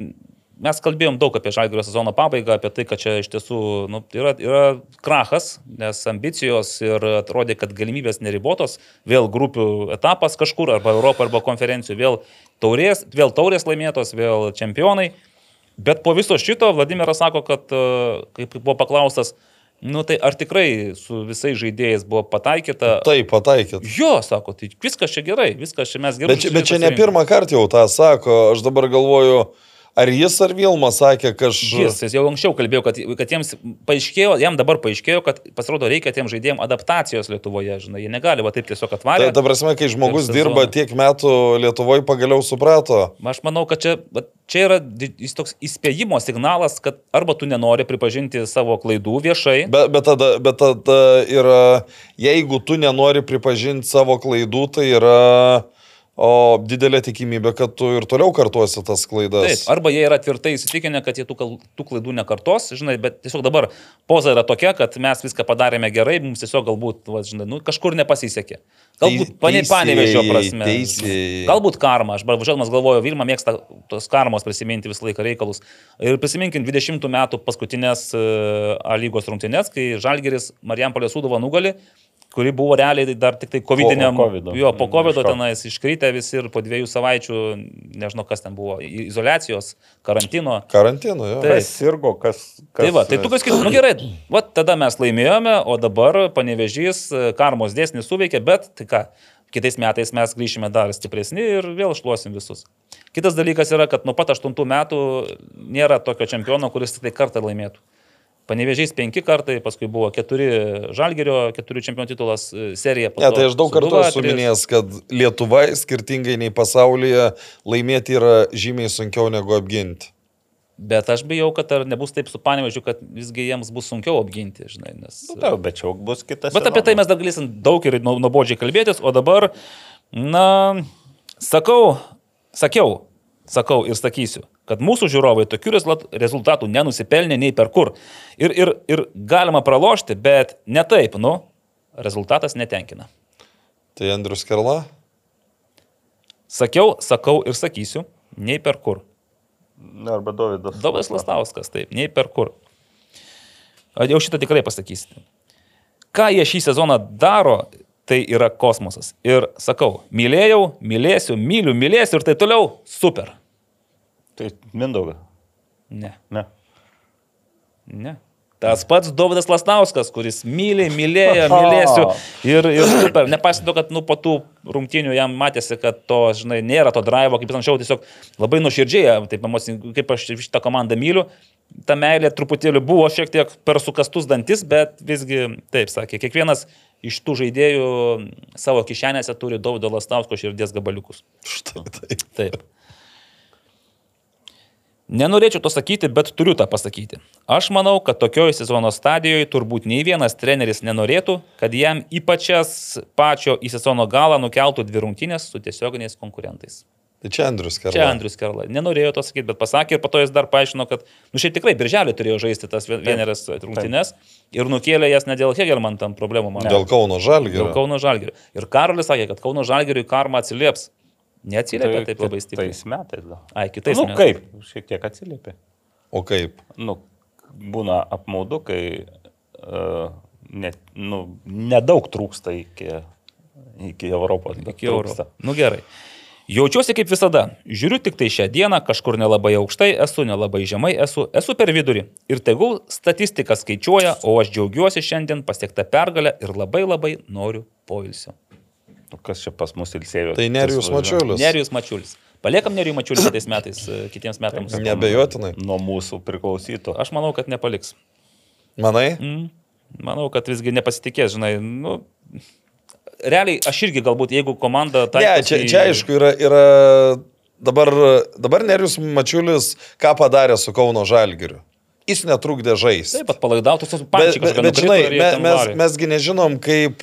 mes kalbėjom daug apie žalgerio sezono pabaigą, apie tai, kad čia iš tiesų nu, yra, yra krachas, nes ambicijos ir atrodė, kad galimybės neribotos, vėl grupių etapas kažkur, arba Europo, arba konferencijų, vėl taurės, vėl taurės laimėtos, vėl čempionai. Bet po viso šito Vladimiras sako, kad, e, kaip buvo paklaustas, nu tai ar tikrai su visais žaidėjais buvo pataikyta? Taip, pataikėt. Jo, sako, tai viskas čia gerai, viskas čia mes gerai. Bet, čia- bet čia ne pirmą kartą jau tą sako, aš dabar galvoju, ar jis ar Vilma sakė kažkas. Jis, jis jau anksčiau kalbėjo, kad, kad jiems paaiškėjo, jam dabar paaiškėjo, kad pasirodo reikia tiem žaidėjim adaptacijos Lietuvoje, žinai, jie negali va taip tiesiog Tai atvaryti. ta prasme, kai žmogus dirba tiek metų Lietuvoje, pagaliau suprato. Aš manau, kad čia, čia yra jis toks įspėjimo signalas, kad arba tu nenori pripažinti savo klaidų viešai, Bet, bet, tada, bet tada yra, jeigu tu nenori pripažinti savo klaidų, tai yra o, didelė tikimybė, kad tu ir toliau kartuosi tas klaidas. Taip, arba jie yra tvirtai įsitikinę, kad jie tų, tų klaidų nekartos, žinai, bet tiesiog dabar poza yra tokia, kad mes viską padarėme gerai, mums tiesiog galbūt, va, žinai, nu, kažkur nepasisekė. Galbūt pane, panevežio prasme. teisėjai. Galbūt karma, aš važiuodamas galvoju, Vilma mėgsta tos karmos prisiminti visą laiką reikalus. Ir prisiminkim 20 metų paskutinės uh, A lygos rungtynės, kai Žalgeris Marijampolė Sūduva nugali kuri buvo realiai dar tik tai COVID-19. Po covido. Jo, po Mm, COVID tenais iškritę visi ir po dviejų savaičių, nežinau kas ten buvo, izolacijos, karantino. Karantino, jo. Kas sirgo, kas... kas Tai va, tai tu kas kitas, nu gerai, va tada mes laimėjome, o dabar panevežys karmos dėsnis suveikė, bet tai ką, kitais metais mes grįšime dar stipresni ir vėl šluosim visus. Kitas dalykas yra, kad nuo pat 8 metų nėra tokio čempiono, kuris tik tai kartą laimėtų. Panevežys penki kartai, paskui buvo keturi žalgerio, keturių čempionų titulas e, serija. Ne, tai aš daug kartų esu minėjęs, kad Lietuva, skirtingai nei pasaulyje, laimėti yra žymiai sunkiau negu apginti. Bet aš bijau, kad ar nebus taip su panevežiu, kad visgi jiems bus sunkiau apginti, žinai, nes... Nu, taip, bet čia bus kitas. Bet apie tai mes dar galėsim daug ir nu- nuobodžiai kalbėtis, o dabar, na, sakau, sakiau, sakau ir sakysiu, kad mūsų žiūrovai tokių rezultat- rezultatų nenusipelnė nei per kur. Ir, ir, ir galima pralošti, bet ne taip, nu, rezultatas netenkina. Tai Andrius Kerla? Sakiau, sakau ir sakysiu, nei per kur. Arba Davidas. Dovydas Lastauskas, taip, nei per kur. A, Jau šitą tikrai pasakysite. Ką jie šį sezoną daro, tai yra kosmosas. Ir sakau, mylėjau, mylėsiu, myliu, mylėsiu ir taip toliau, super. Tai Mindaugas. Ne, Ne. ne. Tas pats Dovydas Lastauskas, kuris myli, mylėjo, [LAUGHS] mylėsiu ir, ir [LAUGHS] super. Nepasito, kad nu, po tų rungtynių jam matėsi, kad to, žinai, nėra to drivo, kaip jis anksčiau tiesiog labai nuoširdžiai, taip, emocin- kaip aš šitą komandą myliu. Ta meilė truputėlį buvo šiek tiek per sukastus dantis, bet visgi, taip sakė, kiekvienas iš tų žaidėjų savo kišenėse turi Dovydo Lastausko širdies gabaliukus. Štai taip. Taip. Nenorėčiau to sakyti, bet turiu tą pasakyti. Aš manau, kad tokioje sezono stadijoje turbūt nei vienas treneris nenorėtų, kad jam į pačias pačio į sezono galą nukeltų dvi rungtynės su tiesioginiais konkurentais. Tai čia Andrius Kerla. Čia Andrius Kerla. Nenorėjo to sakyti, bet pasakė ir po to jis dar paaiškino, kad, nu šiaip tikrai birželį turėjo žaisti tas vien- vienerias rungtynes ir nukėlė jas ne dėl Hegelman tam problemų, man. Dėl Kauno Žalgirio. Dėl Kauno Žalgirio. Ir Karolis sakė, kad Kauno Žalgiriui karma atsilieps. Neatsiliepia taip labai stipriai. Tais metais gal. Ai, kitais Nu metais. kaip, šiek tiek atsiliepė. O kaip? Nu, būna apmaudu, kai uh, net, nu, nedaug trūksta iki, iki Europos. Iki euro. trūksta. Nu gerai. Jaučiuosi kaip visada. Žiūriu tik tai šią dieną, kažkur nelabai aukštai esu, nelabai žemai esu, esu per vidurį. Ir tegul statistika skaičiuoja, o aš džiaugiuosi šiandien pasiektą pergalę ir labai labai noriu poilsio. Nu, Kas čia pas mus ilsėjo? Tai Nerijus Mačiulis. Nerijus Mačiulis. Paliekam Nerijų Mačiulį kitais metais, e, kitiems metams. Nebejotinai. Nuo mūsų priklausytų. Aš manau, kad nepaliks. Manai? Mm. Manau, kad visgi nepasitikės, žinai. Nu, realiai, aš irgi galbūt, jeigu komanda... Ne, čia, į- čia aišku yra, yra dabar, dabar Nerius Mačiulis ką padarė su Kauno Žalgiriu. Jis netrukdė žaisti. Taip, pat palaidautų su Bet, bet, žinai, me, mes, mesgi nežinom, kaip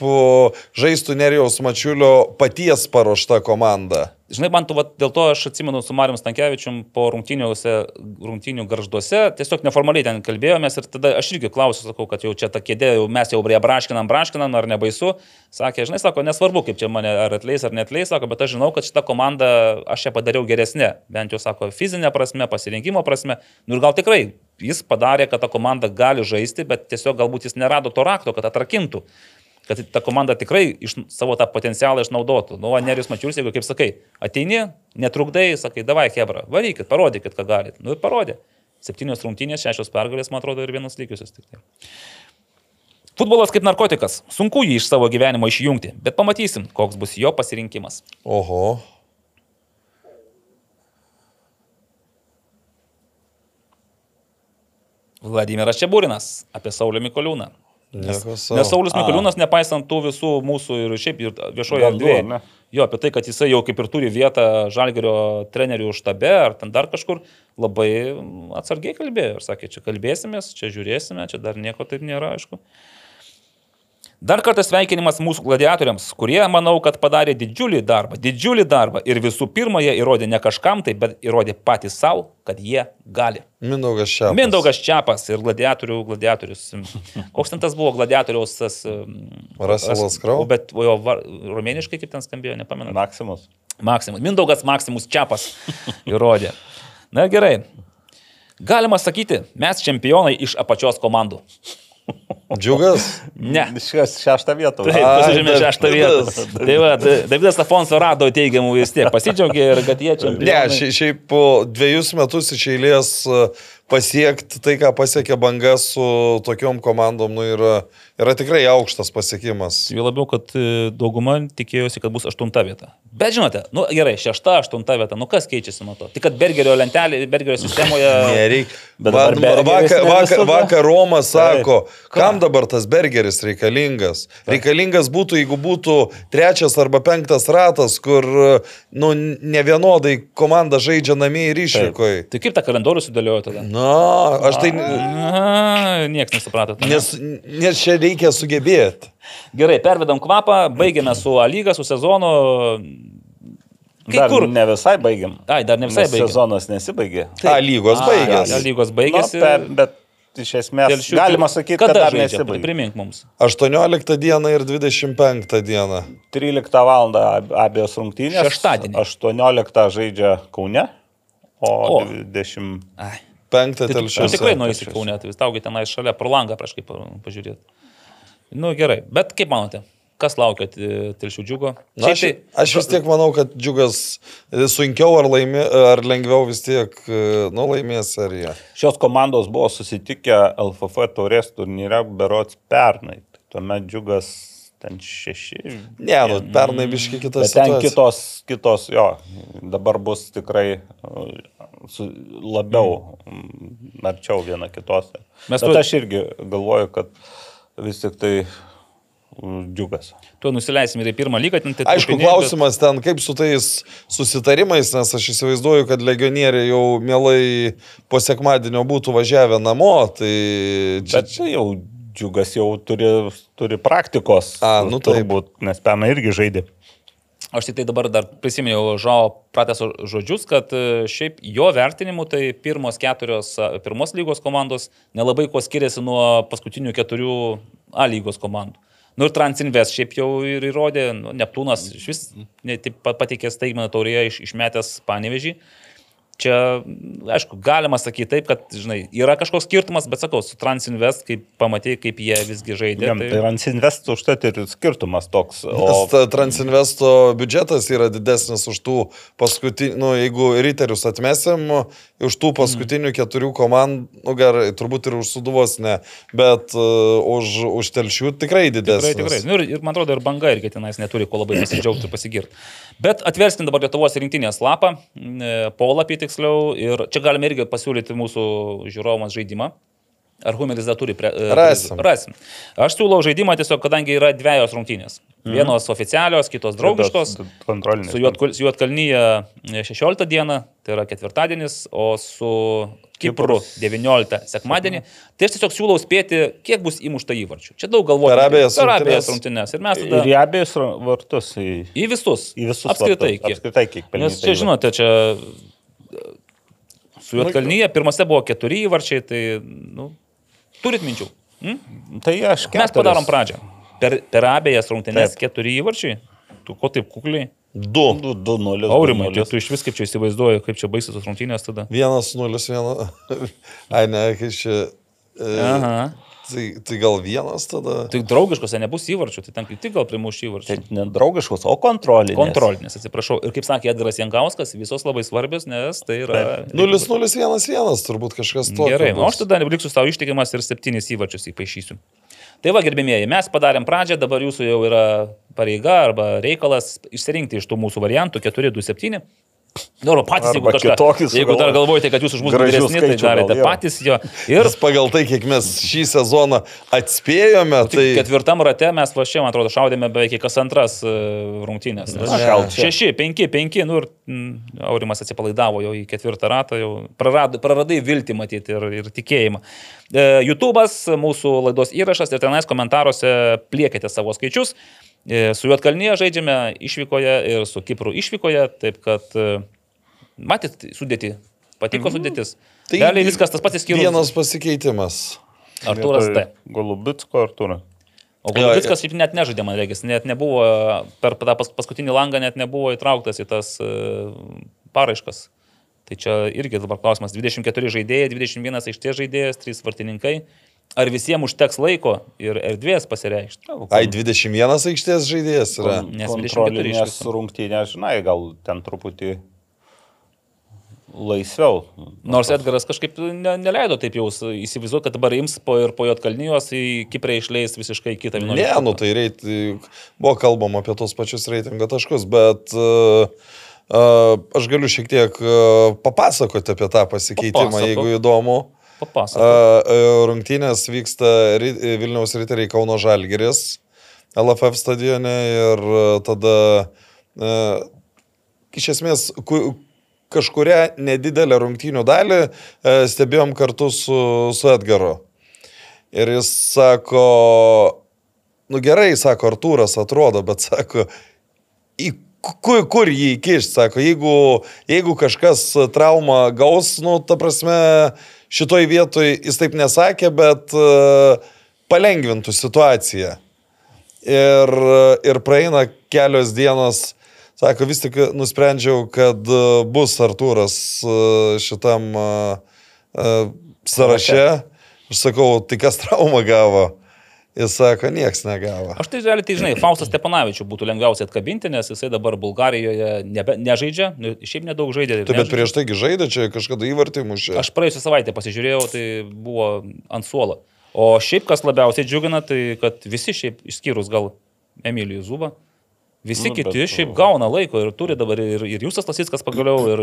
žaistų Nerijaus Mačiulio paties paruošta komanda. Žinai, man tu, vat, dėl to aš atsimenu su Mariu Stankievičium po rungtynių garžduose, tiesiog neformaliai ten kalbėjomės ir tada aš irgi klausiu, sakau, kad jau čia ta kėdė, jau mes jau prie braškinam, braškinam, ar nebaisu. Sakė, žinai, sako, nesvarbu, kaip čia mane ar atleis ar netleis, sako, bet aš žinau, kad šitą komandą aš ją padariau geresnė, bent jau, sako, fizinė prasme, pasirinkimo prasme. Nu ir gal tikrai jis padarė, kad ta komanda gali žaisti, bet tiesiog galbūt jis nerado to rakto, kad atrakintų kad ta komanda tikrai iš, savo tą potencialą išnaudotų. Nu, Nerijus Mačiulis, jeigu kaip sakai, ateini, netrukdai, sakai, davai, Hebra, varykit, parodykit, ką galit. Nu ir parodė. Septynios rungtynės, šešios pergalės, man atrodo, ir vienas lygiusios tik tai. Futbolas kaip narkotikas. Sunku jį iš savo gyvenimo išjungti, bet pamatysim, koks bus jo pasirinkimas. Oho. Vladimiras Čiabūrinas apie Saulį Mikoliūną. Sau. Nes Saulis Mikoliūnas, nepaisant tų visų mūsų ir šiaip ir viešoje Gandų, erdvėje, jo, apie tai, kad jisai jau kaip ir turi vietą Žalgerio trenerių štabe ar ten dar kažkur, labai atsargiai kalbėjo ir sakė, čia kalbėsimės, čia žiūrėsime, čia dar nieko taip nėra, aišku. Dar kartą sveikinimas mūsų gladiatoriams, kurie, manau, kad padarė didžiulį darbą, didžiulį darbą ir visų pirma, jie įrodė ne kažkam tai, bet įrodė patys savo, kad jie gali. Mindaugas čia. Mindaugas Čiapas ir gladiatorių gladiatorius. Koks ten tas buvo gladiatoriaus tas... Crowe? o Bet jo var, rumėniškai kaip ten skambėjo, nepamenu. Maksimus. Maksimus. Mindaugas Maksimus Čiapas įrodė. Na gerai. Galima sakyti, mes čempionai iš apačios komandų. Džiugas. Ne. Šios šeštą vietą. Taip, Ai, pasižymė šeštą vietą. Tai va, Da- Davidas Afonso rado teigiamų vis tiek. Pasidžiaugė ir kad jie čia. Ne, šiaip po dviejus metus iš eilės pasiekti tai, ką pasiekė banga su tokiom komandom, nu, yra, yra tikrai aukštas pasiekimas. Jau labiau, kad e, dauguma tikėjosi, kad bus aštunta vieta. Bet žinote, nu gerai, šešta, aštunta vieta, nu kas keičiasi nuo to? Tik kad Bergerio lentelė, Bergerio sistemoje... Nereikia. Bet dabar Bergeris vakar, vakar, vakar Romas sako, kam dabar tas bergeris reikalingas? Reikalingas būtų, jeigu būtų trečias arba penktas ratas, kur nu, ne vienodai komanda žaidžia namie ir išvykoje. Tai kaip tą kalendorių sudėliojo tada? Na, aš tai... Aha, Niekas nesuprato. Nes, nes čia reikia sugebėti. Gerai, pervedam kvapą, baigėme su A lyga, su sezonu. Kai Dar kur? ne visai baigiam. Ai, dar ne visai baigėm. Sezonas nesibaigė. A lygos A, baigėsi. A lygos Nu, baigėsi. per, bet iš esmės Telšių- galima sakyti, kad dar nesibaigė. Primink mums. 18 dieną ir 25 dieną. 13 val. abiejos rungtynės. Šeštadienį. 18 žaidžia Kaune, o, O. 20. Ai. Penktą Tai telšiuose. tikrai nueisi kaunė, tai vis taugi tenai šalia pro langą prieš kaip pažiūrėti. Nu gerai, bet kaip manote, kas laukia telšių džiugo? Na, aš, Šiaip aš vis tiek manau, kad džiugas sunkiau ar, laimė, ar lengviau vis tiek nu, laimės seriją. Šios komandos buvo susitikę LFF taurės turnyre berots pernai. Tai tuomet džiugas ten šeši. Ne, nu, pernai biški kitas. Bet ten kitos, kitos, jo, dabar bus tikrai uh, su, labiau mm, arčiau viena kitos. Mes Bet tu- aš irgi galvoju, kad vis tik tai mm, džiugas. tu nusileisim ir į pirmą lygą. ten tai Aišku, trupinėt, klausimas ten, kaip su tais susitarimais, nes aš įsivaizduoju, kad legionieriai jau mielai po sekmadienio būtų važiavę namo, tai čia, Bet čia jau džiugas jau turi, turi praktikos. A, nu taip. turbūt, nes pernai irgi žaidė Aš tik tai dabar dar prisiminiau Žao prateso žodžius, kad e, šiaip jo vertinimu tai pirmos keturios pirmos lygos komandos nelabai kuo skiriasi nuo paskutinių keturių A lygos komandų. Nu ir Transinvest šiaip jau ir įrodė, nu, Neptūnas iš vis ne, taip pat pateikė staigmeną taurėje iš, išmetęs panevežį. Čia, aišku, galima sakyti taip, kad, žinai, yra kažkoks skirtumas, bet sakau, su Transinvest, kaip pamatai, kaip jie visgi žaidė. Jam, tai Ransinvest užtat ir skirtumas toks. O ta Transinvesto biudžetas yra didesnis už tų paskutinių, nu, jeigu riterius atmesim, už tų paskutinių keturių komandų, nu, gerai, turbūt ir už suduvos ne, bet uh, už, už telšių tikrai didesnis. Tikrai, tikrai. Nu, ir, ir man atrodo, ir banga irgi tenais neturi ko labai [CLEARS THROAT] pasidžiaugti ir pasigirti. Bet atverskim dabar Lietuvos rinktinės lapą, e, polapį tiksliau, ir čia galime irgi pasiūlyti mūsų žiūrovams žaidimą. Ar Humeris dar turi? Pre, e, Rasim. Rasim. Aš siūlau žaidimą tiesiog, kadangi yra dviejos rungtynės. Vienos oficialios, kitos draugiškos. Kontrolinis. Su Juotkal- su Juotkalnyje 16 dieną, tai yra ketvirtadienis, o su Kipru 19 sekmadienį. Tai aš tiesiog siūlau spėti, kiek bus įmušta įvarčių. Čia daug galvojama. Abejas rungtynes. rungtynes. Ir mes tada Ir į abiejus ra- vartus. Į, į visus. į visus Apskritai. vartus. Kiek. Apskritai, kiek Nes čia, žinote, čia su Juotkalnyje pirmose buvo keturi įvarčiai, tai, nu, turit minčių. Hm? Tai aš Mes keturis. padarom pradžią. Per, per abejas rungtynes Taip. keturi įvarčiai. Tu ko taip kukliai? Du. 2-0. Aurimai, tai tu iš vis kaip čia įsivaizduoji, kaip čia baisės tos rungtynės tada. Vienas, nulis, vienas. [LAUGHS] Ai, ne, kai čia. E, Aha. Tai, tai gal vienas tada? Tai draugiškose nebus įvarčių, tai ten kaip tik gal primuš įvarčių. Tai ne draugiškos, o kontrolinės. Kontrolinės, atsiprašau. Ir kaip sakė Edgaras Jankauskas, visos labai svarbios, nes tai yra... Nulis, nulis, vienas, vienas, turbūt kažkas tokio. Gerai, o bus. aš tada liksiu tau ištikimas ir septynis įvarčius įpašysiu. Tai va, gerbėmieji, mes padarėm pradžią, dabar jūsų jau yra pareiga arba reikalas išsirinkti iš tų mūsų variantų 4, 2, 7. Nu, arba patys, jeigu, kažką, kitokį jeigu dar galvojate, kad jūs už mus geresni, tai gal, darėte jo. patys jo. Ir Ir pagal tai, kiek mes šį sezoną atspėjome, tai... ketvirtam rate mes va čia, man atrodo, šaudėme beveik kas antras e, rungtynės. Nes- Na, gal čia. Šeši, penki, penki, nu ir mm, Aurimas atsipalaidavo jau į ketvirtą ratą, jau prarad, praradai viltį matyti ir, ir tikėjimą. E, YouTube'as, mūsų laidos įrašas ir tenais komentaruose pliekite savo skaičius. E, su Juotkalnyje žaidžiame išvykoje ir su Kipru išvykoje, taip kad e, matyt sudėti, patiko sudėtis. Tai Realiai viskas tas pats įskyrus. Vienas pasikeitimas. Arturas T. Golubitsko Artūras. O Golovickas šiaip net nežaidė, man reikia, net nebuvo, per tą pas, paskutinį langą net nebuvo įtrauktas į tas uh, paraiškas. Tai čia irgi dabar klausimas, 24 žaidėjai, 21 aikštės žaidėjas, 3 vartininkai. Ar visiems užteks laiko ir erdvės pasireikšti? Ai, 21 aikštės žaidėjas yra. Nes 24 iš viso. rungtynės, žinai, gal ten truputį laisviau. Nors Edgaras kažkaip ne, neleido taip jau įsivaizduoti, kad dabar ims po, ir po Jotkalnijos į Kiprą išleis visiškai kitą Ne, vienuoliktą. nu tai reit, buvo kalbama apie tos pačius reitingo taškus, bet uh, uh, aš galiu šiek tiek uh, papasakoti apie tą pasikeitimą, Papasakok. jeigu įdomu. Papasakok. Uh, rungtynės vyksta Vilniaus riteriai Kauno Žalgeris LFF stadione ir uh, tada uh, iš esmės ku, kažkuria nedidelę rungtynių dalį uh, stebėjom kartu su, su Edgaru. Ir jis sako, nu gerai, sako Artūras, atrodo, bet sako, į kur, kur jį įkišti, sako, jeigu, jeigu kažkas traumą gaus, nu, ta prasme, šitoj vietoj jis taip nesakė, bet uh, palengvintų situaciją. Ir, ir praeina kelios dienos, sako, vis tik nusprendžiau, kad e, bus Artūras e, šitam e, e, sąraše. Aš sakau, tai kas traumą gavo? Jis sako, nieks negavo. Aš tai realiai, tai žinai, Faustas Stepanavičius būtų lengviausia atkabinti, nes jisai dabar Bulgarijoje nebe, nežaidžia, nu, šiaip nedaug žaidė. Taip, bet prieš taigi žaidė čia kažkada įvartį mušė. Aš praėjusią savaitę pasižiūrėjau, tai buvo ant suolo. O šiaip kas labiausiai džiugina, tai kad visi šiaip, išskyrus gal Emilijų Zubą, visi Nu, nu, kiti bet- šiaip gauna laiko ir turi dabar ir, ir Jūsas Lasickas pagaliau, ir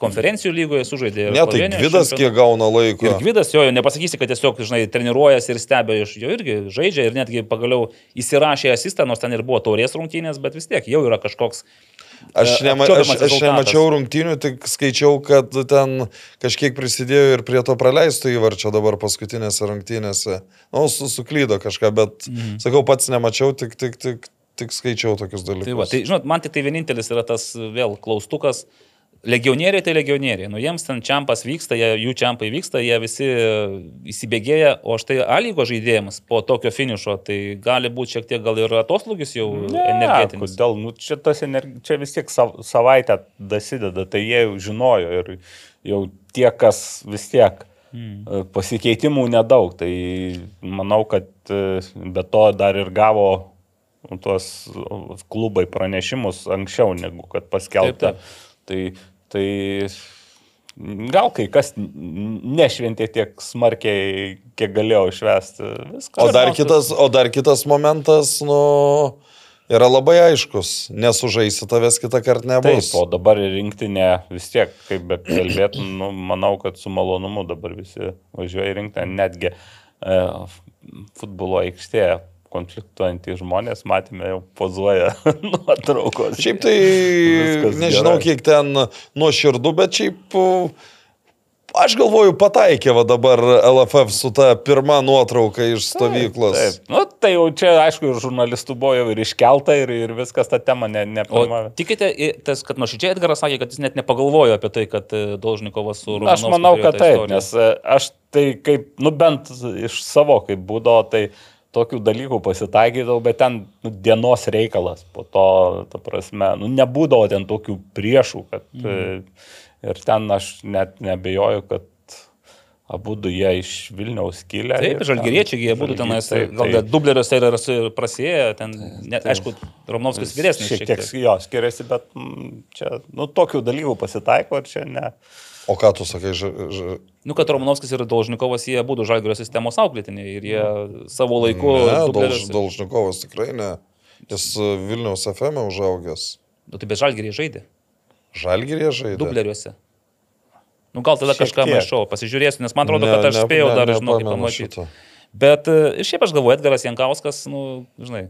konferencijų lygoje sužaidė. Ne, tai Gvidas kiek gauna laiko. Ir Gvidas jo, nepasakysi, kad tiesiog, žinai, treniruojasi ir stebi iš jo irgi žaidžia ir netgi pagaliau įsirašė asistą, nors ten ir buvo taurės rungtynės, bet vis tiek jau yra kažkoks. Aš, e, nema, aš, aš nemačiau rungtynių, tik skaičiau, kad ten kažkiek prisidėjo ir prie to praleisto įvarčio dabar paskutinėse rungtynėse. Nu, su, suklydo kažką, bet, mhm. sakau, pats nemačiau, tik, tik, tik tik skaičiau tokius dalykus. Tai, va, tai žinot, man tik tai vienintelis yra tas vėl klaustukas. Legionieriai tai legionieriai. Nu, jiems ten čiampas vyksta, jie, jų čiampai vyksta, jie visi įsibėgėja, o štai A lygo žaidėjams po tokio finišo, tai gali būti šiek tiek gal ir atoslūgis jau energetinis. Kodėl? Nu, čia, energi... čia vis tiek sav... savaitę dasideda, tai jie jau žinojo ir jau tie, kas vis tiek hmm. pasikeitimų nedaug. Tai manau, kad e, be to dar ir gavo tuos klubai pranešimus anksčiau negu kad paskelbta. Taip, taip. Tai, tai gal kai kas nešventė tiek smarkiai, kiek galėjau išvesti. Viskas. O dar, kitas, o dar kitas momentas, nu, yra labai aiškus. Nesužaisi tavęs kitą kartą nebus. Taip, o dabar rinktinė vis tiek, kaip be kalbėtum, nu, manau, kad su malonumu dabar visi važiuoja į rinktinę, netgi e, futbolo aikštėje konfliktuojantys žmonės, matėme, jau pozuoja [LAUGHS] nuotraukos. Šiaip tai nežinau, gerai. kiek ten nuo širdų, bet šiaip Aš galvoju, pataikė va dabar LFF su ta pirma nuotrauka iš stovyklos. Taip, taip. Nu, tai jau čia, aišku, ir žurnalistų buvo jau ir iškelta ir, ir viskas tą temą ne, nepamavė. Tikite, tas, kad nuoširdžiai Edgaras sakė, kad jis net nepagalvojo apie tai, kad e, Dolžnikovas su Rumuniu. Aš manau, kad taip, istoriją. nes e, aš tai kaip, nu bent iš savo kaip būdo, tai tokių dalykų pasitaikydavau, bet ten nu, dienos reikalas, po to, ta prasme, nu, nebūdavo ten tokių priešų, kad mm. ir ten aš net nebejoju, kad abu du jie iš Vilniaus kilę. Taip, žalgeriečiai, jie būtų tenais, gal tai, dubleriuose ir prasėję, ten, net, aišku, Romnovskis vyresnis. Šiek tiek, jo, skiriasi, bet m, mm, čia, nu, tokių dalykų pasitaiko ir čia ne. O ką tu sakai, ž... ž... Nu, kad Romanovskis ir Dolžnikovas, jie būtų žalgerio sistemos auklėtiniai ir jie savo laiku... Ne, Dolž, Dolžnikovas tikrai ne. Jis e, Vilniaus FM e užaugęs. Nu, tai be žalgerį žaidė. Žalgerį žaidė. Dubleriuose. Nu, gal tada Šiek kažką maišau, pasižiūrėsiu, nes man atrodo, ne, kad aš ne, spėjau ne, dar, žinau, kaip pamatyti. Bet e, šiaip aš galvoju, Edgaras Jankauskas, nu, žinai,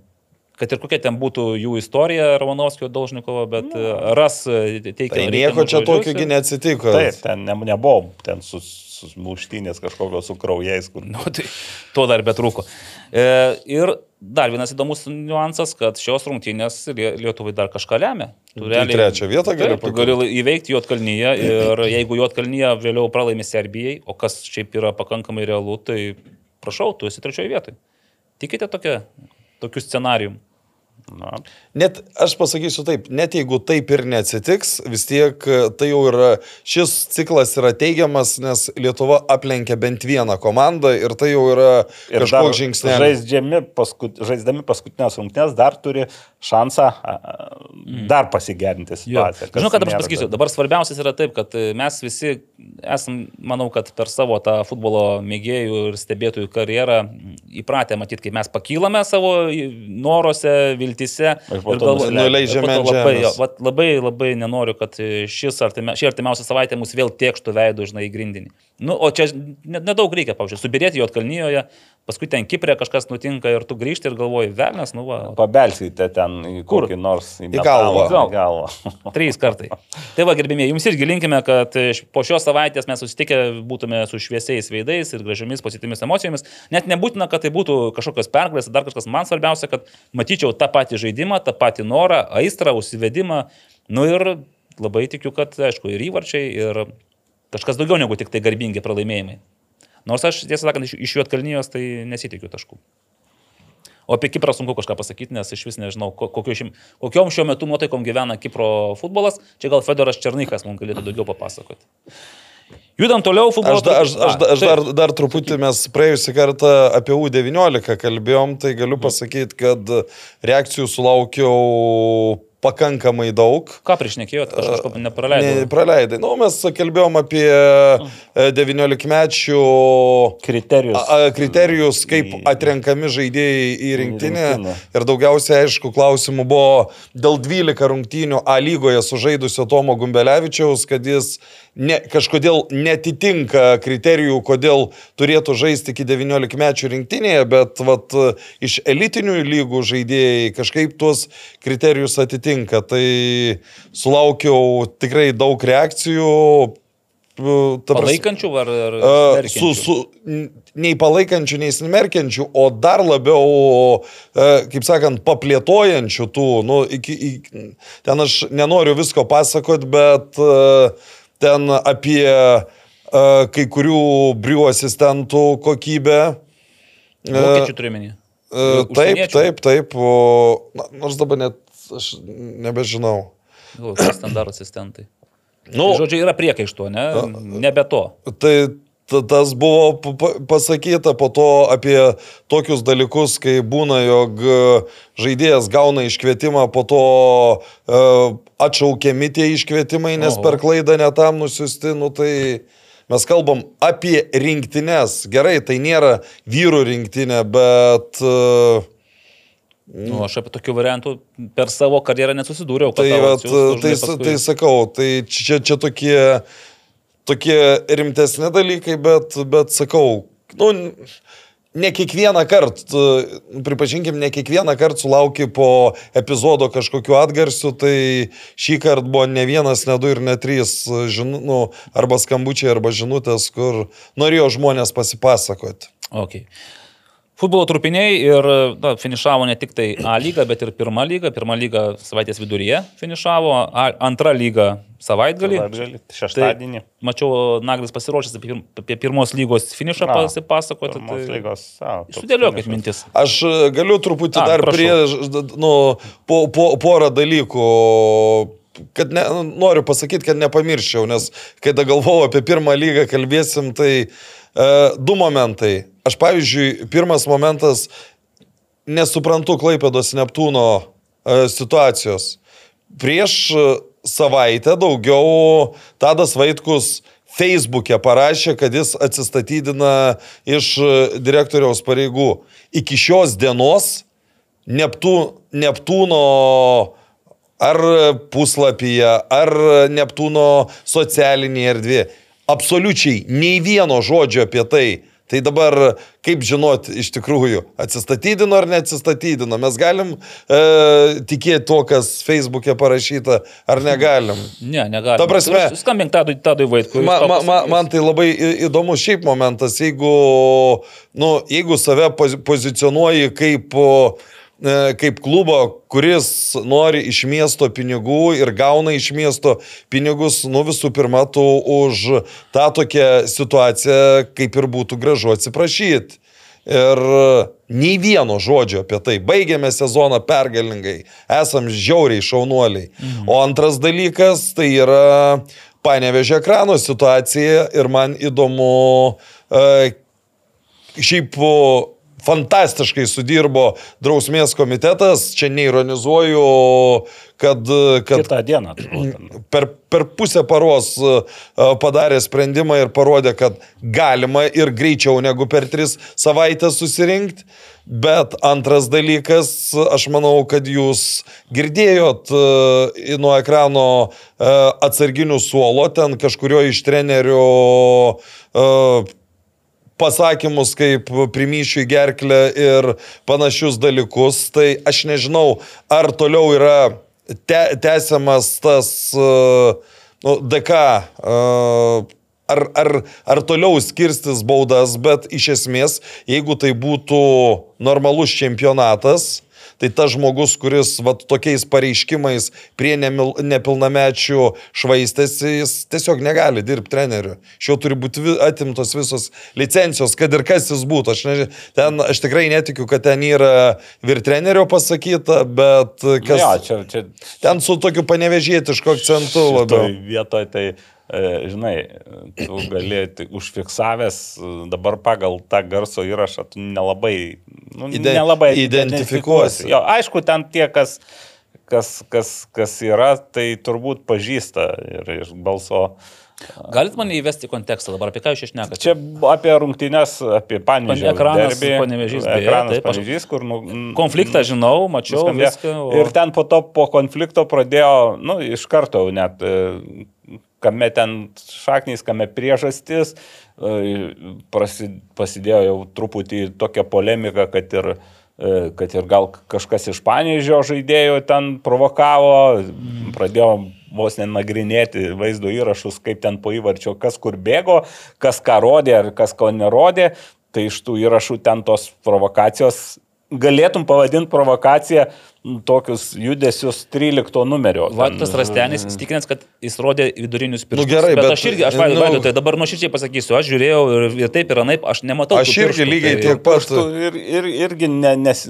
kad ir kokia ten būtų jų istorija Romanovskio Daužnikovo, bet nu. ras e, teikia. Tai nieko čia tokio neatsitiko. Taip, ten ne, nebuvo, ten sus, muštynės kažkokios su kraujais. Kur... Nu, tai to dar betrūko. E, ir dar vienas įdomus niuansas, kad šios rungtynės Lietuvai dar kažką lemia. Tu tai realiai, trečią vietą gali padaryti. Gali įveikti Juotkalnyje ir jeigu Juotkalnyje vėliau pralaimi Serbijai, o kas šiaip yra pakankamai realu, tai prašau, tu esi trečioje vietoje. Tikite tokia, tokiu scenariumi? Na. Net aš pasakysiu taip, net jeigu taip ir neatsitiks, vis tiek e, tai jau yra, šis ciklas yra teigiamas, nes Lietuva aplenkia bent vieną komandą ir tai jau yra ir kažkoks žingsnis. Žaisdami, paskut, žaisdami paskutinės rungtynės dar turi šansą mm. dar pasigerinti situaciją. Žinau, kad aš pasakysiu, dabar svarbiausias yra taip, kad e, mes visi esam, manau, kad per savo tą futbolo mėgėjų ir stebėtojų karjerą įpratę matyti, kaip mes pakylame savo noruose, viltise. Ir galvoju, nuleidžiame labai, va, labai, labai nenoriu, kad šis artime, ši artimiausia savaitė mus vėl tiekštų veidų, žinai, į grindinį. Nu, o čia nedaug reikia, pavyzdžiui, subirėti Jotkalnyjoje, paskui ten Kiprė kažkas nutinka ir tu grįžti ir galvoji, velnas, nu va. Pabelsite ten į kur nors į, į galvą. Gal. galvą. [LAUGHS] Trys kartai. Tai va, gerbėmiai, jums irgi linkime, kad po šios savaitės mes susitikę būtume su šviesiais veidais ir gražiomis pozityvimis emocijomis. Net nebūtina, kad tai būtų kažkokios pergalės, dar kažkas. Man svarbiausia, kad matyčiau tą patį žaidimą, tą patį norą, aistrą, užsivedimą. Nu ir labai tikiu, kad, aišku, ir įvarčiai, ir Kažkas daugiau negu tik tai garbingi pralaimėjimai. Nors aš, tiesą sakant, iš, iš Juotkalnyjos tai nesitikiu taškų. O apie Kiprą sunku kažką pasakyti, nes iš vis nežinau, šim, kokiom šiuo metu nuotaikom gyvena Kipro futbolas. Čia gal Fedoras Černykas mums galėtų daugiau papasakoti. Judam toliau, futbolas. Aš, da, aš, aš, aš dar, dar truputį mes praėjusią kartą apie U19 kalbėjom, tai galiu pasakyti, kad reakcijų sulaukiau pakankamai daug. Ką priešnekėjot, aš kažko nepraleidau? Ne, praleidai. Nu, mes kalbėjom apie 19-mečių kriterijus. A, kriterijus, kaip atrenkami žaidėjai į rinktinę. Ir daugiausiai, aišku, klausimų buvo dėl 12 rungtynių A lygoje sužaidusio Tomo Gumbelevičiaus, kad jis ne, kažkodėl netitinka kriterijų, kodėl turėtų žaisti iki 19 mečių rinktinėje, bet vat, iš elitinių lygų žaidėjai kažkaip tuos kriterijus atitinka. Tai sulaukiau tikrai daug reakcijų. uh, ta prasme- Palaikančių ar... ar E, su, smerkiančių? su, n- nei palaikančių, nei smerkiančių, o dar labiau, e, kaip sakant, paplėtojančių tų, nu, iki, iki, ten aš nenoriu visko pasakot, bet e, ten apie e, kai kurių brių asistentų kokybę. E, Vokiečių turiuomenį. e, Taip, taip, taip, o, na, nors dabar net aš nebežinau. Standartų asistentai. Nu, Tai, žodžiu, yra priekaišto, ne? Nebe to. Tai ta- tas buvo pa- pa- pasakyta po to apie tokius dalykus, kai būna, jog e, žaidėjas gauna iškvietimą, po to uh, atšaukiami tie iškvietimai, nes Oho. per klaidą netam nusiusti, nu tai mes kalbam apie rinktinės. Gerai, tai nėra vyrų rinktinė, bet uh, Nu, aš apie tokių variantų per savo karjerą nesusidūriau. Tai, vat, tai, paskui- tai sakau, tai čia, čia tokie, tokie rimtesni dalykai, bet, bet sakau, nu, ne kiekvieną kartą, pripažinkim, ne kiekvieną kartą sulauki po epizodo kažkokiu atgarsiu, tai šį kartą buvo ne vienas, ne du ir ne trys, žinu, nu, arba skambučiai, arba žinutės, kur norėjo žmonės pasipasakoti. Okay. Futbolo trupiniai ir na, finišavo ne tik tai A lyga, bet ir pirmą lygą. Pirmą lygą savaitės viduryje finišavo, A, antrą lygą savaitgalį. Savaitgalį, šeštadienį. Tai, mačiau, Naglis pasiruošęs apie, apie pirmos lygos finišą Na, pasipasakoti. Pirmos Tai... lygos. Sudėliokit mintis. Aš e, galiu truputį A, dar prašau. prie, nu, po, po, porą dalykų, kad ne, noriu pasakyti, kad nepamirščiau, nes kai da galvojau apie pirmą lygą kalbėsim, tai e, du momentai. Aš, pavyzdžiui, pirmas momentas, nesuprantu Klaipėdos Neptūno e, situacijos. Prieš e, savaitę daugiau Tadas Vaitkus Facebook'e parašė, kad jis atsistatydina iš e, direktoriaus pareigų. Iki šios dienos Neptū, Neptūno ar puslapyje, ar Neptūno socialinėje erdvėje absoliučiai nei vieno žodžio apie tai. Tai dabar, kaip žinot, iš tikrųjų, atsistatydino ar neatsistatydino, mes galim e, tikėti to, kas Facebook'e parašyta, ar negalim. Ne, negalima. Ta prasme- Skambink tadui, tadui Vaitkui. jis Ma, ma, ma, man tai labai įdomus šiaip momentas, jeigu, nu, jeigu save pozi- pozicionuoji kaip, o, kaip klubo, kuris nori iš miesto pinigų ir gauna iš miesto pinigus, nu visų pirma, tu už tą tokią situaciją kaip ir būtų gražu atsiprašyti. Ir nei vieno žodžio apie tai. Baigėme sezoną pergalingai. Esam žiauriai šaunuoliai. Mhm. O antras dalykas tai yra panevežė ekrano situacija ir man įdomu, e, šiaip fantastiškai sudirbo drausmės komitetas, čia neironizuoju, kad, kad Kitą dieną. per, per pusę paros e, padarė sprendimą ir parodė, kad galima ir greičiau negu per tris savaitės susirinkti. Bet antras dalykas, aš manau, kad jūs girdėjot e, nuo ekrano e, atsarginių suolo, ten kažkurio iš trenerių pasakymus kaip primyšiu į gerklę ir panašius dalykus, tai aš nežinau, ar toliau yra te, tęsiamas tas uh, nu, DK, uh, ar, ar, ar toliau skirstis baudas, bet iš esmės, jeigu tai būtų normalus čempionatas, Tai tas žmogus, kuris vat, tokiais pareiškimais prie nemil, nepilnamečių švaistėsi, jis tiesiog negali dirbti treneriu. Iš jo turi būti atimtos visos licencijos, kad ir kas jis būtų. Aš, ne, ten, aš tikrai netikiu, kad ten yra vir trenerio pasakyta, bet kas... Jo, čia, čia, Ten su tokiu panevežėtišku akcentu labiau. Šitoj vietoj tai, žinai, tu gali užfiksavęs e, dabar pagal tą garso įrašą, tu nelabai, nu, Ide- nelabai identifikuosi. Jo, aišku, ten tie, kas, kas, kas, kas yra, tai turbūt pažįsta ir iš balso. Galit mane įvesti kontekstą dabar, apie ką jūs išnekate? Čia apie rungtynes, apie panežį. Ekranas Panevėžys, beje, Ekranas taip, aš- panežys, kur... Nu, Konfliktą žinau, mačiau nuskambėjo. viską. O... Ir ten po to, po konflikto pradėjo, nu, iš karto net, e, kame ten šaknys, kame priežastis, e, prasi, pasidėjo jau truputį tokia polemika, kad ir e, kad ir gal kažkas iš Panežio žaidėjų ten provokavo, pradėjo vos nenagrinėti vaizdo įrašus, kaip ten po įvarčio, kas kur bėgo, kas ką rodė ar kas ko nerodė. Tai iš tų įrašų ten tos provokacijos galėtum pavadinti provokaciją tokius judesius 13 numerio. Va, Ten, tas rastenis, įstikinęs, kad jis rodė vidurinius pirštus. gerai, bet, bet, aš irgi, aš nu- vaidau, vaidau, tai dabar nuoširdžiai pasakysiu, aš žiūrėjau ir, ir taip ir anaip, aš nematau. Aš irgi pirštų, lygiai tai- tiek pat. ir, ir, irgi ne, nes,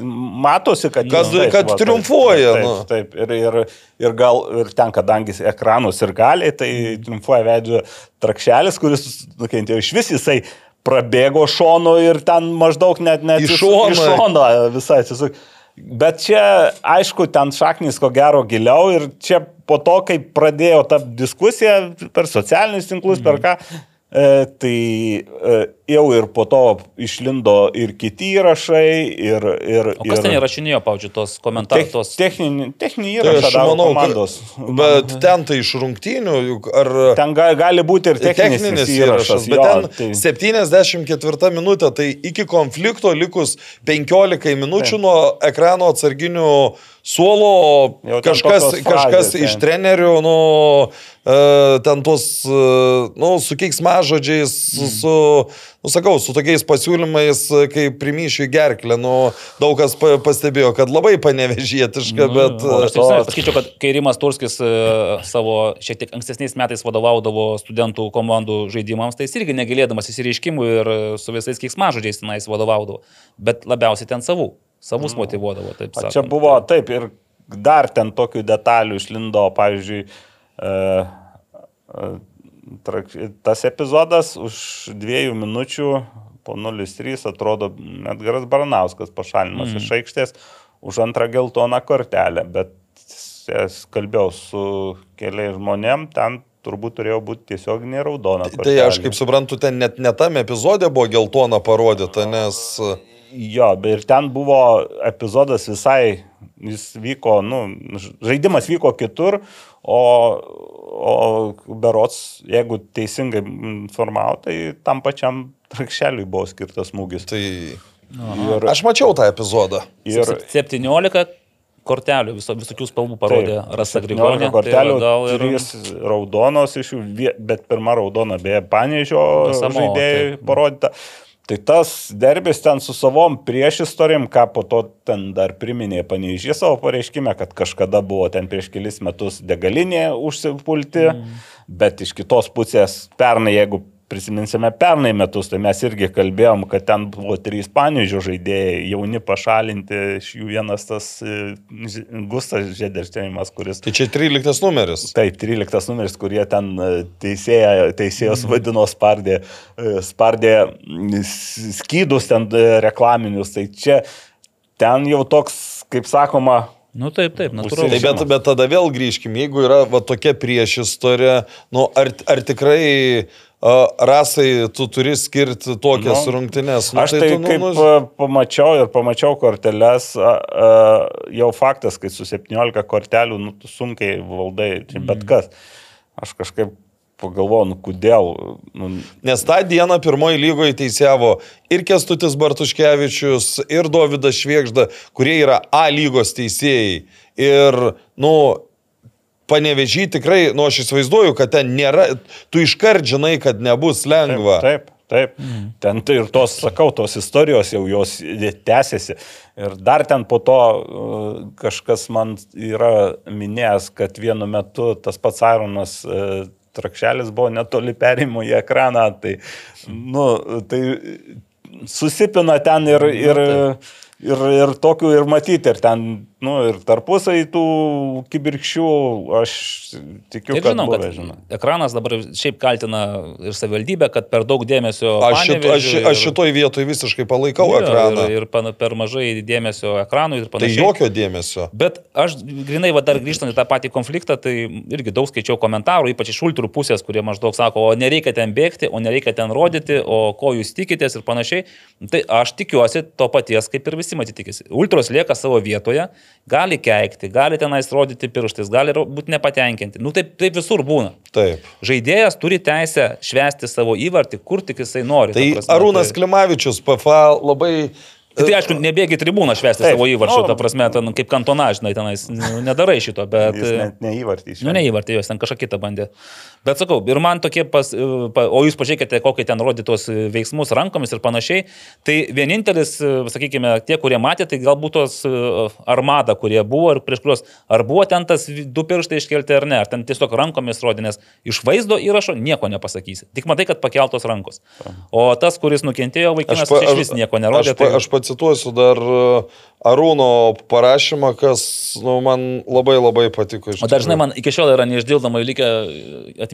matosi, kad, Kad- jis kad va, triumfuoja, Taip, nu. taip ir, ir, ir gal ir ten, kadangi ekranus ir galiai, tai triumfuoja veidžio trakšelis, kuris nukentėjo iš vis jisai prabėgo šonu ir ten maždaug net, net iš- šono visai atsisuk. Bet čia, aišku, ten šaknys ko gero giliau ir čia po to, kai pradėjo ta diskusija per socialinius tinklus, per ką, e, tai e, jau ir po to išlindo ir kiti įrašai, ir... ir O kas ir, ten įrašinėjo, pavyzdžiui, tos komentarus? tos... Techninį, techninį Tai įrašą aš daro manau, komandos. bet ten tai iš rungtynių, juk ar... Ten ga, gali būti ir techninis, techninis įrašas, įrašas, bet jo, ten tai- 74 minutė, tai iki konflikto likus 15 minučių nuo ekrano atsarginių suolo ten kažkas, tokios kažkas frazės, iš ten. trenerių, nu, e, ten tos, e, nu, su keiksmažodžiais, su, su, nu, sakau, su tokiais pasiūlymais, e, kaip primyšiu į gerklę, nu, daug kas pa- pastebėjo, kad labai panevežietiška, bet... O, e, aš tiesiog pasakyčiau, kad kai Rimas Turskis e, savo šiek tiek ankstesniais metais vadovaudavo studentų komandų žaidimams, tai jis irgi negilėdamas įsireiškimų ir su visais keiksmažodžiais tenais vadovaudavo, bet labiausiai ten savų, savus motivuodavo, taip sakant. Čia buvo taip ir dar ten tokių detalių išlindo, pavyzdžiui, e, trak- tas epizodas už dviejų minučių po 0-3 atrodo Edgaras Baranauskas pašalinimas mm. iš aikštės už antrą geltoną kortelę, bet aš kalbėjau su keliais žmonėm, ten turbūt turėjo būti tiesiog neraudona kortelė. Tai aš kaip suprantu, ten net ne tam epizode buvo geltona parodyta, nes... Jo, bet ir ten buvo epizodas visai, jis vyko, nu, žaidimas vyko kitur, o, o berots, jeigu teisingai informavo, tai tam pačiam trakšeliui buvo skirtas smūgis. Tai... Ir, Aš mačiau tą epizodą. ir 17 kortelių viso, visokių spalvų parodė taip, Rasa 17 Grigonė. kortelių, tai gal ir... trys raudonos iš jų, bet pirma raudona beje Panežio Samo, žaidėjai taip. Tai tas derbis ten su savom priešistorim, ką po to ten dar priminė Panežė savo pareiškime, kad kažkada buvo ten prieš kelis metus degalinė užsipulti, mm. bet iš kitos pusės pernai, jeigu prisiminsime pernai metus, tai mes irgi kalbėjom, kad ten buvo trys Panežio žaidėjai, jauni pašalinti, iš jų vienas tas e, Gustas Žederštėjimas, kuris Tai čia 13 numeris. Taip, 13 numeris, kurie ten e, teisėja, teisėjas vadino spardė, e, spardė skydus ten reklaminius. Tai čia ten jau toks, kaip sakoma, Nu taip, taip, Tai natūralu. bet, bet tada vėl grįžkim, jeigu yra va, tokia priešistorė, nu, ar, ar tikrai rasai tu turi skirti tokias Nu, nu, rungtynes? Nu, Aš tai, tai tu, kaip nu, pamačiau ir pamačiau korteles, a, a, jau faktas, kad su 17 kortelių nu, tu sunkiai valdai, čia bet kas. Aš kažkaip pagalvojau, nu kodėl. Nu, Nes tą dieną pirmoji lygoje teisėvo ir Kestutis Bartuškevičius, ir Davidas Švėgžda, kurie yra A lygos teisėjai. Ir, nu, panevežį tikrai, nu, aš įsivaizduoju, kad ten nėra, tu iškart žinai, kad nebus lengva. Taip, taip. Mm. Ten tai ir tos, sakau, tos istorijos jau jos tęsiasi. Ir dar ten po to uh, kažkas man yra minėjęs, kad vienu metu tas pats Aronas uh, trakšelis buvo netoli perėjimo į ekraną. Tai, nu, tai susipina ten ir, ir, ir, ir tokių ir matyti, ir ten, nu, ir tarpusai tų kibirkščių, aš tikiu, Ir kad žinau, kad buvę, žinau. ekranas dabar šiaip kaltina ir savivaldybę, kad per daug dėmesio. Aš, šit, aš, Panevėžiui aš šitoj vietoj visiškai palaikau Jo, ekraną. Ir, ir pan, per mažai dėmesio ekranui ir Tai panašiai. jokio dėmesio. Bet aš grinai, va, dar grįžtant į tą patį konfliktą, tai irgi daug skaičiau komentarų, ypač iš ultrų pusės, kurie maždaug sako, o nereikia ten bėgti, o nereikia ten rodyti, o ko jūs tikitės ir panašiai. Tai aš tikiuosi to paties, kaip ir visi matyti tikisi. Ultros lieka savo vietoje, gali keikti, gali tenais rodyti pirštais, gali būti nepatenkinti. Nu taip, taip visur būna. Taip. Žaidėjas turi teisę švęsti savo įvartį, kur tik jisai nori. Tai ta prasme, Arūnas tai- Klimavičius, PFA labai Tai aišku, nebėgi tribūną švesti Taip, savo įvarčių, nu, ta prasme, ten kaip kantona, žinai, tenais nu, nedarai šito, bet... Net neįvartys. Nu, neįvartė, jos ten kažką kitą bandė. Bet sakau, ir man tokie, pas, pa- o jūs pažiūrėkite, kokie ten rodė tos veiksmus rankomis ir panašiai. Tai vienintelis, sakykime, tie, kurie matė, tai galbūt tos e, armada, kurie buvo ir prieš kuriuos, ar buvo ten tas du pirštai iškelti ar ne, ar ten tiesiog rankomis rodė, nes iš vaizdo įrašo nieko nepasakysi. Tik matai, kad pakeltos rankos. O tas, kuris nukentėjo, vaikinas, pa- iš vis nieko nerodė. Aš, pa, aš pacituosiu dar e, Arūno parašymą, kas nu, man labai labai patiko. O tikrųjų. man iki šiol yra neišdildomai likę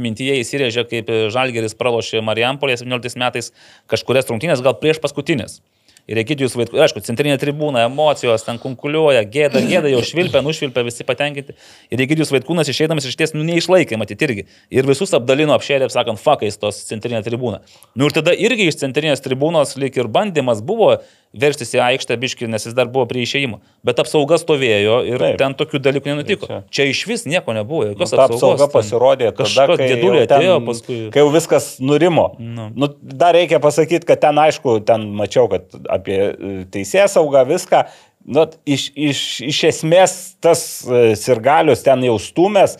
atmintyje įsirėžę, kaip Žalgeris pralošė Marijampolė 17 metais kažkurias rungtynės, gal prieš paskutinės. Ir Egidijus Vaitkus, aišku, centrinė tribūna, emocijos ten kunkuliuoja, gėda, gėda, jau švilpia, nušvilpia, visi patenkinti. Ir Egidijus Vaitkūnas išeidamas iš ties, nu, neišlaikė, matyti irgi. Ir visus apdalino apšėlė, sakant, fakais tos centrinė tribūna. Nu ir tada irgi iš centrinės tribūnos lik ir bandymas buvo verstis į aikštę biškį, nes jis dar buvo prie išėjimo. Bet apsauga stovėjo ir Taip. ten tokių dalykų nenutiko. čia- Čia iš vis nieko nebuvo. Nu, Jokios ta apsauga ten. pasirodė Kažkas dėdulė atėjo paskui. kai jau viskas nurimo. Nu. Nu, dar reikia pasakyti, kad ten aišku, ten mačiau, kad apie teisės saugą viską. Nu, iš, iš, iš esmės tas e, sirgalius ten jau stumės,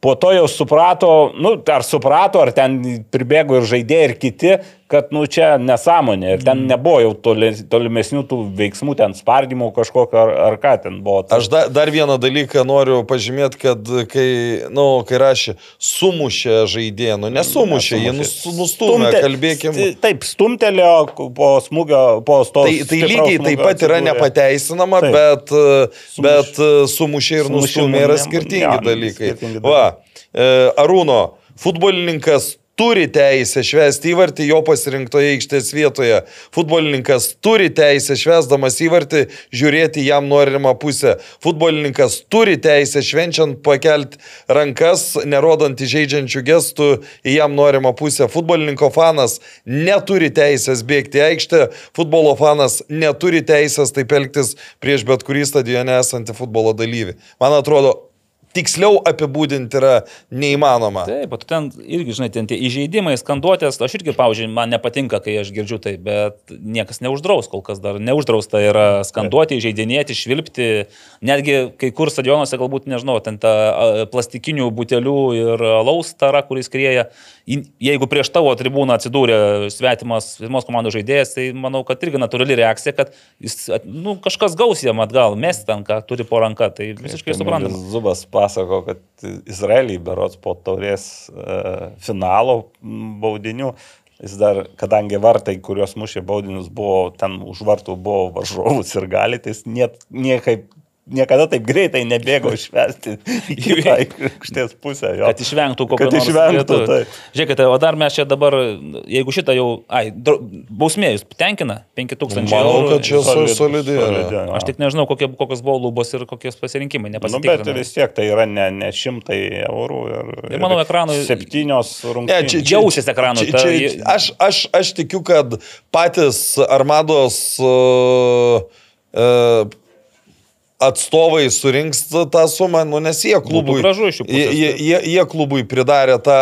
po to jau suprato, nu, ar suprato, ar ten pribėgo ir žaidėjai, ir kiti, kad, nu, čia nesąmonė. Ir Mm. ten nebuvo jau toli, tolimesnių tų veiksmų, ten spardymų kažkokio, ar, ar ką ten buvo. Aš da, dar vieną dalyką noriu pažymėti, kad kai, nu, kai rašė, sumušė žaidėją, nu nesumušė, jį nus, nustumė, Stumte- kalbėkim. sti- Taip, stumtelėjo po smūgio, po to. Tai, tai lygiai taip pat yra nepateisinama, Taip. bet, e, bet e, sumušė ir nustumė yra skirtingi jo, dalykai. skirtingi Va, e, Arūno, futbolininkas turi teisę švęsti įvartį jo pasirinktoje aikštės vietoje. Futbolininkas turi teisę švęsdamas įvartį žiūrėti jam norimą pusę. Futbolininkas turi teisę švenčiant pakelti rankas, nerodant įžeidžiančių gestų į jam norimą pusę. Futbolininko fanas neturi teisės bėgti į aikštę, futbolo fanas neturi teisės taip elgtis prieš bet kurį stadione esantį futbolo dalyvį. Man atrodo, tiksliau apibūdinti yra neįmanoma. Taip, bet ten irgi, žinai, ten tie įžeidimai, skanduotės, aš irgi, pavyzdžiui, man nepatinka, kai aš girdžiu tai, bet niekas neuždraus, kol kas dar neuždrausta yra skanduoti, įžeidinėti, švilpti, netgi kai kur stadionuose galbūt, nežinau, ten ta plastikinių butelių ir alaus tara, kuris krieja, į- jeigu prieš tavo tribūną atsidūrė svetimas, svetimos komandos žaidėjas, tai manau, kad irgi natūrali reakcija, kad jis, nu, kažkas gaus jam atgal, mes ten, ką turi po ranka, tai visiškai suprantama. Zubas pasako, kad Izraelį berots po taurės uh, finalo baudinių. Jis dar, kadangi vartai, kuriuos mušė baudinius, buvo ten už vartų buvo varžovų ir gali, tai jis net, niekaip, niekada taip greitai nebėgo [LAUGHS] išvesti į kitą aikštės pusę. Jo. Kad išvengtų kokio Kad nors išvengtų, lietuvių. taip. Žiūrėkite, o dar mes čia dabar, jeigu šitą jau, ai, dro- bausmė jūs tenkina 5000 Manau, eurų. kad čia Solid- solidi yra. solidi. Aš tik nežinau, kokie, kokios buvo lubos ir kokios pasirinkimai, Nu, bet vis tiek tai yra ne, ne šimtai eurų ir, Ir manau, ekranui- septynios Ne, rungtynės. čia, Jausis ekranu, Čia, ta- čia, aš, aš, aš tikiu, kad patys armados uh, uh, atstovai surinks tą sumą, nu, nes jie klubui, gražu iš jų jie, jie, jie klubui pridarė tą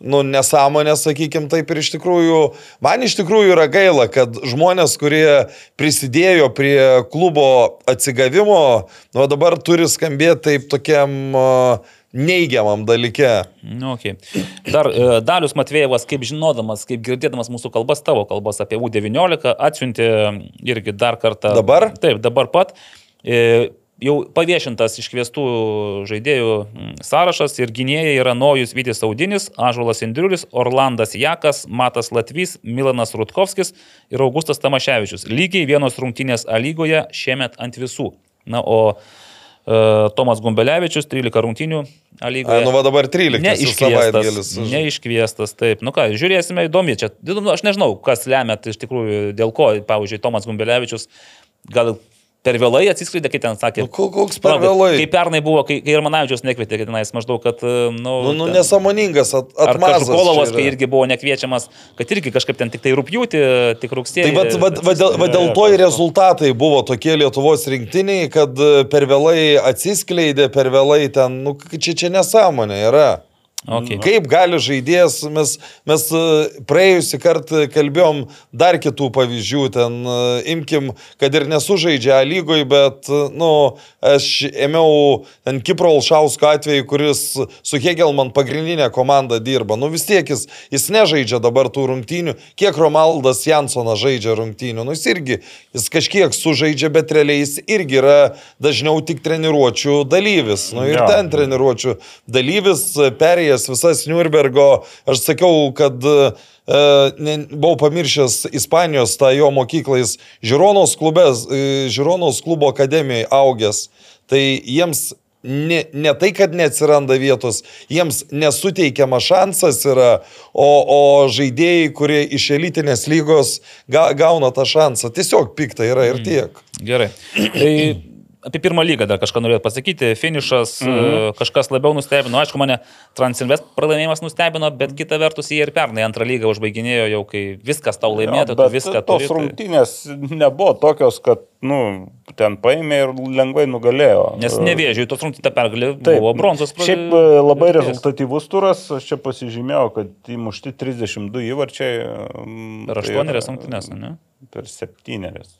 nu, nesąmonę, sakykim taip, ir iš tikrųjų, man iš tikrųjų yra gaila, kad žmonės, kurie prisidėjo prie klubo atsigavimo, nu, dabar turi skambėti taip tokiam uh, neigiamam dalyke. Nu, okay. Dar e, Dalius Matvėjevas, kaip žinodamas, kaip girdėdamas mūsų kalbas, tavo kalbas apie U19, atsiuntė irgi dar kartą. Dabar? Taip, dabar pat. E, Jau paviešintas iškviestų žaidėjų mm, sąrašas ir gynėjai yra Nojus Vytis Audinis, Ažulas Indriulis, Orlandas Jakas, Matas Latvys, Milanas Rutkovskis ir Augustas Tamaševičius. Lygiai vienos rungtynės A lygoje šiemet ant visų. Na, o e, Tomas Gumbelevičius 13 rungtynių A lygoje. Nu va dabar 13 Neiškviestas. Neiškviestas, taip. Nu ką, žiūrėsime įdomi. Čia, nu, aš nežinau, kas lemia tai iš tikrųjų, dėl ko, pavyzdžiui, Tomas Gumbelevičius gal per vėlai atsiskleidė, kai ten sakė. Nu, ko- koks per Palaukit, vėlai? Kai pernai buvo, kai, kai ir Manavičius nekvietė, kad tenais maždaug, kad, nu... Nu, nu ten- nesąmoningas at. Kažkolovas, čia kai irgi buvo nekviečiamas, kad irgi kažkaip ten tik tai rūpjūti, tik rugsėjai. Tai vad, dėl, vad dėl to ir rezultatai buvo tokie Lietuvos rinktiniai, kad e, per vėlai atsiskleidė, per vėlai ten, nu, čia, čia nesąmonė yra. Okay. Kaip gali žaidėjas, mes, mes e, praėjusi kartą kalbėjom dar kitų pavyzdžių, ten e, imkim, kad ir nesužaidžia A lygoje, bet, e, nu, aš ėmiau ten Kipro Alšausko atveju, kuris su Hegelman pagrindinė komanda dirba. Nu vis tiek jis, jis nežaidžia dabar tų rungtynių, kiek Romaldas Jansonas žaidžia rungtynių. Nu jis irgi, jis kažkiek sužaidžia, bet realiai jis irgi yra dažniau tik treniruočio dalyvis. Nu ir Jo. ten treniruočio dalyvis perėjęs visas Nürnbergo, aš sakiau, kad e, ne, buvau pamiršęs Ispanijos tą jo mokyklais Žironos, klubės, e, Žironos klubo akademijoje augęs. Tai jiems ne, ne tai, kad neatsiranda vietos, jiems nesuteikiamas šansas yra, o, o žaidėjai, kurie iš elitinės lygos ga, gauna tą šansą. Tiesiog pikta yra ir tiek. Gerai. [CLEARS THROAT] Tai apie pirmą lygą dar kažką norėjau pasakyti. Finišas mm -hmm. kažkas labiau nustebino. Aišku, mane Transinvest pralaimėjimas nustebino, bet kita vertus jie ir pernai antrą lygą užbaiginėjo jau, kai viskas tau laimėtų, tu bet viską tos turi. tai- rungtynės nebuvo tokios, kad, nu, ten paėmė ir lengvai nugalėjo. Nes nevėžiui tos rungtynės pergalė buvo bronzos Šiaip e, labai rezultatyvus turas, aš čia pasižymėjau, kad įmušti 32 įvarčiai. mm, Per tai aštuonerias rungtynes, ne? Per septynerias.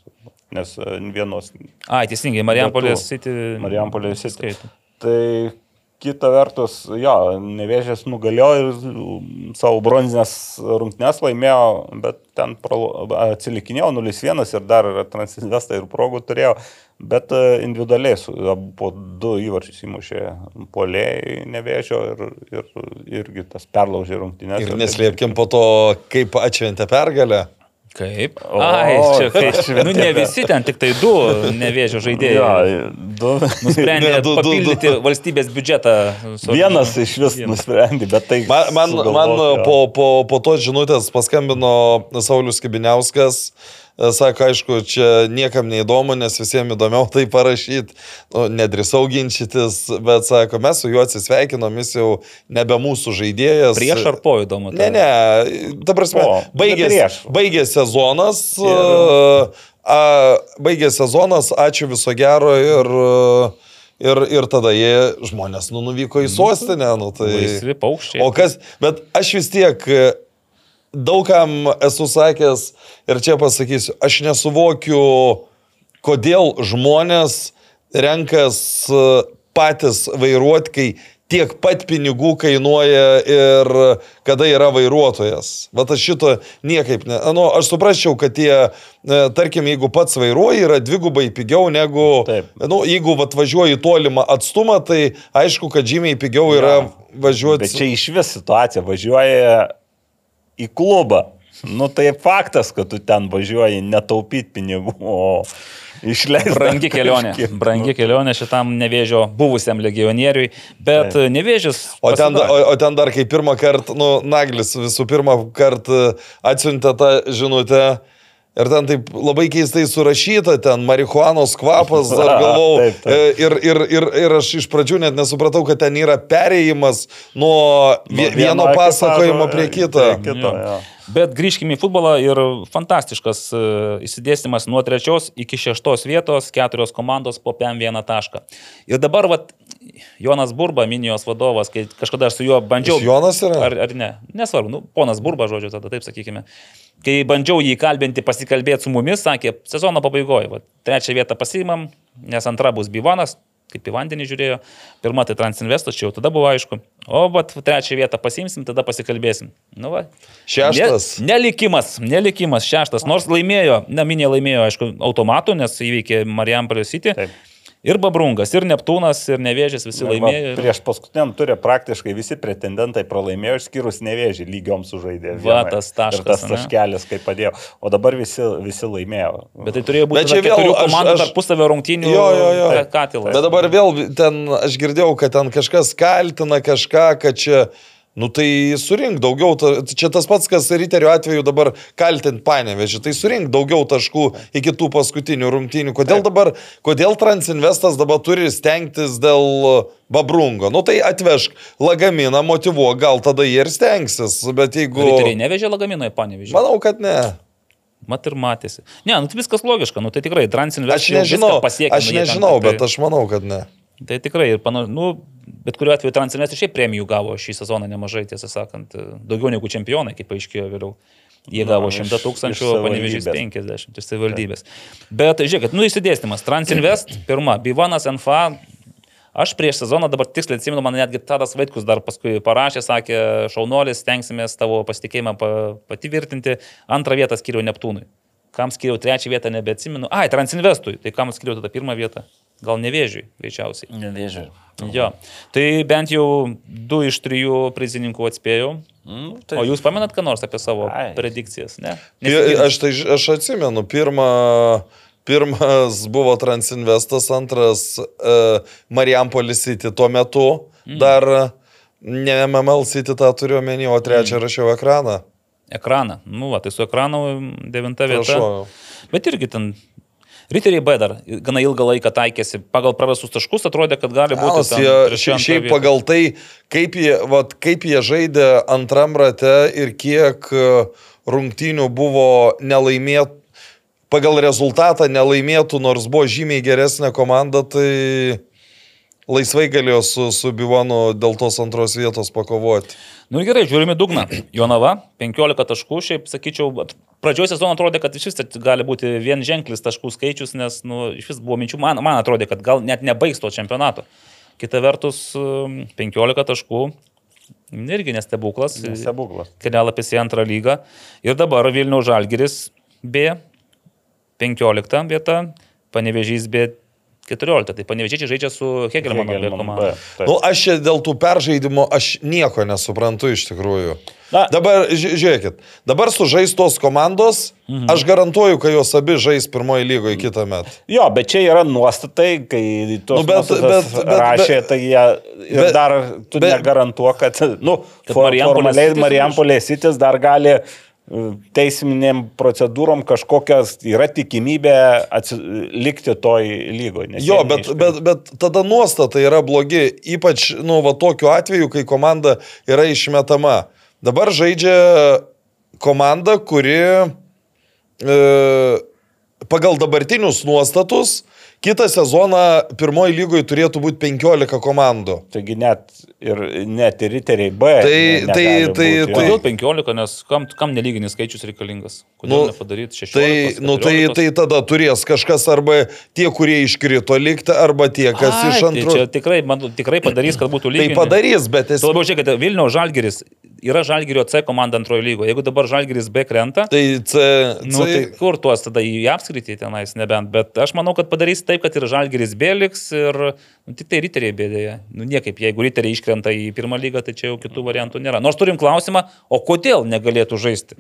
Nes e, vienos Ai, teisingai, Marijampolės. City. Marijampolės City. skaito. Tai kita vertus, jo, nevėžės nugalėjo ir savo bronzinės rungtynes laimėjo, bet ten atsilikinėjo 0-1 ir dar transinvestą ir progų turėjo, bet e, individualiai su, po du įvarčius įmušė polėjai nevėžio ir, ir irgi tas perlaužė rungtynės. Ir neslėpkim po to, kaip atšventė pergalę. Kaip? O, Ai, čia kaip. šventė. Nu, ne visi ten, tik tai du nevėžio žaidėjai. Ja, du. Nusprendė [LAUGHS] du- du- du. papildyti valstybės biudžetą. su- Vienas iš vis Vienas. nusprendė, bet tai... Man, man, man sugalvot, jo. po, po, po tos žinutės paskambino Saulis Kibiniauskas. e, Sako, aišku, čia niekam neįdomu, nes visiems įdomiau tai parašyti. Nu, nedrįsau ginčytis, bet sako, mes su juo atsisveikinom, jis jau nebe mūsų žaidėjas. Prieš ar po įdomu? Ne, ne, ta prasme, Po, baigė, bet prieš. baigė sezonas. Ir-. A, baigė sezonas, ačiū viso gero ir, ir, ir tada jie žmonės nu, nuvyko į sostinę. Nu, tai... Laisvi paukščiai. O kas, bet aš vis tiek daugam esu sakęs ir čia pasakysiu, aš nesuvokiu, kodėl žmonės renkas e, patys vairuoti, kai tiek pat pinigų kainuoja ir kada yra vairuotojas. Vat aš šito niekaip ne. Nu, aš suprasčiau, kad tie, e, tarkim, jeigu pats vairuoji, yra dvigubai pigiau negu, Taip. nu, jeigu vat važiuoji tolimą atstumą, tai aišku, kad žymiai pigiau yra važiuoti. Bet čia iš vis situacija važiuoja į klubą. Nu tai faktas, kad tu ten važiuoji netaupyti pinigų, o išleisti. Brangi kelionė. Brangi kelionė šitam nevėžio buvusiam legionieriui, bet Taip. nevėžis. O ten, o, o ten dar kai pirmą kartą, nu, Naglis visų pirmą kartą atsiuntė tą žinutę. Ir ten taip labai keistai surašyta, ten marihuanos kvapas, ar [LAUGHS] galvau. Taip, taip. e, Ir, ir, ir, ir aš iš pradžių net nesupratau, kad ten yra perėjimas nuo vie- vieno pasakojimo prie prie kito. kito. Bet grįžkime į futbolą ir fantastiškas e, įsidėstymas nuo trečios iki šeštos vietos, keturios komandos po PM1 tašką. Ir dabar, vat, Jonas Burba, minijos vadovas, kai kažkada aš su juo bandžiau. Jis Jonas yra? Ar, ar ne? Nesvarbu, nu, ponas Burba, žodžiu, tada taip sakykime. Kai bandžiau jį kalbinti, pasikalbėti su mumis, sakė, sezono pabaigoje, trečią vietą pasiimam, nes antra bus Bivonas, kaip į vandenį žiūrėjo, pirma tai Transinvestas, čia jau tada buvo aišku, o vat trečią vietą pasiimsim, tada pasikalbėsim. Nu, va. Šeštas. Ne, nelikimas, nelikimas, šeštas, nors laimėjo, naminė laimėjo, aišku, automatu, nes įveikė Marijampolė City. Taip. Ir Babrungas, ir Neptūnas, ir Nevėžės visi Va, laimėjo. ir- Prieš paskutiniam turė praktiškai visi pretendentai pralaimėjo, išskyrus nevėžį, lygiom sužaidė. Va, vienai. tas taškas, Ir tas taškelis, kaip padėjo. O dabar visi, visi laimėjo. Bet tai turėjo būti čia vėl komandų tarpusavio rungtynių Jo, jo, jo. ka- katilas. Bet dabar vėl ten, aš girdėjau, kad ten kažkas kaltina kažką, kad čia, nu tai surink daugiau, čia tas pats, kas Riterio atveju dabar kaltint panevežį, tai surink daugiau taškų iki tų paskutinių rungtynių. Kodėl dabar, kodėl Transinvestas dabar turi stengtis dėl Babrungo? Nu tai atvežk lagaminą, motivuok, gal tada jie ir stengsis, bet jeigu... Riteriai nevežė lagamino į panevežį. Manau, kad ne. Mat ir matėsi. Ne, nu tai viskas logiška, nu tai tikrai Transinvest Aš nežinau, pasiekė. aš nežinau, bet aš manau, kad ne. Tai tikrai, ir panašu, nu, bet kuriuo atveju Transilvestri šiaip premijų gavo šį sezoną nemažai, tiesą sakant, daugiau negu čempionai, kaip paaiškėjo vėliau. Jie gavo Nu, 100 iš- tūkstančių, panevežys savivaldybės. 50 iš savivaldybės. Bet žiūrėkit, nu įsidėstymas. Transinvest, [CLEARS THROAT] pirma, Bivanas NFA. Aš prieš sezoną dabar tiksliai atsimenu, man netgi Tadas Vaitkus dar paskui parašė, sakė, šaunuolis, tenksimės tavo pasitikėjimą pa- patvirtinti. Antrą vietą skiriau Neptūnui. Kam skiriau trečią vietą, nebeatsimenu. Ai, Transinvestui. Tai kam skiriau tada pirmą vietą? Gal nevėžiui, greičiausiai. Nevėžiu. Jo. Tai bent jau du iš trijų prizininkų atspėjau. Mm, O jūs pamenat, ką nors apie savo Ai. predikcijas, ne? Pi- Aš tai aš atsimenu, pirmą, pirmas buvo Transinvestas, antras uh, Mariampolis City tuo metu, mm. dar ne MML City tą turiu omeny, o trečią mm. rašiau ekraną. Ekraną. Nu, va, tai su ekranu devinta vieta. Prašau. Bet irgi ten. Riteriai B dar gana ilgą laiką taikėsi. Pagal prarastus taškus atrodė, kad gali būti. Ten jie, šiaip vieta. pagal tai, kaip jie, vat, kaip jie žaidė antram rate ir kiek e, rungtynių buvo nelaimėtų, pagal rezultatą nelaimėtų, nors buvo žymiai geresnė komanda, tai laisvai galėjo su, su Bivonu dėl tos antros vietos pakovoti. Nu ir gerai, žiūrime dugną. Jonava, 15 taškų, šiaip sakyčiau, pradžioje sezono atrodė, kad iš vis tai gali būti vien ženklis taškų skaičius, nes nu, iš vis buvo minčių, man, man atrodė, kad gal net nebaigs to čempionato. Kita vertus, um, 15 taškų, irgi nestebuklas. Stebuklas. Kelialapis į antrą lygą. Ir dabar Vilnių Žalgiris B, 15 vieta, Panevežys B, 14. Tai Panevežiečiai žaidžia su Hegelmano komanda. Nu, aš čia dėl tų peržaidimų, aš nieko nesuprantu iš tikrųjų. Na. Dabar, ži- žiūrėkit, dabar sužais tos komandos, mhm. aš garantuoju, kad jos abi žais pirmoji lygoje kitą metą. Jo, bet čia yra nuostatai, kai tos Nu, bet- bet, bet- rašė, tai jie ir bet- dar tu bet- negarantuoji, kad, nu, Kad for, Marijampolės formaliai Marijampolės sitis dar gali teisminėm procedūrom kažkokias yra tikimybė likti toj lygoje. Jo, bet, bet, bet tada nuostata yra blogi, ypač, nu, va tokiu atveju, kai komanda yra išmetama. Dabar žaidžia komanda, kuri e, pagal dabartinius nuostatus kitą sezoną pirmoji lygoje turėtų būti 15 komandų. Taigi net ir, net ir riteriai B. Tai- ne- tai- tai- būti, tai- Kodėl 15, nes kam, kam nelyginis skaičius reikalingas? Kodėl Nu, nepadaryti 16? Tai, nu, tai, 14? tai tada turės kažkas arba tie, kurie iškrito likti, arba tie, kas Ai, iš Tai antrų. čia tikrai, man, tikrai padarys, kad būtų Tai lygiai. padarys, bet esmė. labiau žiūrėkite, Vilniaus Žalgiris yra Žalgirio C komanda antrojo lygo. Jeigu dabar Žalgiris B krenta, Tai, C, Nu, tai kur tuos tada į apskritį tenais nebent, bet aš manau, kad padarys taip, kad ir Žalgeris bėliks ir nu, tik tai riteriai bėdėja. Nu, niekaip, jeigu riteriai iškrenta į pirmą lygą, tai čia jau kitų variantų nėra. Nors turim klausimą, o kodėl negalėtų žaisti?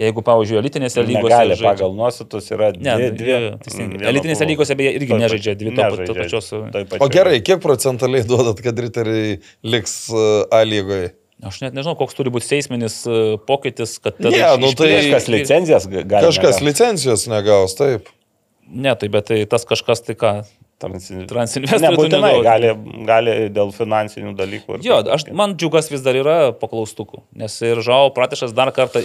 Jeigu, pavyzdžiui, elitinėse lygose. Negali, žaidžia- pagal nuostatus yra Ne, dvi. dvi, dvi vieno Elitinėse lygose beje irgi Toj nežaidžia dvi to- to pačios- toj O gerai, kiek procentaliai duodat, kad riteriai liks uh, A lygoje? Aš net nežinau, koks turi būti seisminis e, pokytis, kad... tada Ne, iš- nu tai- Kažkas licenzijas ga- gali. Kažkas negaut. licencijos negaus, taip. Ne, tai bet tai tas kažkas tai ką. Transi- Transinvestorių Nebūtinai, gali, gali dėl finansinių dalykų. ir Jo, aš, man džiugas vis dar yra paklaustukų, nes ir Žao Pratišas dar kartą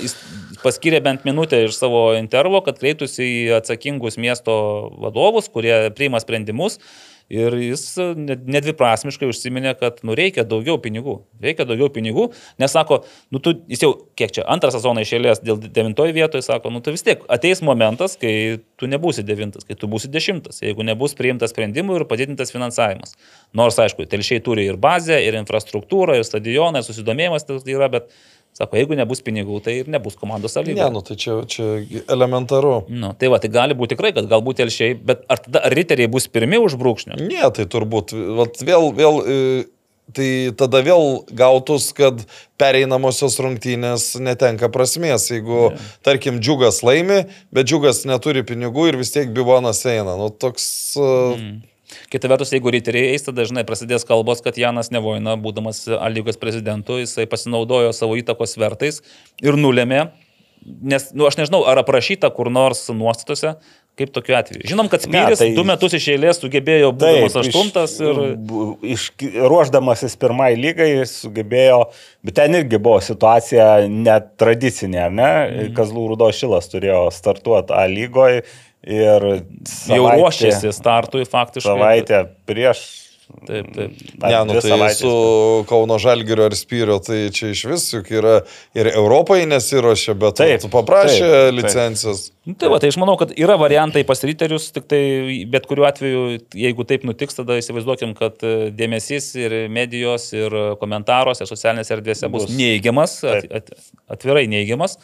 paskyrė bent minutę iš savo intervo, kad kreiptųsi į atsakingus miesto vadovus, kurie priima sprendimus. Ir jis ne- nedviprasmiškai užsiminė, kad nu, reikia daugiau pinigų. Reikia daugiau pinigų, nes sako, nu, tu, jis jau kiek čia, antrą sezoną išėlės dėl devintojo vietoje, sako, nu, tai vis tiek ateis momentas, kai tu nebūsi devintas, kai tu būsi dešimtas, jeigu nebus priimtas sprendimų ir padidintas finansavimas. Nors, aišku, telšiai turi ir bazę, ir infrastruktūrą, ir stadioną, ir susidomėjimas tai yra, bet, sako, jeigu nebus pinigų, tai ir nebus komandos Ne, sąlygų. nu tai čia, čia elementaru. Nu, tai va, tai gali būti tikrai, kad galbūt telšiai, bet ar tada ar riteriai bus pirmi už brūkšnio? Ne, tai turbūt, vat vėl, vėl, e, tai tada vėl gautus, kad pereinamosios rungtynės netenka prasmės. Jeigu, yeah. tarkim, džiugas laimi, bet džiugas neturi pinigų ir vis tiek bivonas eina. Nu, toks... Mm. Kita vertus, jeigu riteriai eis, tada dažnai prasidės kalbos, kad Janas Nevoina, būdamas A lygos prezidentu, jisai pasinaudojo savo įtakos svertais ir nulėmė, nes, nu, aš nežinau, ar aprašyta kur nors nuostatose, kaip tokiu atveju. Žinom, kad Spyris tai- du metus iš eilės sugebėjo būdamas aštuntas ir... Iš, ruoždamasis pirmai lygai sugebėjo, bet ten irgi buvo situacija netradicinė, ne? Mhm. Kazlų Rudo Šilas turėjo startuoti A lygoje ir Jau savaitė- ruošėsi startui faktiškai. Savaitę prieš Taip, taip. Ne, nu tai savaitės. su Kauno Žalgirio ar Spyrio, tai čia iš vis juk yra ir Europai nesiuošia, bet Taip, taip, paprašė taip, taip. licencijas. Nu, Tai va, tai aš manau, kad yra variantai pas riterius, tik tai bet kuriuo atveju, jeigu taip nutiks, tada įsivaizduokim, kad e, dėmesys ir medijos, ir komentaruose, socialinėse erdvėse bus, Bus. neigiamas, at, Taip. at, atvirai neigiamas,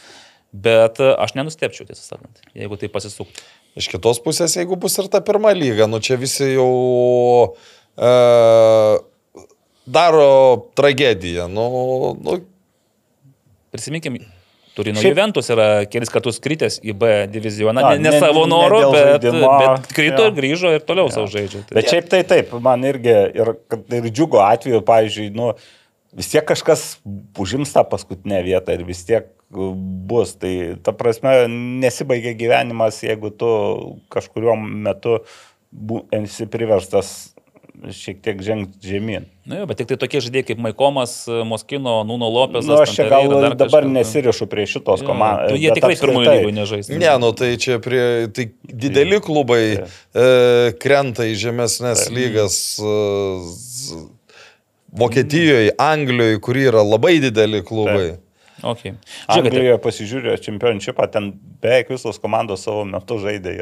bet e, aš nenustepčiau, tiesą sakant, jeigu tai pasisuktų. Iš kitos pusės, jeigu bus ir ta pirma lyga, nu čia visi jau e, daro tragediją. Nu, nu, Prisiminkim, Turino Šiaip- Juventus yra kelis kartus kritęs į B divizioną, ne, ne ne- savo ne noru, dėl bet, bet krito jo. ir grįžo ir toliau savo žaidžia. Tai- Bet šiaip tai taip, man irgi ir, kad ir džiugo atveju, pavyzdžiui, nu, vis tiek kažkas užims tą paskutinę vietą ir vis tiek bus. Tai ta prasme, nesibaigia gyvenimas, jeigu tu kažkuriuo metu bu, esi priverstas šiek tiek žengti žemyn. Na, jo, bet tik tai tokie žaidėjai kaip Maikomas, Moskino, Nuno Lopezas. Na, nu, aš čia gal dabar kažkas, nu. nesirišu prie šitos komandos. tu Jie tikrai pirmojo lygoje nežais. ne, nu tai čia prie, tai dideli klubai e, krenta į žemesnės lygas. E, Vokietijoje, Anglijoje, kur yra labai dideli klubai. Okay. Žiūrėkite, Anglijoje pasižiūrėjo čempionšipą, ten beveik visos komandos savo metu žaidė.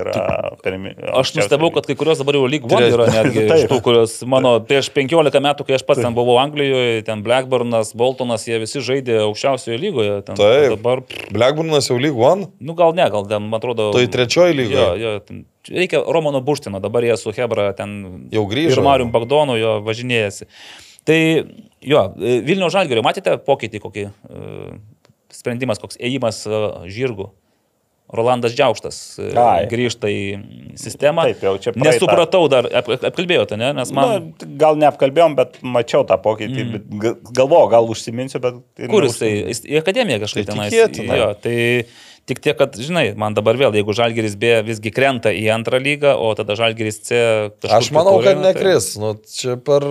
Pirmi, aš nustebau, kad kai kurios dabar jau lyg one yra netgi [LAUGHS] Taip. iš tų, kurios mano prieš 15 metų, kai aš pats ten buvau Anglijoje, ten Blackburnas, Boltonas, jie visi žaidė aukščiausioje lygoje. Ten, Taip. Dabar, Blackburnas jau lyg one, nu gal ne, gal ten, man atrodo. tai trečioji Jo, lyga. jo, ten, reikia Romano Buštino, dabar jie su Hebra ten Jau grįžo. Ir Marium Bagdonu jo važinėjasi. Tai jo, Vilnių Žalgerio, matėte pokytį kokį e, sprendimas, koks ėjimas e, žirgų? Rolandas Džiaukštas e, Ai. grįžta į sistemą. Taip, jau čia praeitą- Nesupratau dar, ap, apkalbėjote, ne? Nes man... Na, gal neapkalbėjom, bet mačiau tą pokytį. Mm. Galvoju, gal užsiminsiu, bet... Kur jisai? Jis į akademiją kažkaip Tai tenais. Jo, tai tik tiek, kad, žinai, man dabar vėl, jeigu Žalgeris B visgi krenta į antrą lygą, o tada Žalgeris C... Aš manau, kad tai- nekris. Nu, čia per,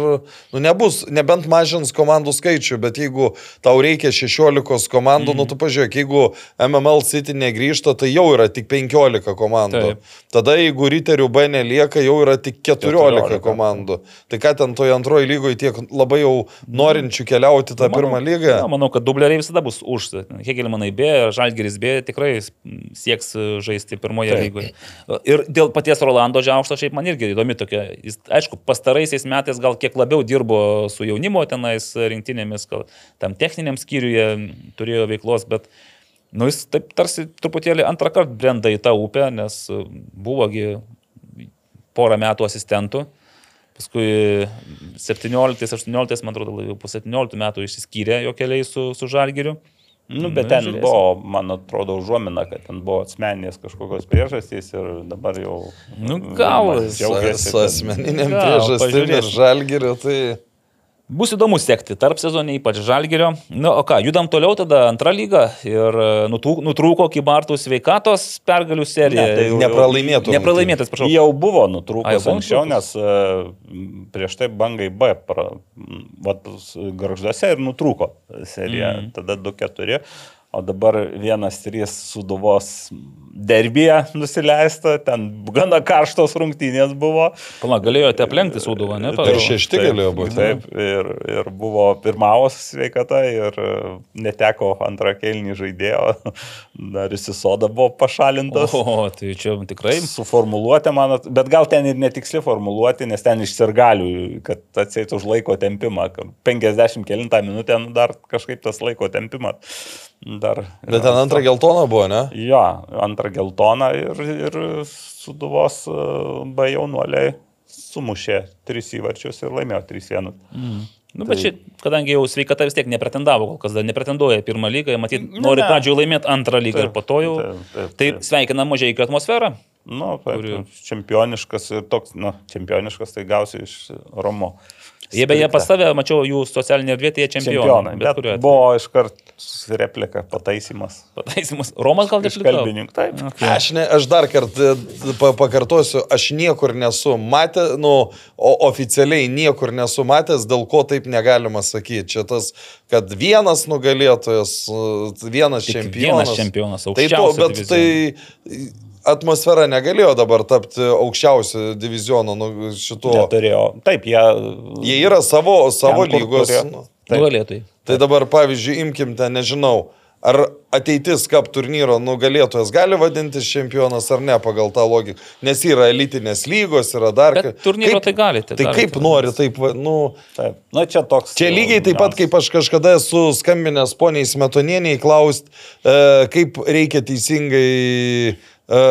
nu, nebus, nebent mažins komandų skaičių, bet jeigu tau reikia 16 komandų, mm. nu tu pažiūrėk, jeigu MML City negrįžta, tai jau yra tik 15 komandų. Taip. Tada jeigu Riterių B nelieka, jau yra tik 14, 14. komandų. Tai ką ten toje antroje lygoje tiek labai jau norinčių keliauti tą pirmą lygą? Na, manau, kad dubleriai visada bus už. Hegelmanai B, Žalgeris B tikrai sieks žaisti pirmoje Taip. lygoje. Ir dėl paties Rolando Džiaušto šiaip man irgi įdomi tokia. Jis, aišku, pastaraisiais metais gal kiek labiau dirbo su jaunimo tenais rinktinėmis, gal tam techniniam skyriuje turėjo veiklos, bet nu, jis taip tarsi truputėlį antrą kartą brenda į tą upę, nes buvogi porą metų asistentų. Paskui 17-18, man atrodo, po 17 metų išsiskyrė jo keliai su, su Žalgiriu. Nu, bet Na, ten žiūrėsim. buvo, man atrodo, užuomina, kad ten buvo asmeninės kažkokios priežastys ir dabar jau... Nu, gal Su, Gal, priežastim ir žalgiriu, tai... Bus įdomu sekti tarp sezonį, ypač Žalgirio. Na, o ką, judam toliau tada antrą lygą ir e, nutrūko, Kybartų sveikatos pergalių serija. Ne, tai jau- Nepralaimėtų. Nepralaimėtas, prašau. Jau buvo buvo anksčiau, nes e, prieš tai bangai B, pra, vat, garžduose ir nutrūko serija. Mhm. Tada 2-4, o dabar 1-3 suduvos derbėje nusileista, ten gana karštos rungtynės buvo. Pala, galėjote aplenkti Sūduvą, ne? Ir pagal- šešti Taip, galėjo būti. Taip, ir, ir buvo pirmavos sveikata ir e, neteko antrą kelnį žaidėjo, [LAUGHS] dar įsisoda buvo pašalintas. O, tai čia tikrai. Suformuluoti, man, bet gal ten ir netiksli formuluoti, nes ten iš sirgalių, kad atseit už laiko tempimą. 50 kilintą minutę nu, dar kažkaip tas laiko tempimas. Dar, Bet ten antrą geltoną buvo, ne? Jo, antrą geltoną ir, ir suduvos e, B jaunuoliai sumušė tris įvarčius ir laimėjo 3-1. Nu, bet čia, kadangi jau sveikata vis tiek nepretendavo, kol kas dar nepretenduoja į pirmą lygą, matyt, Ne, nori ne. pradžioje laimėti antrą lygą ir Taip, po to jau. taip, taip, Tai taip. sveikina mažai iki atmosferą. Nu, taip, Kuri- čempioniškas ir toks, nu, čempioniškas tai gausi iš Romo. Jie beje pas tave, mačiau jų socialinė erdvė, tai jie čempionai. Čempionai. Bet, Bet buvo iškart replika, pataisimas. Pataisimas. Romas gal kalbėjo. kalbininkų. Taip. Okay. Aš, ne, aš dar kartą pa, pakartosiu, aš niekur nesu matęs, nu, o oficialiai niekur nesu matęs, dėl ko taip negalima sakyti. Čia tas, kad vienas nugalėtojas, vienas Tik čempionas. vienas čempionas, Tai to, bet diviziono. tai atmosfera negalėjo dabar tapti aukščiausio diviziono nu, šito. Neturėjo. Taip, jie. Jie yra savo, savo Ten, lygos. Nu. Nugalėtojai. Tai dabar, pavyzdžiui, imkim ten, nežinau, ar ateitis kap turnyro nugalėtojas gali vadintis čempionas ar ne pagal tą logiką. Nes yra elitinės lygos, yra dar Bet turnyro tai galite, Tai galite kaip nori, taip, nu. Taip. Nu, čia toks. Čia lygiai taip pat, kaip aš kažkada esu skambinęs poniai Smetonieniai klaust, e, kaip reikia teisingai e,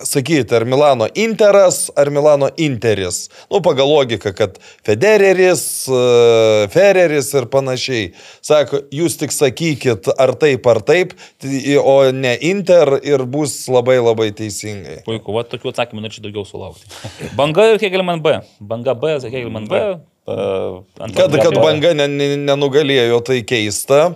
sakyti, ar Milano Interas, ar Milano Interis. Nu, pagal logiką, kad Federeris, e, Ferreris ir panašiai. Sako, jūs tik sakykit, ar taip, ar taip, tai- o ne Inter ir bus labai labai teisingai. Puiku, va tokių atsakymų norėčiau daugiau sulaukti. [LAUGHS] Banga ir Hegelman B. Banga B, Hegelman B. Uh, Kad, kad banga ne- ne- nenugalėjo, tai keista,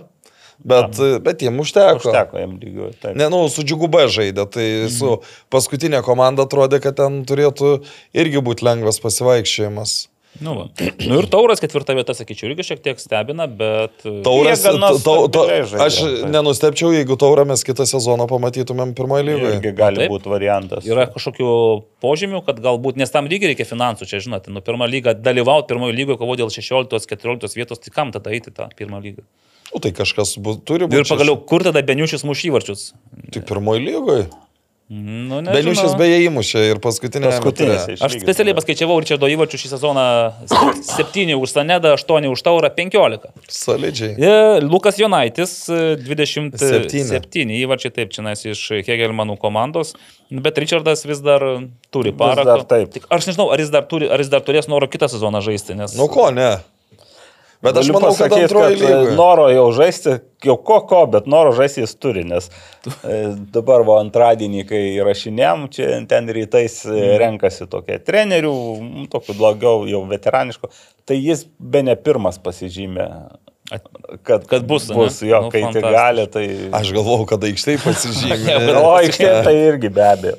bet, bet jiem užteko. užteko jam lygių. Taip. Ne, nu, su džiugu B žaidė, tai Mhm. su paskutinė komanda atrodė, kad ten turėtų irgi būti lengvas pasivaikščiojimas. Nu, va. nu ir Tauras ketvirta vieta, sakyčiau, irgi šiek tiek stebina, bet... Tauras, Jie gana ta- ta- ta- stabiliai žaidė, aš taip. nenustepčiau, jeigu taurą mes kitą sezoną pamatytumėm pirmoje lygoje. Irgi gali Taip. būti variantas. Yra kažkokių požymių, kad galbūt, nes tam lygiai reikia finansų, čia žinote, nu pirmą lygą dalyvauti pirmojo lygoje, kovo dėl 16-14 vietos, tai kam tada eiti tą pirmą lygą? O tai kažkas bu, turi būti. Ir pagaliau, kur tada Beniušis mušyvarčius? Tik pirmoje lygoje. Nu, nežinau. Beniušis beje įmušė ir paskutinė. Paskutinėse. Aš specialiai paskaičiavau Richardo įvarčių šį sezoną 7 už Sanedą, 8 už Taurą, 15. Solidžiai. Ir Lukas Jonaitis e, 27 Septyni. įvarčiai taip, čia nes iš Hegelmanų komandos, bet Richardas vis dar turi taip. Tik aš nežinau, ar jis, dar turi, ar jis dar turės noro kitą sezoną žaisti, nes... Nu ko, ne. Bet aš manau, kad pasakyt, kad, e, lygoje. Noro jau žaisti, jau ko ko, bet noro žaisti jis turi, nes e, dabar va antradienį, kai rašinėm, čia ten rytais Mhm. e, renkasi tokie trenerių, tokių daugiau jau veteraniško, tai jis be ne pirmas pasižymė. Kad, Kad bus, bus jo, Nu, kai tik gali, tai... Aš galvau, kad aikštai pasižymė. [LAUGHS] O aikštė tai irgi be abejo.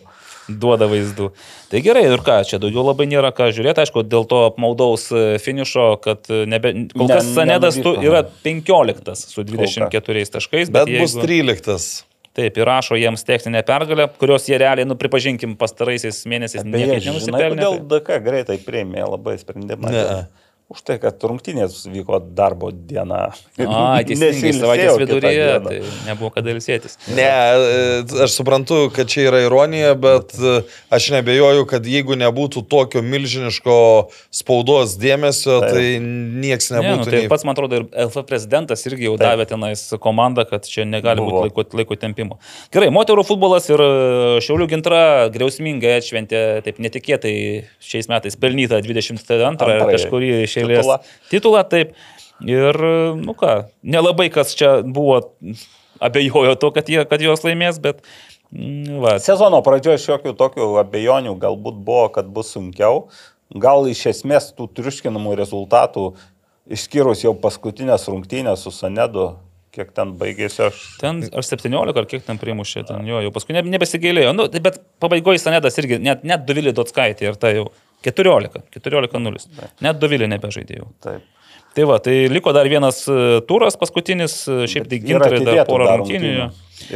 Duoda vaizdų. Tai gerai, ir ką, čia daugiau labai nėra ką žiūrėti, aišku, dėl to apmaudaus e, finišo, kad e, nebe, kol Ne- kas Sanedas tu yra 15 su 24 taškais, Bet bet, bus jeigu, 13. taip, įrašo jiems techninę pergalę, kurios jie realiai, nu, pripažinkim, pastaraisiais mėnesiais žinai, nenusipelnė. kodėl tai- DK greitai priėmė labai sprendimą. Ne. Už tai, kad rungtynės vyko darbo diena. A, [LAUGHS] teisingai, savaitės viduryje, tai nebuvo kada ilsėtis. Ne, e, aš suprantu, kad čia yra ironija, bet e, aš nebejoju, kad jeigu nebūtų tokio milžiniško spaudos dėmesio, Taip. tai nieks Ne, nu, nebūtų. tai nei- pats, man atrodo, ir LF prezidentas irgi jau Taip. davė tenais komandą, kad čia negali Buvo. būti laiko, laiko tempimo. Gerai, moterų futbolas ir e, Šiaulių gintra griausmingai atšventė, taip netikėtai šiais metais pelnytą 22 ar kažkurį iš eilės titulą. titulą. Taip. Ir, nu ką, nelabai kas čia buvo abejojo to, kad, jie, kad jos laimės, bet... mm, Va, Sezono pradžioje šiokių tokių abejonių galbūt buvo, kad bus sunkiau. Gal iš esmės tų triuškinamų rezultatų, išskyrus jau paskutinės rungtynės su Sanedu, kiek ten baigėsi aš. Ten ar 17, ar kiek ten primušė, ten jo, jau paskui ne, nebesigailėjo. Nu, tai bet pabaigoje Sanedas irgi, net, net Dovilį Dotskaitį ir tai jau 14, 14-0. Net Dovilį nebežaidėjau. Taip. Tai va, tai liko dar vienas e, turas paskutinis, e, šiaip tai gintarai dar porą rungtynių.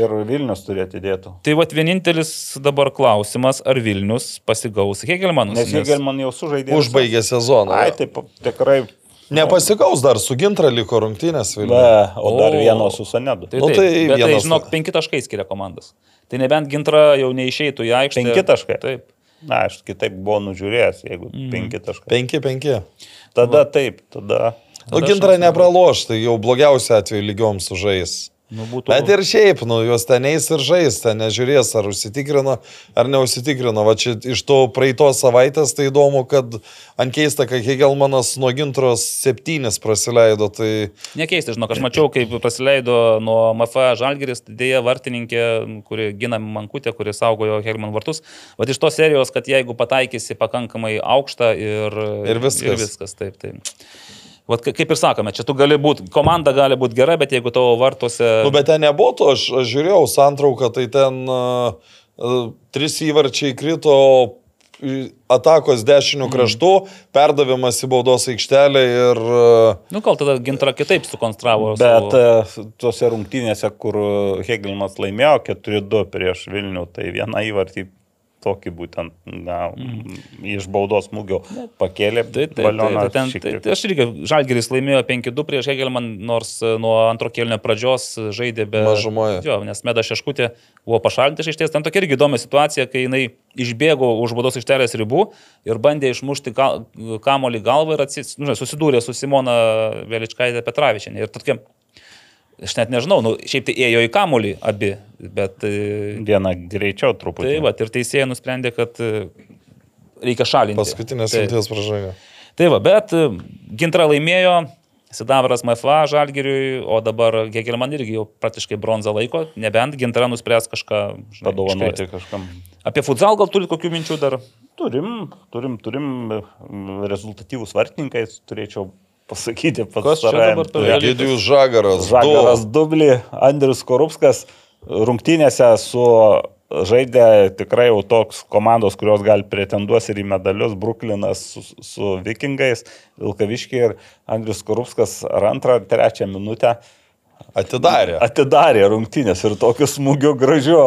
Ir Vilnius turi atidėtų. Tai va, vienintelis dabar klausimas, ar Vilnius pasigaus Hegelmanus. Nes Hegelman jau sužaidė. Užbaigė sezoną. Ai, taip, tikrai. Nepasikaus dar su gintra liko rungtynės Vilniuje. o dar O. vieno su Sanedu. Tai, Nu, taip, tai bet tai, vienas- žinok, penki taškai skiria komandas. Tai nebent gintra jau neišeitų į aikštę. Penki taškai? Taip. Na, aš kitaip buvau nužiūrėjęs, jeigu Mhm. penki taškai. 5-5. Tada taip, tada. Nu, gintra nepraloš, tai jau blogiausiu atveju lygiom sužais. Nu, būtų... Bet ir šiaip, nu, juos ten eis ir žais, ten nežiūrės, ar užsitikrino, ar neužsitikrino. Va čia iš to praeitos savaitės tai įdomu, kad ant keista, kad Hegelmanas nuo gintros septynis praleido, tai Nekeisti, žinok, aš mačiau, kaip praleido nuo MFA Žalgeris, dėja vartininkė, kuri gina Mankutę, kuri saugojo Herman vartus. Va iš tos serijos, kad jeigu pataikysi pakankamai aukštą ir, Ir viskas. Ir viskas taip, tai. Vat ka- kaip ir sakome, čia tu gali būti, komanda gali būti gera, bet jeigu tavo vartuose... Nu, bet ten nebuvo to, aš, aš žiūrėjau santrauką, tai ten uh, uh, trys įvarčiai krito atakos dešinių kraštų, perdavimas į baudos aikštelę ir... e, Nu, gal tada gintra kitaip sukonstravo. Bet savo- e, tuose rungtynėse, kur Hegelmas laimėjo 4-2 prieš Vilnių, tai vieną įvartį tokį būtent na, iš baudos smūgio pakėlė Tai, tai, balioną. tai, tai, tai, tai aš irgi, Žalgeris laimėjo 5-2 prieš Hegelman, nors e, nuo antro kelnio pradžios žaidė be... Mažumoje. Jo, nes Meda Šeškutė buvo pašalinta iš aikštės. Ten tokia irgi įdomi situacija, kai jinai išbėgo už baudos aikštelės ribų ir bandė išmušti ka, kamolį galvą ir atsis, nu, susidūrė su Simona Veličkaitė Petravičianė. Ir tokia, aš net nežinau, nu, šiaip tai ėjo į kamolį abi, bet... e, Viena greičiau truputį. Tai va, ir teisėjai nusprendė, kad e, reikia šalinti. Paskutinės Tai- minties pražanga. Tai va, bet e, Gintra laimėjo, Sidabras MFA Žalgiriui, o dabar Gegelman irgi jau praktiškai bronzą laiko, nebent Gintra nuspręs kažką Padovanoti kažkam. Apie futsal gal turit kokių minčių dar? Turim, turim, turim mm, rezultatyvus vartininkai, turėčiau pasakyti pats. Kas čia dabar dalykas? Egidijus Žagaras. Žagaras du. Dublį, Andrius Korupskas rungtynėse su žaidė tikrai jau toks komandos, kurios gali pretenduos ir į medalius, Bruklinas su, su Vikingais, Vilkaviškiai ir Andrius Korupskas ar antrą ar trečią minutę Atidarė. atidarė rungtynės ir tokiu smūgiu gražiu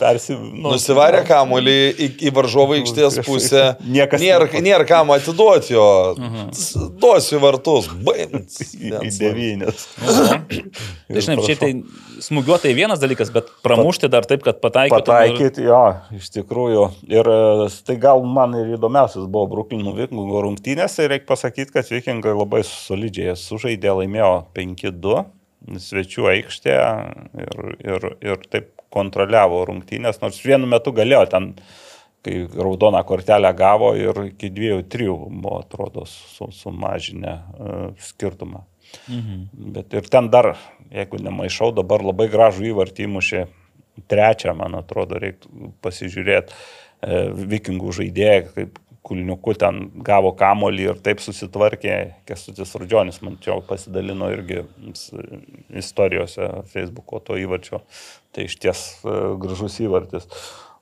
persi... Nu, Nusivarė kamuolį į, į varžovų aikštės pusę. Niekas nėra, nėra kam atiduoti jo. S- Duosiu [LAUGHS] į vartus. Baigts. į, devynės. Tai žinai, šiaip tai smūgiuotai vienas dalykas, bet pramušti dar taip, kad pataikytų. Pataikyti, jo, iš tikrųjų. Ir e, tai gal man ir įdomiausias buvo Brooklynų Vikingo rungtynės. Ir reikia pasakyti, kad Vikingai labai solidžiai sužaidė, laimėjo 5-2 svečių aikštėje ir, ir, ir taip kontroliavo rungtynės, nors vienu metu galėjo ten, kai raudoną kortelę gavo ir iki 2-3 buvo, atrodo, su, sumažinę e, skirtumą. Mhm. Bet ir ten dar, jeigu nemaišau, dabar labai gražų įvartį įmušė trečią, man atrodo, reiktų pasižiūrėti e, vikingų žaidėją, kaip kulniuku ten gavo kamolį ir taip susitvarkė, Kestutis Rudžionis, man čia pasidalino irgi istorijose Facebook'o to įvarčio. Tai iš ties e, gražus įvartis.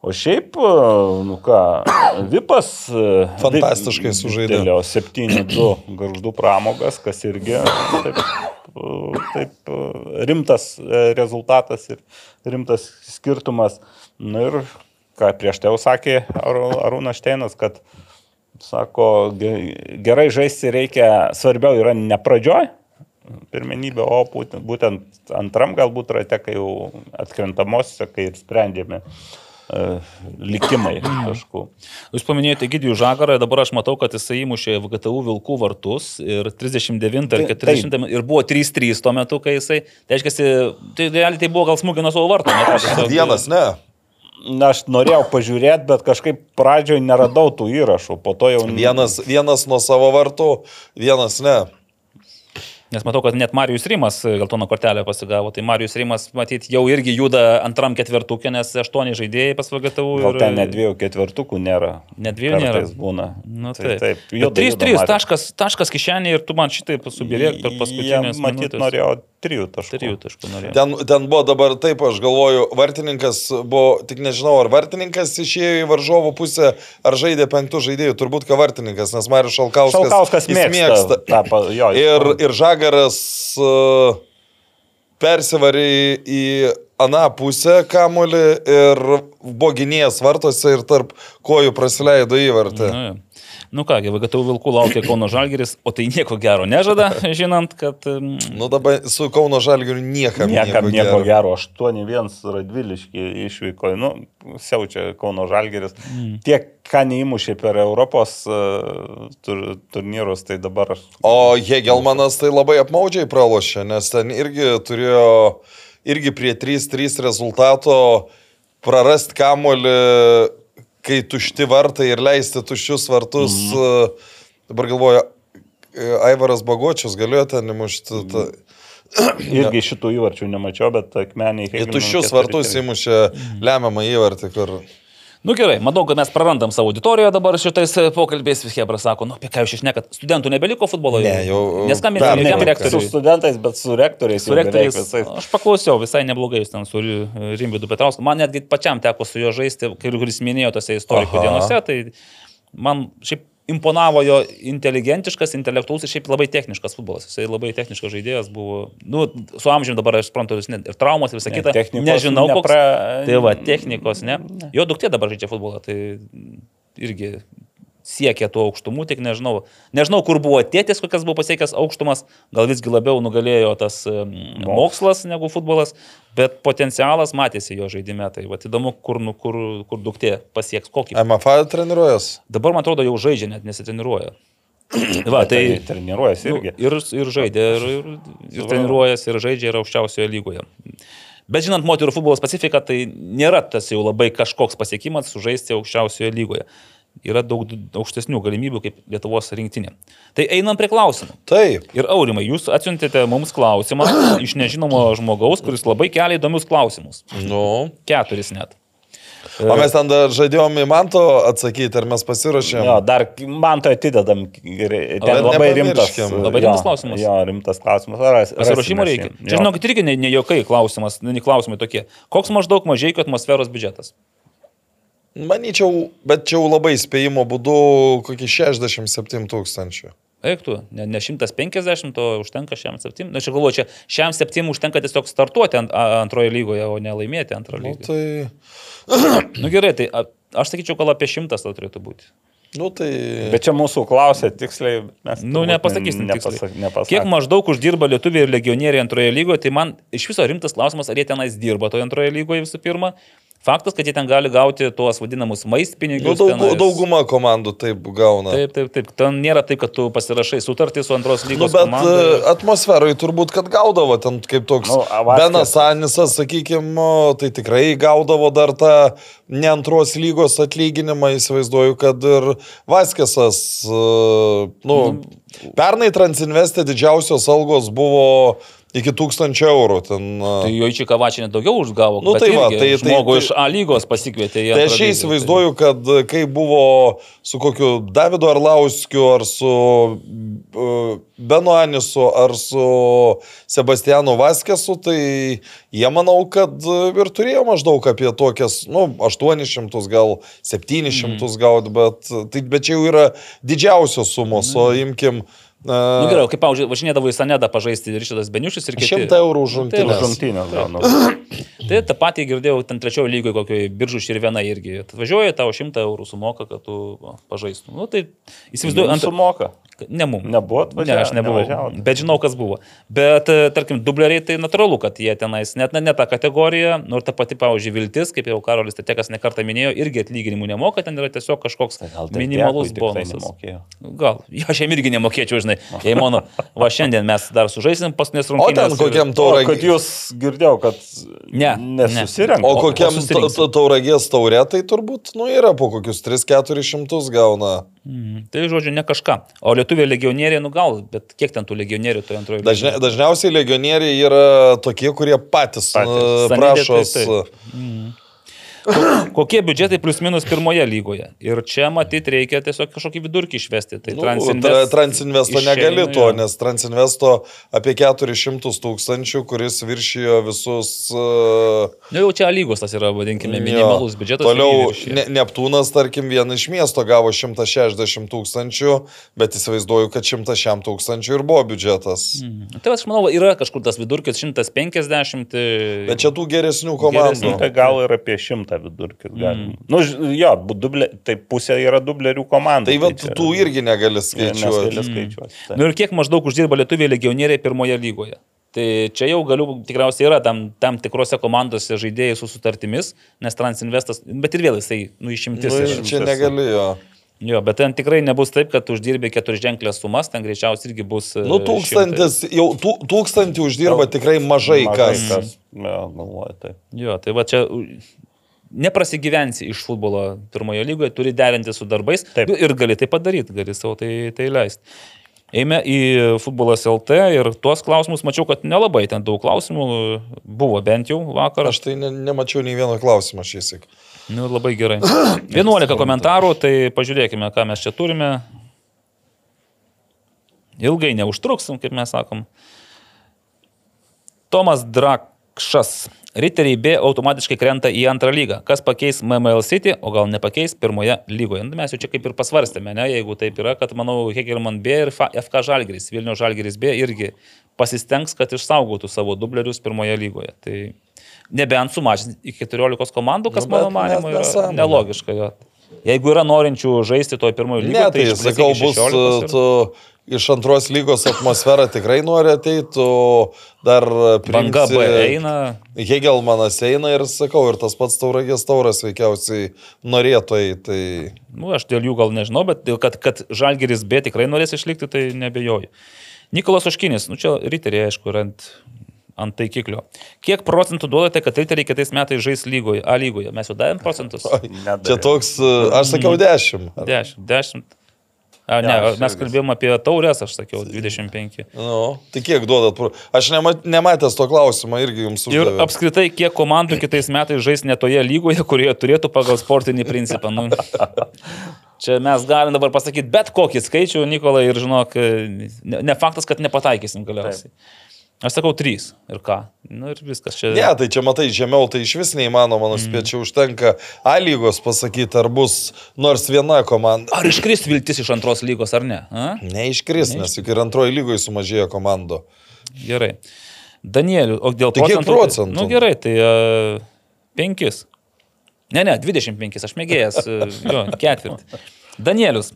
O šiaip, e, nu ką, Vipas. e, Fantastiškai sužaidė. dėlio 7-2 garždų pramogas, kas irgi taip, taip rimtas rezultatas ir rimtas skirtumas. Na ir ką prieš tai jau sakė Arūnas Šteinas, kad sako, ge- gerai žaisti reikia, svarbiau yra ne pradžioj, pirmenybė, o būtent, būtent antram galbūt rate, kai jau atkrintamosiose, kai ir sprendėme e, likimai kažkų. Jūs paminėjote Gidijų Žagarą, dabar aš matau, kad jisai įmušė VGTU Vilkų vartus ir 39 ar Tai- 40 ir buvo 3-3 tuo metu, kai jisai, tai reiškia, tai realiai tai buvo gal smūgio nuo savo? Tai tiesiog- Vienas, ne. Na, aš norėjau pažiūrėti, bet kažkaip pradžioje neradau tų įrašų, po to jau... Vienas, vienas nuo savo vartų, vienas ne. Nes matau, kad net Marijus Rimas geltoną kortelę pasigavo. Tai Marijus Rimas, matyt, jau irgi juda antram ketvirtukė, nes aštuoni žaidėjai pas VGTU. Gal ten net dviejų ketvirtukų nėra. Net dviejų nėra. Būna. Nu, tai, taip. taip. Juda, 3-3 juda, Marius. taškas, taškas kišenė ir tu man šitai subirėk per paskutinės Jie, Matyt, minutės. norėjo trijų taškų. Trijų taškų norėjo. Ten, ten buvo dabar taip, aš galvoju, vartininkas buvo, tik nežinau, ar vartininkas išėjo į varžovų pusę, ar žaidė penktų žaidėjų, turbūt ką vartininkas, nes Marius Šalkauskas, Šalkauskas jis mėgsta. tą pa- jo, ir, ir Žagaras uh, persivarė į- aną pusę kamolį ir buvo gynėjas vartose ir tarp kojų prasileido įvartį. Jo. Nu ką, VGTU Vilkų laukia Kauno Žalgeris, o tai nieko gero nežada, [LAUGHS] žinant, kad... Nu dabar su Kauno Žalgiriu niekam, Niekam nieko gero. gero. 8-1 Radviliški išvyko. Nu, siaučia Kauno Žalgeris. Mm. Tiek, ką neįmušė per Europos uh, tur, turnyrus, tai dabar... O Hegelmanas tai labai apmaudžiai pralošė, nes ten irgi turėjo, irgi prie 3-3 rezultato prarasti kamolį, kai tušti vartai ir leisti tuščius vartus. Mhm. Dabar galvoju, Aivaras Bagočius galėjo ten įmušti. Ta... [CLEARS THROAT] Irgi šitų įvarčių nemačiau, bet akmeniai... Į tuščius vartus įmušė lemiamą įvartį, kur... Nu gerai, matau, kad mes prarandam savo auditoriją dabar šitais e, pokalbės. Hebra sako, nu apie ką jūs išnekat? Studentų nebeliko futbolo? Ne, jau- Neskambinate pernai jokiam tik- Su rektoriui. studentais, bet su rektoriais. Su jau rektoriais. Aš paklausiau, visai neblogai jūs ten su Ri- Rimvydu Petrausku. Man netgi pačiam teko su juo žaisti, kai kuris minėjo tose istorikų Aha. dienose, tai man šiaip imponavo jo inteligentiškas, intelektualus ir šiaip labai techniškas futbolas. Jisai labai techniškas žaidėjas buvo. Nu, su amžiumi dabar aš suprantu, jis net ir traumos ir visą Ne, kitą. Nežinau, koks. nepra- Tai va, technikos, ne. Jo duktė dabar žaidžia futbolą, tai irgi siekia tų aukštumų, tik nežinau. Nežinau, kur buvo tėtis, kokias buvo pasiekęs aukštumas, gal visgi labiau nugalėjo tas em, mokslas negu futbolas, bet potencialas matėsi jo žaidime. Tai va, įdomu, kur, nu, kur, kur duktė pasieks kokį. MFA treniruojas. Dabar, man atrodo, jau žaidžia, net nesitreniruoja. [CLEARS THROAT] Va, tai Tai treniruojasi Nu, irgi. ir, ir žaidė, ir, ir, ir treniruojasi, ir žaidžia, ir aukščiausioje lygoje. Bet žinant moterų futbolo specifiką, tai nėra tas jau labai kažkoks pasiekimas sužaisti aukščiausioje lygoje. Yra daug aukštesnių galimybių kaip Lietuvos rinktinė. Tai einam prie klausimų. Taip. Ir Aurimai, jūs atsiuntėte mums klausimą [COUGHS] iš nežinomo žmogaus, kuris labai kelia įdomius klausimus. Nu. Keturis net. O mes ten dar žadėjom į Manto atsakyti, ar mes pasiruošėm. Jo, dar man to atidedam. Ten Bet labai rimtas. nepamirškim. Labai rimtas klausimas. Jo, rimtas klausimas. Ar ras- Pasiruošimo rasime reikia. Čia, Jo. žinokit, irgi ne, ne jokai klausimas, ne klausimai tokie. Koks maždaug mažai atmosferos biudžetas? Manyčiau, bet čia jau labai spėjimo būdu kokį 67 tūkstančių. Eiktų, ne, ne 150, o užtenka šiam 7. Na, aš galvoju, čia šiam 7 užtenka tiesiog startuoti ant, antroje lygoje, o ne laimėti antroje Nu lygoje. tai, Nu gerai, tai a, aš sakyčiau, gal apie 100 to turėtų būti. nu tai. Bet čia mūsų klausė tiksliai. Mes Nu, nepasakysim nepasak- tiksliai. nepasakysim. Kiek maždaug uždirba lietuviai ir legionieriai antroje lygoje, tai man iš viso rimtas klausimas, ar jie tenais dirba toje antroje lygoje visų pirma. Faktas, kad jie ten gali gauti tuos vadinamus Nu, maistpinigius. daug, tenais. dauguma komandų taip gauna. Taip, taip, taip. Ten nėra taip, kad tu pasirašai sutartį su antros Nu, lygos bet komanda. e, atmosferai turbūt, kad gaudavo ten kaip toks Nu, nu, Avaskės. Benas Anisas, sakykime, tai tikrai gaudavo dar tą ne antros lygos atlyginimą, įsivaizduoju, kad ir Vaskesas, e, nu, pernai Transinvestė didžiausios algos buvo iki 1000 eurų. Ten, e, Tai jo į Čikavačinį daugiau užgavo. Nu, tai va, tai- tai- žmogų tai- iš A lygos pasikvietė Tai aš įsivaizduoju, kad kai buvo su kokiu Davidu Arlauskiu, ar su uh, Benu Anisu, ar su Sebastianu Vaskesu, tai jie manau, kad uh, ir turėjo maždaug apie tokias, nu, 800 gal 700 mm. gaut, bet, tai, bet čia jau yra didžiausios sumos, o imkim Tai, nu, gerai, kaip, pavyzdžiui, važinėdavo į Sanedą pažaisti Ryšidas Beniušis ir kiti. 100 eurų už Tai va, rungtynes. Žungtynės gaunu. [CLEARS THROAT] Tai tą patį girdėjau ten trečiojo lygoje, kokioje biržų ir viena irgi. Atvažiuoja, tau 100 eurų sumoka, kad tu pažaistum. Nu, tai įsivaizduoju, Jums ant... sumoka. Ne mum. Nebuvo Ne, atvažiavę, aš nebuvau. nevažiavot? Bet žinau, kas buvo. Bet, e, tarkim, dubleriai tai natūralu, kad jie tenais net ne, ne tą kategoriją, nors ta pati, pavyzdžiui, viltis, kaip jau Karolis Tetekas nekartą minėjo, irgi atlyginimų nemoka, ten yra tiesiog kažkoks Tai Gal tai minimalus tai bonusas. nemokėjo. Gal, jo, [LAUGHS] aš jam irgi nemokėčiau, žinai. Jei mano, va šiandien mes dar sužaisim paskutinės O rungtynės. ten kokiam O tauragės. kad jūs girdėjau, kad Ne, nesusirenka. O kokiam o ta- tauragės taurė, tai turbūt, nu, yra po kokius 3-400 gauna. Mhm. Tai žodžiu, ne kažką. O lietuviai legionieriai, nu gal, bet kiek ten tų legionierių toje antroje Dažnia, dažniausiai legionieriai yra tokie, kurie patys, Patys. patys. Samdė, prašos. tai Kokie biudžetai plius minus pirmoje lygoje? Ir čia matyti reikia tiesiog kažkokį vidurkį išvesti. Tai Nu, Transinvest tra, Transinvesto išeina, negali to, jo. nes Transinvesto apie 400 tūkstančių, kuris viršijo visus... Uh, Nu, jau čia lygos tas yra, vadinkime, minimalus jo. biudžetas. Toliau ne, Neptūnas, tarkim, vien iš miesto gavo 160 tūkstančių, bet įsivaizduoju, kad 100 tūkstančių ir buvo biudžetas. Mhm. Tai aš manau, yra kažkur tas vidurkis 150. tai- Bet čia tų geresnių komandų. Geresnių. Tai gal ir apie šimtą vidurkis galim. Mm. Nu, jo, dublė, tai pusė yra dublerių komandų. Tai va, čia- tų irgi negali Ne, skaičiuoti. negali skaičiuoti. tai. Nu ir kiek maždaug uždirba lietuviai legionieriai pirmoje lygoje. Tai čia jau galiu, tikriausiai yra tam, tam tikrose komandose žaidėjai su sutartimis, nes Transinvestas, bet ir vėl jisai, nu, išimtis. Nu, yra. čia negalėjo. Jo, bet ten tikrai nebus taip, kad uždirbi keturi ženklės sumas, ten greičiausiai irgi bus. e, Nu, tūkstantis, jau tū, tūkstantį uždirba tikrai mažai kas. kas. Jo, galvoju, tai. šimtai. Jo, tai va čia neprasigyvensi iš futbolo pirmojo lygoje, turi derinti su darbais Taip. ir gali tai padaryti, gali savo tai, tai leisti. Eime į futbolas LT ir tuos klausimus mačiau, kad nelabai ten daug klausimų buvo bent jau vakar. Aš tai ne, nemačiau nei vieno klausimo šįsik. Nu, labai gerai. [COUGHS] 11 komentarų, tai pažiūrėkime, ką mes čia turime. Ilgai neužtruksim, kaip mes sakom. Tomas Drakšas. Riteriai B automatiškai krenta į antrą lygą. Kas pakeis MML City, o gal nepakeis pirmoje lygoje. Nu, mes jau čia kaip ir pasvarstėme, ne, jeigu taip yra, kad manau Hegelman B ir FK Žalgeris, Vilnių Žalgeris B irgi pasistengs, kad išsaugotų savo dublerius pirmoje lygoje. Tai nebent sumažins iki 14 komandų, kas Nu, mano manimu yra nelogiška. Jo. Jeigu yra norinčių žaisti toje pirmoje lygoje, Ne, tai išplės sakau, bus 16 ir- tu iš antros lygos atmosfera tikrai nori ateiti, dar Banga B eina. Hegelmanas eina ir sakau, ir tas pats tauragės tauras veikiausiai norėtų eiti. Tai... Nu, aš dėl jų gal nežinau, bet kad, kad Žalgeris B tikrai norės išlikti, tai nebejoju. Nikolas Oškinis, nu čia riteriai, aišku, yra ant, ant taikiklio. Kiek procentų duodate, kad riteriai kitais metais žais lygoje, A lygoje? Mes jau davėm procentus? Nedavė. Čia toks, aš sakiau 10. 10. 10. A, ne, Jo, aš mes irgi. kalbėjome apie taurės, aš sakiau, 25. Nu, tai kiek duodat? Aš nema, nematęs to klausimo irgi jums Ir uždaviau. apskritai, kiek komandų kitais metais žais ne toje lygoje, kurioje turėtų pagal sportinį principą. Nu, [LAUGHS] čia mes galim dabar pasakyti bet kokį skaičių, Nikolai, ir žinok, ne, ne faktas, kad nepataikysim galiausiai. Aš sakau 3 ir ką. Nu ir viskas čia. Ne, tai čia matai, žemiau tai iš vis neįmanoma, nuspėti, čia užtenka A lygos pasakyti, ar bus nors viena komanda. Ar iškris viltis iš antros lygos ar ne? A? Neiškris, nes juk ir antroji lygoje sumažėjo komandų. Gerai. Danieliu, o dėl Tai kiek procentų. procentų? Nu gerai, tai uh, 5. Ne, ne, 25, aš mėgėjęs, uh, jo, ketvirtį. Danielius.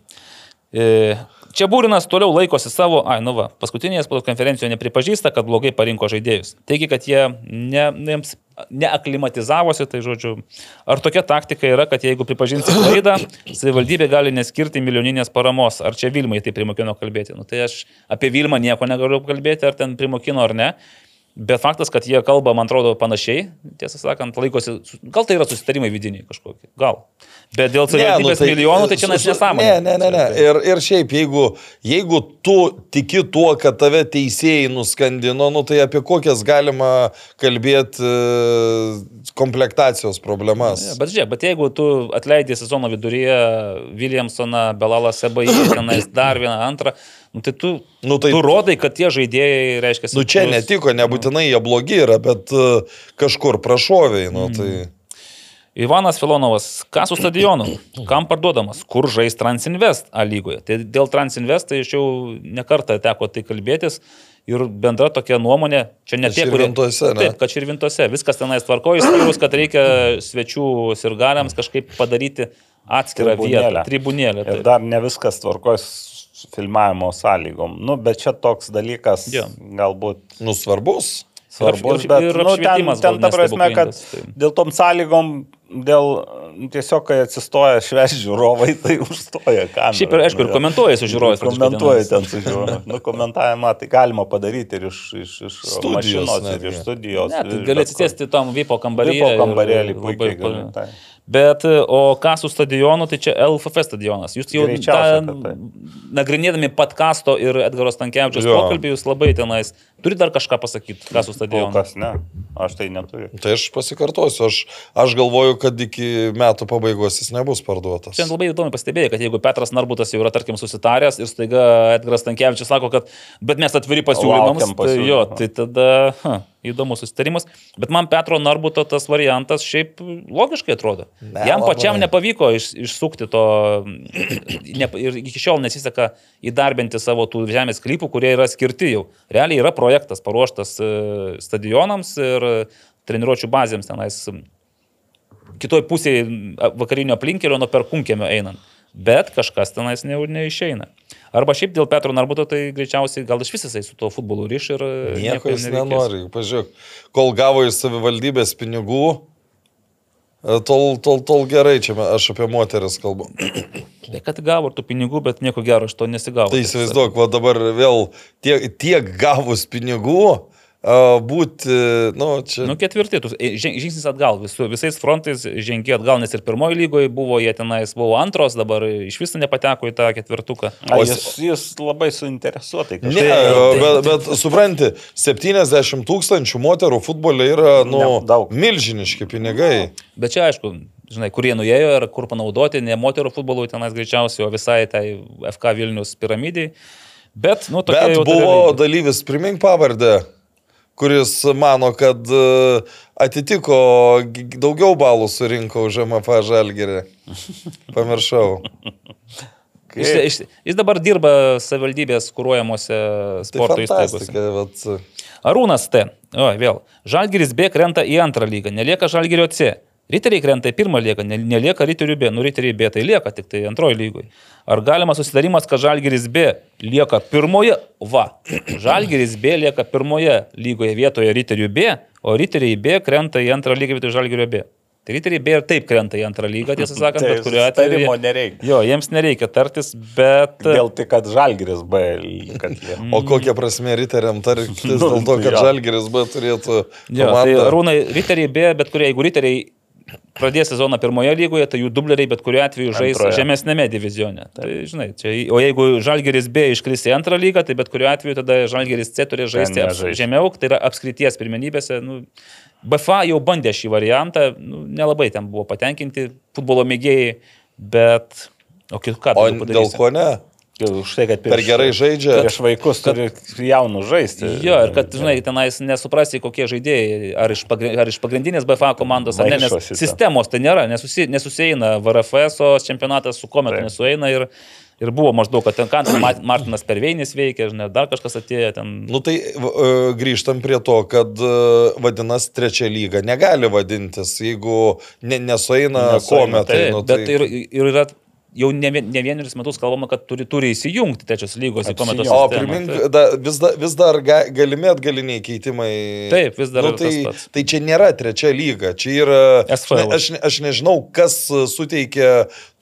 E, Čia Būrinas toliau laikosi savo, ai, nu va, paskutinėje spaudos konferencijoje nepripažįsta, kad blogai parinko žaidėjus. Taigi, kad jie ne, jiems neaklimatizavosi, tai žodžiu, ar tokia taktika yra, kad jeigu pripažinsi klaidą, savivaldybė gali neskirti milijoninės paramos, ar čia Vilmai tai primokino kalbėti. Nu, tai aš apie Vilmą nieko negaliu kalbėti, ar ten primokino ar ne. Bet faktas, kad jie kalba, man atrodo, panašiai, tiesą sakant, laikosi, gal tai yra susitarimai vidiniai kažkokie, gal. Bet dėl savivaldybės tai, milijonų, tai čia su- su- nesąmonė. Ne, ne, ne. ne. Ir, ir šiaip, jeigu, jeigu tu tiki tuo, kad tave teisėjai nuskandino, nu, tai apie kokias galima kalbėti e, komplektacijos problemas. Ja, bet žiūrėk, bet jeigu tu atleidai sezono viduryje Williamsoną, Belalą Sebai, [COUGHS] tenais dar vieną antrą, nu, tai tu, Nu, tai- tu rodai, kad tie žaidėjai, reiškia, Nu čia stiprus. netiko, nebūtinai jie blogi yra, bet e, kažkur prašoviai, nu tai... Ivanas Filonovas, ką su stadionu, [CLEARS THROAT] kam parduodamas, kur žais Transinvest A lygoje. Tai dėl Transinvest tai aš jau nekartą teko tai kalbėtis ir bendra tokia nuomonė, čia ne tie, kurie... Širvintose, ne? Taip, kad širvintose, viskas tenais tvarkoja, išskyrus, kad reikia svečių ir galiams kažkaip padaryti atskirą vietą, tribunėlę. Ir taip. dar ne viskas tvarkos su filmavimo sąlygom. Nu, bet čia toks dalykas Jo. galbūt Nu svarbus. svarbus, ir- bet ir nu, ten, ten ta prasme, kad tai. dėl tom sąlygom, dėl tiesiog, kai atsistoja šveš žiūrovai, [LAUGHS] tai užstoja kamerą. Šiaip ir, aišku, ir komentuoja su žiūrovais. Komentuoja ten su žiūrovais. Nu, komentavimą tai galima padaryti ir iš, iš, iš Studijos mašinos, ir netgi. iš studijos. Ne, tai ir gali atsisėsti tam Vipo kambaryje. Vipo ir kambarėlį labai puikiai pa- gali. Tai. Bet, o ką su stadionu, tai čia LFF stadionas. Jūs jau kad tai. nagrinėdami podkasto ir Edgaros Tankievičius pokalbį, jūs labai tenais turite dar kažką pasakyti, ką su Kol stadionu. kas ne, aš tai neturiu. Tai aš pasikartosiu, aš, aš galvoju, kad iki metų pabaigos jis nebus parduotas. Šiandien labai įdomu pastebėjai, kad jeigu Petras Narbutas jau yra, tarkim, susitaręs ir staiga Edgaras Tankievičius sako, kad bet mes atviri pasiūlymams, Laukiam tai jo, tai tada ha, įdomus susitarimas. Bet man Petro Narbuto tas variantas šiaip logiškai atrodo. Ne, Jam labai. pačiam nepavyko iš, išsukti to [CLEARS THROAT] ne, ir iki šiol nesiseka įdarbinti savo tų žemės klypų, kurie yra skirti jau. Realiai yra projektas paruoštas e, stadionams ir treniruočio bazėms tenais kitoj pusėje vakarinio aplinkelio nuo perkunkėmio einant. Bet kažkas tenais ne, neišeina. Arba šiaip dėl Petro Narbuto, tai greičiausiai gal iš vis jisai su tuo futbolu ryš ir... e, Nieko jis nenori. Pažiūrėk, kol gavo iš savivaldybės pinigų, e, tol, tol, tol gerai, čia aš apie moteris kalbu. [CLEARS THROAT] Tai kad gavo tų pinigų, bet nieko gero iš to nesigavo. Tai įsivaizduok, va dabar vėl tiek, tiek gavus pinigų, būti, nu, čia... Nu, ketvirti, tu e, žing- žingsnis atgal, visu, visais frontais žengi atgal, nes ir pirmoji lygoje buvo, jie tenais buvo antros, dabar iš viso nepateko į tą ketvirtuką. A, O jis, jis labai suinteresuotai Ne, kažkaip. bet, bet supranti, 70 tūkstančių moterų futbole yra, nu, Ne, daug. milžiniški pinigai. Bet čia aišku, žinai, kur jie nuėjo ir kur panaudoti, ne moterų futbolui tenais greičiausiai, o visai tai FK Vilnius piramidai. Bet, nu, tokia Bet buvo dalyvis, primink pavardę, kuris mano, kad e, atitiko, daugiau balų surinko už MFA žalgerį. [LAUGHS] Pamiršau. Jis, jis, jis dabar dirba savivaldybės kūruojamuose Tai sporto įstaigose. fantastika. Vat, Arūnas T. O, vėl. Žalgiris B krenta į antrą lygą, nelieka Žalgirio C. Riteriai krenta į pirmą lygą, ne- nelieka Riterių B. Nu, Riteriai B tai lieka tik tai antroji lygoje. Ar galima susidarimas, kad Žalgiris B lieka pirmoje? Va. [CLEARS THROAT] Žalgiris B lieka pirmoje lygoje vietoje Riterių B, o Riteriai B krenta į antrą lygą vietoje Žalgirio B. Tai Riteriai B ir taip krenta į antrą lygą, tiesą [LAUGHS] sakant, Tai bet kuriuo atveju. jie- nereikia. Jo, jiems nereikia tartis, bet... Dėl tai, kad žalgeris B, kad jie. [LAUGHS] o kokia prasme riteriam tartis [LAUGHS] dėl to, kad žalgeris B turėtų... Jo, tai komandą? rūnai, riteriai B, bet kurie, jeigu riteriai pradės sezoną pirmoje lygoje, tai jų dubleriai bet kuriuo atveju žais Antroje. žemesnėme divizione. Tai, žinai, čia, o jeigu Žalgeris B iškris į antrą lygą, tai bet kuriuo atveju tada Žalgeris C turės žaisti aps- žemiau, tai yra apskrities pirmenybėse. Nu, BFA jau bandė šį variantą, nu, nelabai ten buvo patenkinti futbolo mėgėjai, bet... O ką O dėl ko ne? Už tai, kad Per gerai žaidžia. Prieš vaikus turi jaunų žaisti. Jo, ir kad, žinai, tenais nesuprasi, kokie žaidėjai, ar iš, pagri, ar iš pagrindinės BFA komandos, ar ne, nes sistemos tai nėra, nesusi, nesusieina VRFS čempionatas su Kometu Taip. nesueina ir, ir buvo maždaug, kad ten Ma- Martinas Perveinis veikia, žinai, dar kažkas atėjo ten. Nu tai e, grįžtam prie to, kad e, vadinasi trečia lyga. Negali vadintis, jeigu ne, nesueina Nesueina, kometai. Taip, nu, bet ir, ir yra jau ne, vien- ne vienerius metus kalbama, kad turi, turi įsijungti trečios lygos į Apsijungt. O primink, da, vis, da, vis dar ga, galimi atgaliniai keitimai. Taip, vis dar nu, tai, tai čia nėra trečia lyga, čia yra... SFL. Ne, aš, aš nežinau, kas suteikia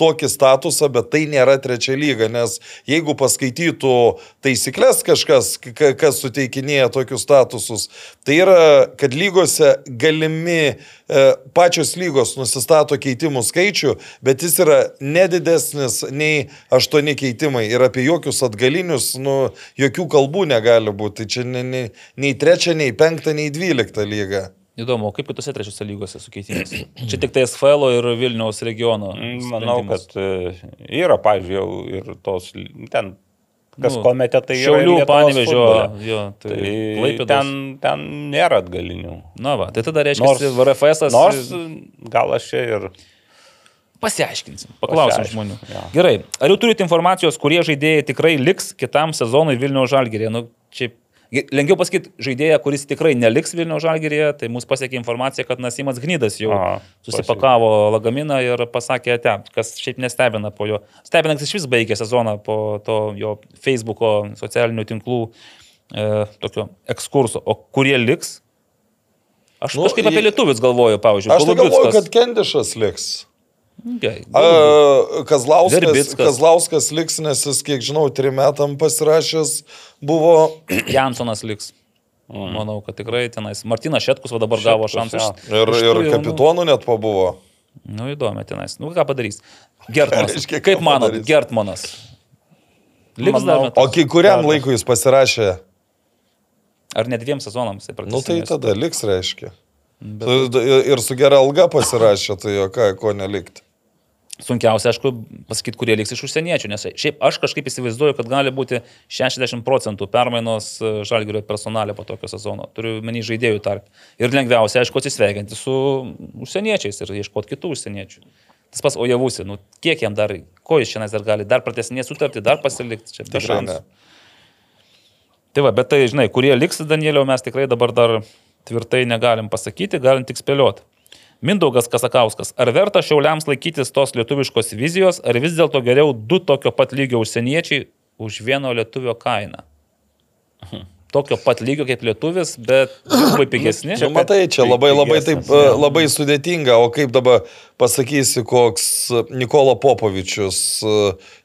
tokį statusą, bet tai nėra trečia lyga, nes jeigu paskaitytų taisyklės kažkas, ka- kas suteikinėja tokius statusus, tai yra, kad lygose galimi e, pačios lygos nusistato keitimų skaičių, bet jis yra nedidesnis nei aštuoni keitimai ir apie jokius atgalinius, nu, jokių kalbų negali būti. Tai čia ne, ne, nei trečia, nei penkta, nei dvylikta lyga. Įdomu, kaip kitose trečiose lygose su keitimais? Čia tik tai SFL ir Vilniaus regiono. Manau, sprendimas. kad e, yra, pavyzdžiui, ir tos ten, kas Nu, komete, tai Šiaulių, Panevežio, jo, tai, Tai ten, ten nėra atgalinių. Na va, tai tada reiškia, nors, VRFS Nors gal aš čia ir... pasiaiškinsim, paklausim Pasiaiškink, žmonių. jo. Gerai, ar jau turite informacijos, kurie žaidėjai tikrai liks kitam sezonui Vilniaus Žalgirėje? Nu, čia lengviau pasakyti žaidėją, kuris tikrai neliks Vilniaus Žalgirėje, tai mūsų pasiekė informacija, kad Nasimas Gnydas jau Aha, susipakavo lagaminą ir pasakė, te, kas šiaip nestebina po jo. Stebina, kad jis vis baigė sezoną po to jo Facebook'o socialinių tinklų e, tokio ekskurso. O kurie liks? Aš Nu, kažkaip apie lietuvius galvoju, pavyzdžiui. Aš tai galvoju, kad Kendišas liks. Gerai, A, Kazlauskas, Verbickas. Kazlauskas liks, nes jis, kiek žinau, trim metam pasirašęs buvo. [CLEARS THROAT] Jansonas liks. Manau, kad tikrai tenais. Martinas Šetkus va dabar gavo Šetkus, šansą. jo. iš- Ir, ir jaunų. kapitonų net pabuvo. Nu, įdomu, tenais. Nu, ką padarys? Gertmanas. [LAUGHS] reiškia, ką Kaip manot, padarys? Gertmanas? Liks dar metus? O kai kuriam Dar- laikui jis pasirašė, Ar net dviem sezonams? Nu tai tada liks, reiškia. Bet Ir su gera alga pasirašė, tai jo ką, ko nelikti. Sunkiausia, aišku, pasakyti, kurie liks iš užsieniečių, nes šiaip aš kažkaip įsivaizduoju, kad gali būti 60 procentų permainos e, žalgerio personalė po tokio sezono. Turiu menį žaidėjų tarp. Ir lengviausia, aišku, atsisveikinti su užsieniečiais ir ieškoti kitų užsieniečių. Tas pas Ojavusi, nu kiek jam dar, ko jis šiandien dar gali, dar pratesinė sutartį, dar pasilikti čia. šansų. ne. Tai va, bet tai, žinai, kurie liks Danieliau, mes tikrai dabar dar tvirtai negalim pasakyti, galim tik spėlioti. Mindaugas Kasakauskas, ar verta šiauliams laikytis tos lietuviškos vizijos, ar vis dėlto geriau du tokio pat lygio užsieniečiai už vieno lietuvio kainą? Tokio pat lygio kaip lietuvis, bet labai pigesni. Čia matai, čia labai labai taip e, labai sudėtinga, o kaip dabar pasakysi, koks Nikola Popovičius, e,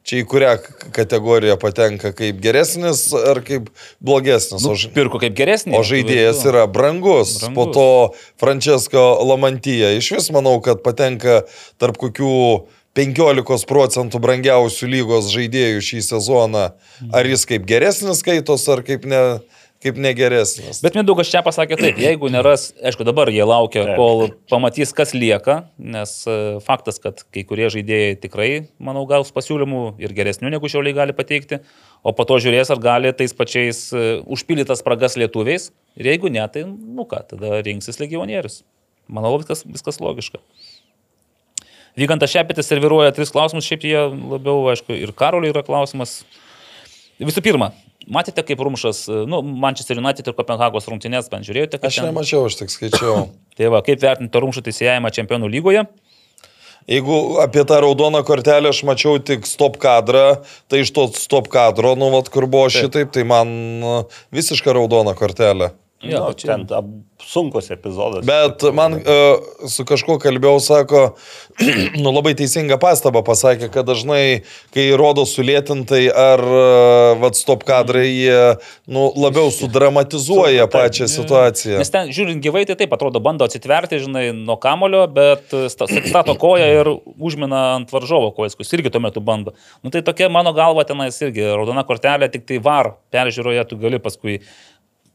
čia į kurią kategoriją patenka, kaip geresnis ar kaip blogesnis. Nu, pirko kaip geresnį. O žaidėjas yra brangus. Brangus. Po to Francesco Lamantyja. Iš vis manau, kad patenka tarp kokių 15 procentų brangiausių lygos žaidėjų šį sezoną. Ar jis kaip geresnis skaitos, ar kaip, ne, kaip negeresnis. Bet Mindaugas čia pasakė taip, jeigu neras, aišku, dabar jie laukia, kol pamatys, kas lieka, nes e, faktas, kad kai kurie žaidėjai tikrai, manau, gaus pasiūlymų ir geresnių negu šiauliai gali pateikti, o po to žiūrės, ar gali tais pačiais e, užpildytas spragas lietuviais ir jeigu ne, tai, nu ką, tada rinksis legionierius. Manau, viskas, viskas logiška. Vygantas Šepitis serviruoja tris klausimus, šiaip jie labiau, aišku, ir Karoliui yra klausimas. Visų pirma, matėte, kaip Rumšas, nu, Manchester United ir Kopenhagos rungtynės, bent žiūrėjote, kaip Aš ten- nemačiau, aš tik skaičiau. [LAUGHS] Tai va, kaip vertinti Rumšų teisėjimą čempionų lygoje? Jeigu apie tą raudoną kortelę aš mačiau tik stop kadrą, tai iš to stop kadro, nu, vat, kur buvo šitaip, tai man uh, visiška raudona kortelė. Jo, Nu, čia- ten sunkus epizodas. Bet man uh, su kažkuo kalbėjau, sako, [CLEARS THROAT] nu labai teisinga pastaba pasakė, kad dažnai, kai rodo sulėtintai ar uh, vat stop kadrai, jie nu, labiau sudramatizuoja pačią situaciją. Nes ten, žiūrint gyvai, tai taip atrodo, bando atsitverti, žinai, nuo kamulio, bet sta- stato koją ir užmina ant varžovo kojas, kuris irgi tuo metu bando. Nu tai tokia mano galva tenais irgi raudona kortelė, tik tai var peržiūroje tu gali paskui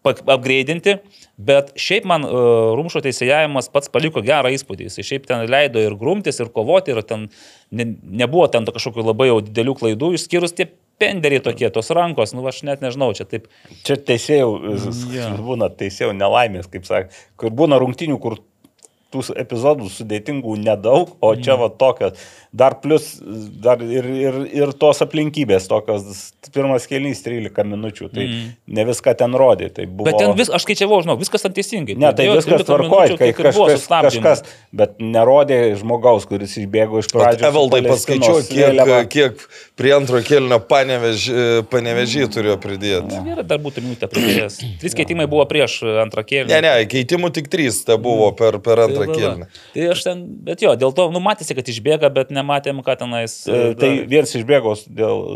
apgreidinti, bet šiaip man uh, Rumšo teisėjavimas pats paliko gerą įspūdį. Jis šiaip ten leido ir grumtis, ir kovoti, ir ten ne, nebuvo ten kažkokių labai jau didelių klaidų, išskyrus tie penderiai tokie, tos rankos, nu aš net nežinau, čia taip Čia teisėjų, Jo. būna teisėjų nelaimės, kaip sakė, kur būna rungtinių, kur tų epizodų sudėtingų nedaug, o čia va tokios. Dar plus, dar ir, ir, ir tos aplinkybės tokios, pirmas kelnys 13 minučių, tai mm. ne viską ten rodė. Tai buvo... Bet ten vis, aš skaičiavau, žinau, viskas ten teisingai. Ne, tai Dėjo viskas 13 tvarkoja, kai kažkas, kažkas, bet nerodė žmogaus, kuris išbėgo iš su Evaldai paskaičiuoju, kiek, kiek prie antro kelnio panevežį turėjo pridėti. Gerai, dar būtų minutę pridėjęs. Trys keitimai buvo prieš antrą kėlinį. Ne, ne, keitimų tik trys te buvo per, per antrą Tai kelnį. Tai aš ten, bet jo, dėl to, nu, matėsi, kad išbėga, bet nematėm, ką tenais. E, Tai viens išbėgo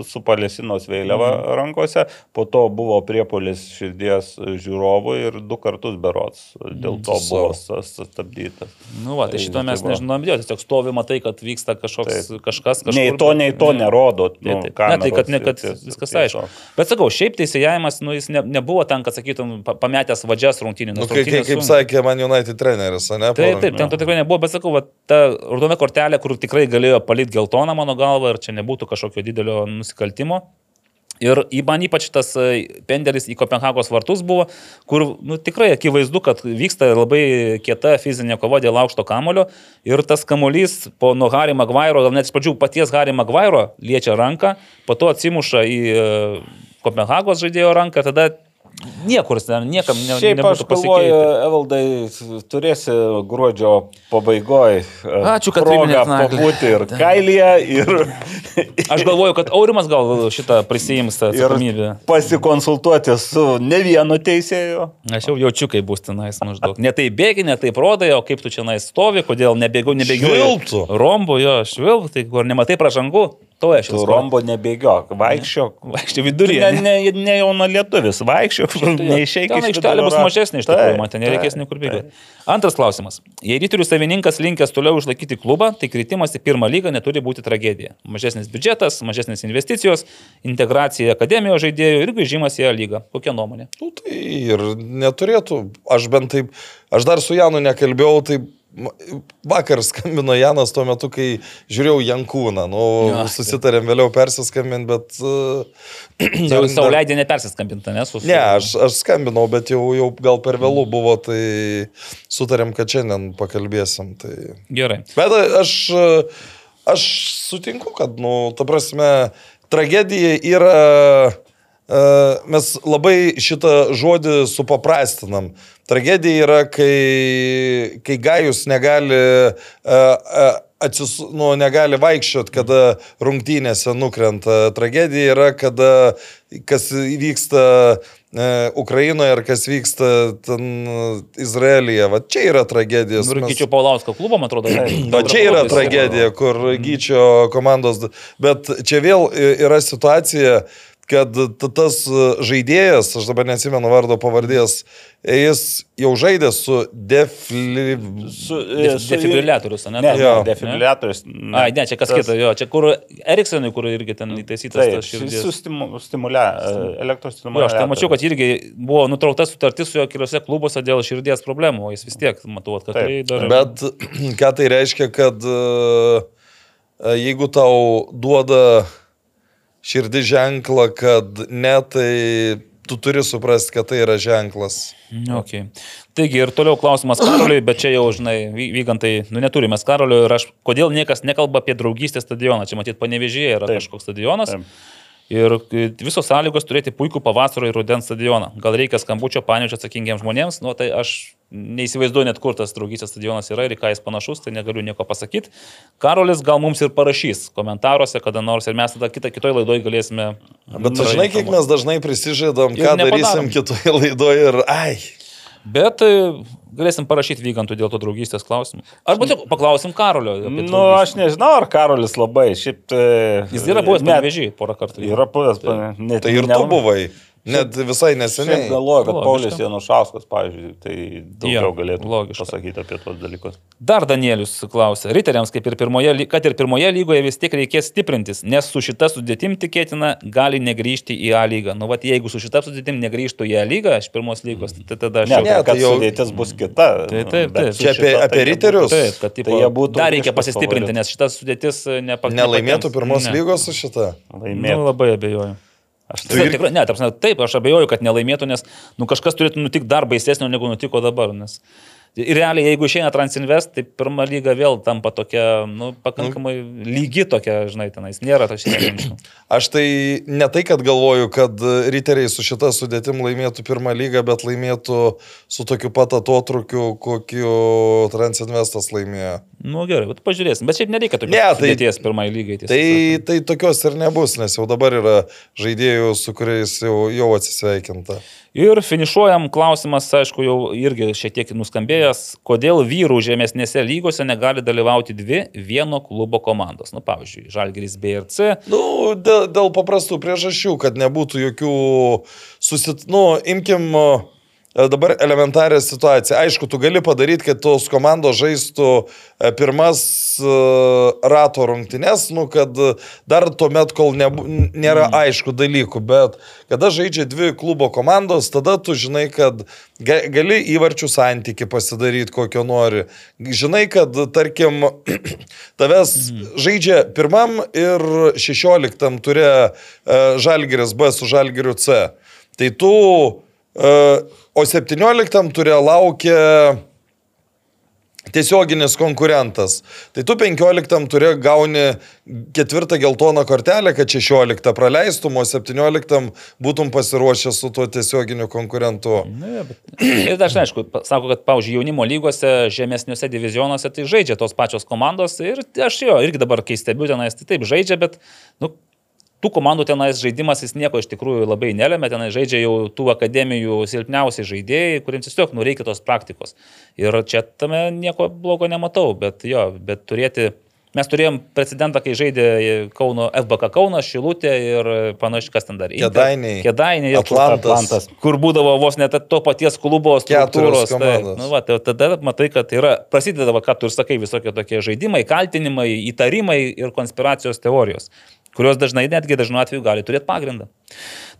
su Palestinos vėliava Mhm. rankose, po to buvo priepolis širdies žiūrovų ir du kartus berots. Dėl to Mhm. buvo sus- sustabdytas. Nu, va, tai tai- šito tai mes va. nežinom, jo, tiesiog stovi, matai, kad vyksta kažkoks, Taip. kažkas, kažkas. Nei to, nei to nerodo. Taip, Nu, taip. Ne, tai kad, ne, kad viskas aišku. Bet sakau, šiaip teisėjavimas, nu, jis ne, nebuvo ten, kad sakytum, pa- pametęs vadžias rungtynių. Nu, kaip, kaip, kaip sakė man United treneris, ne? Taip, taip, ten to tikrai nebuvo, bet sakau, va, ta raudona kortelė, kur tikrai galėjo palikti geltoną mano galvą ir čia nebūtų kažkokio didelio nusikaltimo. Ir man ypač tas e, penderis į Kopenhagos vartus buvo, kur nu, tikrai akivaizdu, kad vyksta labai kieta fizinė kova dėl aukšto kamulio ir tas kamuolys po nuo Harry Maguire, gal net iš pradžių paties Harry Maguire liečia ranką, po to atsimuša į e, Kopenhagos žaidėjo ranką, tada niekur, niekam ne, Šiaip aš nebūtų galvoju. Evaldai, turėsi gruodžio pabaigoje Ačiū, kad priminėt naglį. pabūti ir kailyje, ir, [LAUGHS] Aš galvoju, kad Aurimas gal šitą prisijims atsakomybę. pasikonsultuoti su ne vienu teisėju. Aš jau jaučiu, kaip bus tenais maždaug. Ne tai bėgi, ne tai rodai, o kaip tu čia nais stovi, kodėl nebėgiau, nebėgiau. Švilptų. Rombo, jo, švilptų, tai kur nematai pražangų, to aš Tu rombo nebėgiok, vaikščiok. Vaikščiai viduryje. Ne, ne, ne jauna lietuvis, vaikščiok, neišeik Ten aikštelė bus mažesnė iš tikrųjų, man ten nereikės niekur bėgti. Antras klausimas. Jei ryterių savininkas linkęs toliau išlaikyti klubą, tai kritimas į pirmą lygą neturi būti tragedija. Mažesnis biudžetas, mažesnės investicijos, integracija akademijos žaidėjų ir grįžimas į A lygą. Kokia nuomonė? Nu, tai ir neturėtų, aš bent taip, aš dar su Janu nekalbėjau, tai vakar skambino Janas tuo metu, kai žiūrėjau Jankūną, nu, Ja, susitarėm vėliau persiskambinti, bet... Uh, [CLEARS THROAT] Jau savo leidė nepersiskambinti, ne? Su, su... Ne, aš, aš skambinau, bet jau, jau gal per vėlų buvo, tai sutarėm, kad šiandien pakalbėsim. Tai... Gerai. Bet aš, aš sutinku, kad, nu, ta prasme, tragedija yra, e, mes labai šitą žodį supaprastinam. Tragedija yra, kai, kai Gajus negali e, e, atsis, nu, negali vaikščioti, kada rungtynėse nukrenta. Tragedija yra, kada kas vyksta e, Ukrainoje ir kas vyksta ten Izraelyje. Va čia yra tragedija. Ir Gyčio Paulausko klubo, man atrodo. O čia yra tragedija, kur Gyčio komandos. Bet čia vėl yra situacija, kad tas žaidėjas, aš dabar neatsimenu vardo pavardės, jis jau žaidė su defli... Su, e, su defibriliatorius, ne? Ne, ne defibriliatorius. Ne. Ai, ne, čia kas kita, jo, čia kur Eriksenui, kur irgi ten įtaisytas Taip, tas širdis. su stimu, stimulia, elektros Jo, stimuliatorius. aš tai mačiau, kad irgi buvo nutraukta sutartis su jo keliose klubuose dėl širdies problemų, o jis vis tiek, matau, kad tai dar... Bet [CLEARS THROAT] ką tai reiškia, kad e, jeigu tau duoda širdį ženklą, kad ne, tai tu turi suprasti, kad tai yra ženklas. Okay. Taigi ir toliau klausimas Karoliui, bet čia jau, žinai, vy- vygantai, nu neturime Karolio ir aš, kodėl niekas nekalba apie draugystės stadioną, čia matyt panevežėje yra Taip. kažkoks stadionas. Taip. Ir e, visos sąlygos turėti puikų pavasario ir rudens stadioną. Gal reikia skambučio panevežio atsakingiems žmonėms, nu tai aš neįsivaizduoju net, kur tas draugystės stadionas yra ir ką jis panašus, tai negaliu nieko pasakyti. Karolis gal mums ir parašys komentaruose kada nors ir mes tada kitą kitoj laidoje galėsime. Bet tu žinai, kiek mes dažnai prisižadam, ką nepadarom. darysim kitoje laidoje ir ai. Bet e, galėsim parašyti vygantų dėl to draugystės klausimų. Arba tiesiog paklausim Karolio. apie Nu, aš nežinau, ar Karolis labai. Šiaip, tai Jis yra buvęs net- panevežį porą kartų. Yra buvęs, pa- net Tai ir ne- tu buvai. Net visai neseniai. galvoju, kad. Paulius Janušauskas, pavyzdžiui, tai daugiau Jo, galėtų logiška. pasakyti apie tos dalykus. Dar Danielius klausė, riteriams, kaip ir pirmoje, kad ir pirmoje lygoje vis tiek reikės stiprintis, nes su šita sudėtim tikėtina gali negryžti į A lygą. Nu, vat jeigu su šita sudėtim negryžtų į A lygą iš pirmos lygos, tai tada aš Ne. Ne, ne tai kad jau- sudėtis bus kita. Tai taip, taip. Čia apie- šita apie tai riterius? Taip, kad tipo, Tai jie būtų dar reikia pasistiprinti, favoritas. nes šitas sudėtis nepakeičia. Nelaimėtų pirmos lygos su šita. laimėtų. Nu, labai abejoju. Aš Tai tikrai, ne, taip, aš abejoju, kad nelaimėtų, nes nu, kažkas turėtų nutikti dar baisesnio, negu nutiko dabar. Nes... Ir realiai, jeigu išeina Transinvest, tai pirma lyga vėl tampa tokia, nu, pakankamai lygi tokia, žinai, tenais. Nėra to šiandien. [CLEARS THROAT] Aš tai ne tai, kad galvoju, kad riteriai su šita sudėtim laimėtų pirmą lygą, bet laimėtų su tokiu pat atotrukiu, kokiu Transinvestas laimėjo. Nu gerai, bet pažiūrėsim. Bet šiaip nereikia tokios Ne, tai- sudėties pirmai lygai. Tai, tai tokios ir nebus, nes jau dabar yra žaidėjų, su kuriais jau, jau atsisveikinta. Ir finišuojam klausimas, aišku, jau irgi šiek tiek nuskambėjęs, kodėl vyrų žemesnėse lygose negali dalyvauti dvi vieno klubo komandos. Nu, pavyzdžiui, Žalgiris B ir C. Nu, dėl, dėl paprastų priežasčių, kad nebūtų jokių susit... Nu, imkim e, dabar elementarią situaciją. Aišku, tu gali padaryti, kad tos komandos žaistų e, pirmas e, rato rungtynes, nu, kad dar tuomet, kol nebu, nėra aišku dalykų, bet kada žaidžia dvi klubo komandos, tada tu žinai, kad ga- gali įvarčių santyki pasidaryti, kokio nori. Žinai, kad, tarkim, [CLEARS THROAT] tavęs žaidžia pirmam ir šešioliktam turė Žalgiris B su Žalgiriu C. Tai tu, e, o septynioliktam turė laukia tiesioginis konkurentas. Tai tu 15 turi gauni ketvirtą geltoną kortelę, kad 16 praleistum, o 17 būtum pasiruošęs su tuo tiesioginiu konkurentu. Ne, bet... [CLEARS THROAT] Ir dažnai, aišku, sako, kad, pavyzdžiui, jaunimo lygose, žemesniuose divizionuose tai žaidžia tos pačios komandos ir aš jo irgi dabar keistebiu tenais, tai taip žaidžia, bet, nu, tų komandų tenais žaidimas jis nieko iš tikrųjų labai nelėmė, tenai žaidžia jau tų akademijų silpniausi žaidėjai, kuriems tiesiog nu reikia tos praktikos. Ir čia tame nieko blogo nematau, bet jo, bet turėti Mes turėjom precedentą, kai žaidė Kauno FBK Kaunas, Šilutė ir panašiai, kas ten dar. Kėdainiai, jo, kur- Atlantas. Atlantas. kur būdavo vos net to paties klubo struktūros. komandos. Nu, va, tai tada matai, kad yra, prasideda, va, ką tu ir sakai, visokie tokie žaidimai, kaltinimai, įtarimai ir konspiracijos teorijos, kurios dažnai, netgi dažnu atveju, gali turėti pagrindą.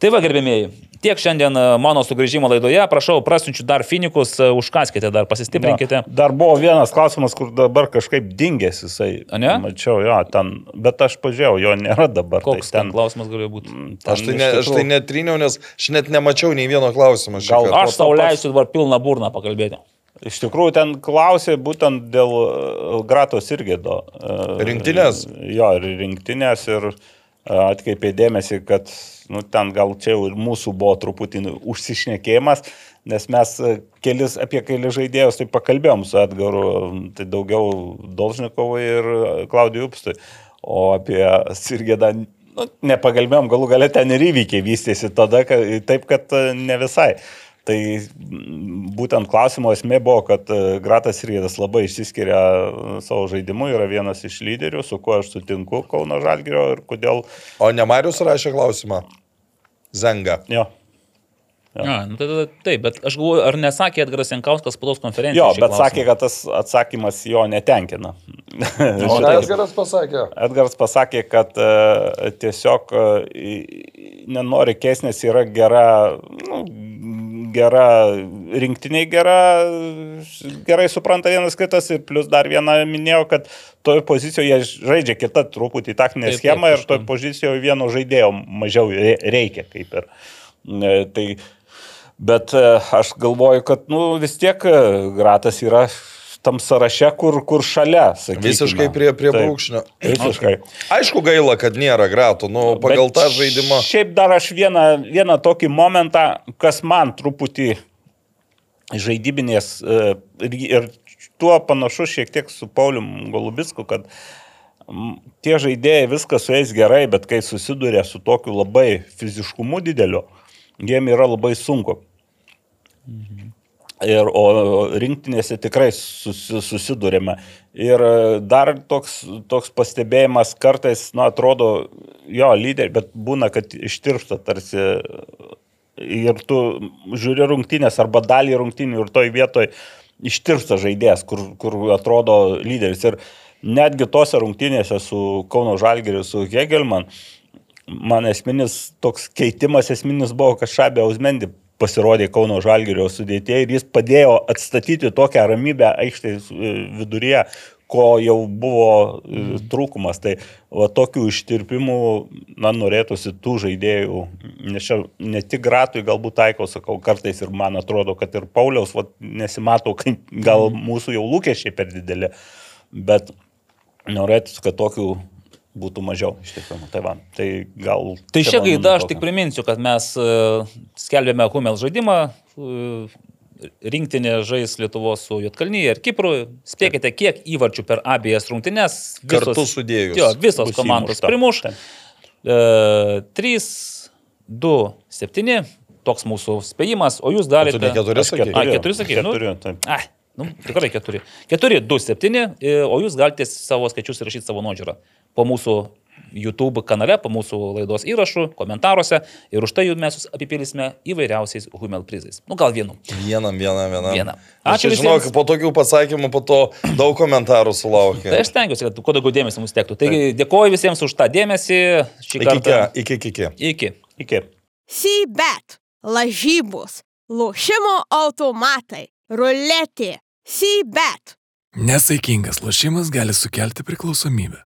Tai va, gerbėmėjai, tiek šiandien e, mano sugrįžimo laidoje. Prašau, prasinčiu dar finikus, e, užkaskite dar, pasistiprinkite. Na, dar buvo vienas klausimas, kur dabar kažkaip dingęs jisai. A, ne? Mačiau, jo, ten, bet aš pažiūrėjau, jo nėra dabar. Koks tai ten klausimas galėjo būti? ten Aš tai, ne, aš tai netryniau, nes aš net nemačiau nei vieno klausimo. Gal. Aš sau leisiu dabar pilną burną pakalbėti. Iš tikrųjų, ten klausė būtent dėl e, Gratos irgi do. e, Rinktinės? Jo, ir rinktinės, ir atkreipė dėmesį, kad nu, ten gal čia ir mūsų buvo truputį užsišnekėjimas, nes mes e, kelis, apie kelius žaidėjus tai pakalbėjom su Edgaru, tai daugiau Dolžnikovui ir Klaudijui Upstui, o apie Sirgėdą nu, nepagalbėjom, galų galę ten ir įvykiai vystėsi tada, kad, taip, kad e, ne visai. Tai būtent klausimo esmė buvo, kad e, Gratas Riedas labai išsiskiria e, savo žaidimu, yra vienas iš lyderių, su kuo aš sutinku Kauno Žalgirio ir kodėl. O ne Marius rašė klausimą? Zenga. Jo. Ja, nu, tai, tai, taip, bet aš galvoju, ar nesakė Edgaras Jankauskas spaudos konferencijoje? Jo, bet klausimą. sakė, kad tas atsakymas jo netenkina. O [LAUGHS] ką Edgaras pasakė? Edgaras pasakė, kad uh, tiesiog uh, nenori keisnės yra gera, nu, gera rinktiniai, gera, gerai supranta vienas kitas ir plus dar vieną minėjau, kad toje pozicijoje žaidžia kitą truputį taktinę schemą ir toje pozicijoje vieno žaidėjo mažiau reikia kaip ir. Tai Bet e, aš galvoju, kad nu, vis tiek e, Gratas yra tam sąraše, kur, kur šalia. Sakykime. Visiškai prie, prie brūkšnio. Visiškai. Aišku, gaila, kad nėra gratų, nu, pagal Bet tą žaidimą. Šiaip dar aš vieną, vieną tokį momentą, kas man truputį žaidybinės e, ir, ir tuo panašu šiek tiek su Paulium Golubisku, kad tie žaidėjai viskas su jais gerai, bet kai susiduria su tokiu labai fiziškumu dideliu, jiem yra labai sunku. Mhm. Ir, o rinktinėse tikrai susi, susidurėme. Ir dar toks, toks pastebėjimas kartais, na, atrodo, jo, lyderiai, bet būna, kad ištirpsta tarsi ir tu žiūri rungtynės arba dalį rungtynių ir toj vietoj ištirpsta žaidėjas, kur, kur atrodo lyderis. Ir netgi tose rungtynėse su Kauno Žalgiriu, su Hegelman, man esminis toks keitimas esminis buvo, kad Šabė Ausmendi pasirodė Kauno Žalgirio sudėtėje ir jis padėjo atstatyti tokią ramybę aikštės e, viduryje, ko jau buvo mm. trūkumas. Tai va, tokių ištirpimų, man norėtųsi tų žaidėjų, nes čia ne tik Gratui galbūt taikau, sakau, kartais ir man atrodo, kad ir Pauliaus va, nesimato, kai gal mhm. mūsų jau lūkesčiai per dideli, bet norėtųsi, kad tokių būtų mažiau iš tikrųjų. Tai, va, tai gal. Tai šią gaidą aš tik priminsiu, kad mes uh, skelbėme Humel žaidimą. Uh, rinktinė žais Lietuvos su Jotkalnyje ir Kipru. Spėkite, kiek įvarčių per abiejas rungtynes. Visos, Kartu sudėjus. Jo, visos komandos primuš. Uh, 3, 2, 7. Toks mūsų spėjimas, o jūs darėte... Ne keturi sakė? A, keturi sakė. Keturi, nu, taip. Ai, nu, tikrai keturi. Keturi, du, septyni, o jūs galite savo skaičius įrašyti savo nuožiūrą po mūsų YouTube kanale, po mūsų laidos įrašų, komentaruose ir už tai mes jūs apipilysime įvairiausiais Humel prizais. Nu, gal vienu. Vienam, vienam, vienam. Vienam. Ačiū. Aš žinau, po tokių pasakymų, po to daug komentarų sulaukia. Tai aš stengiuosi, kad kuo daugiau dėmesio mums tektų. Taigi dėkoju visiems už tą dėmesį. Šį iki, kartą. Iki, iki, iki. Iki. iki. Sybet, lažybos, lošimo automatai, ruletė, sybet. Nesaikingas lošimas gali sukelti priklausomybę.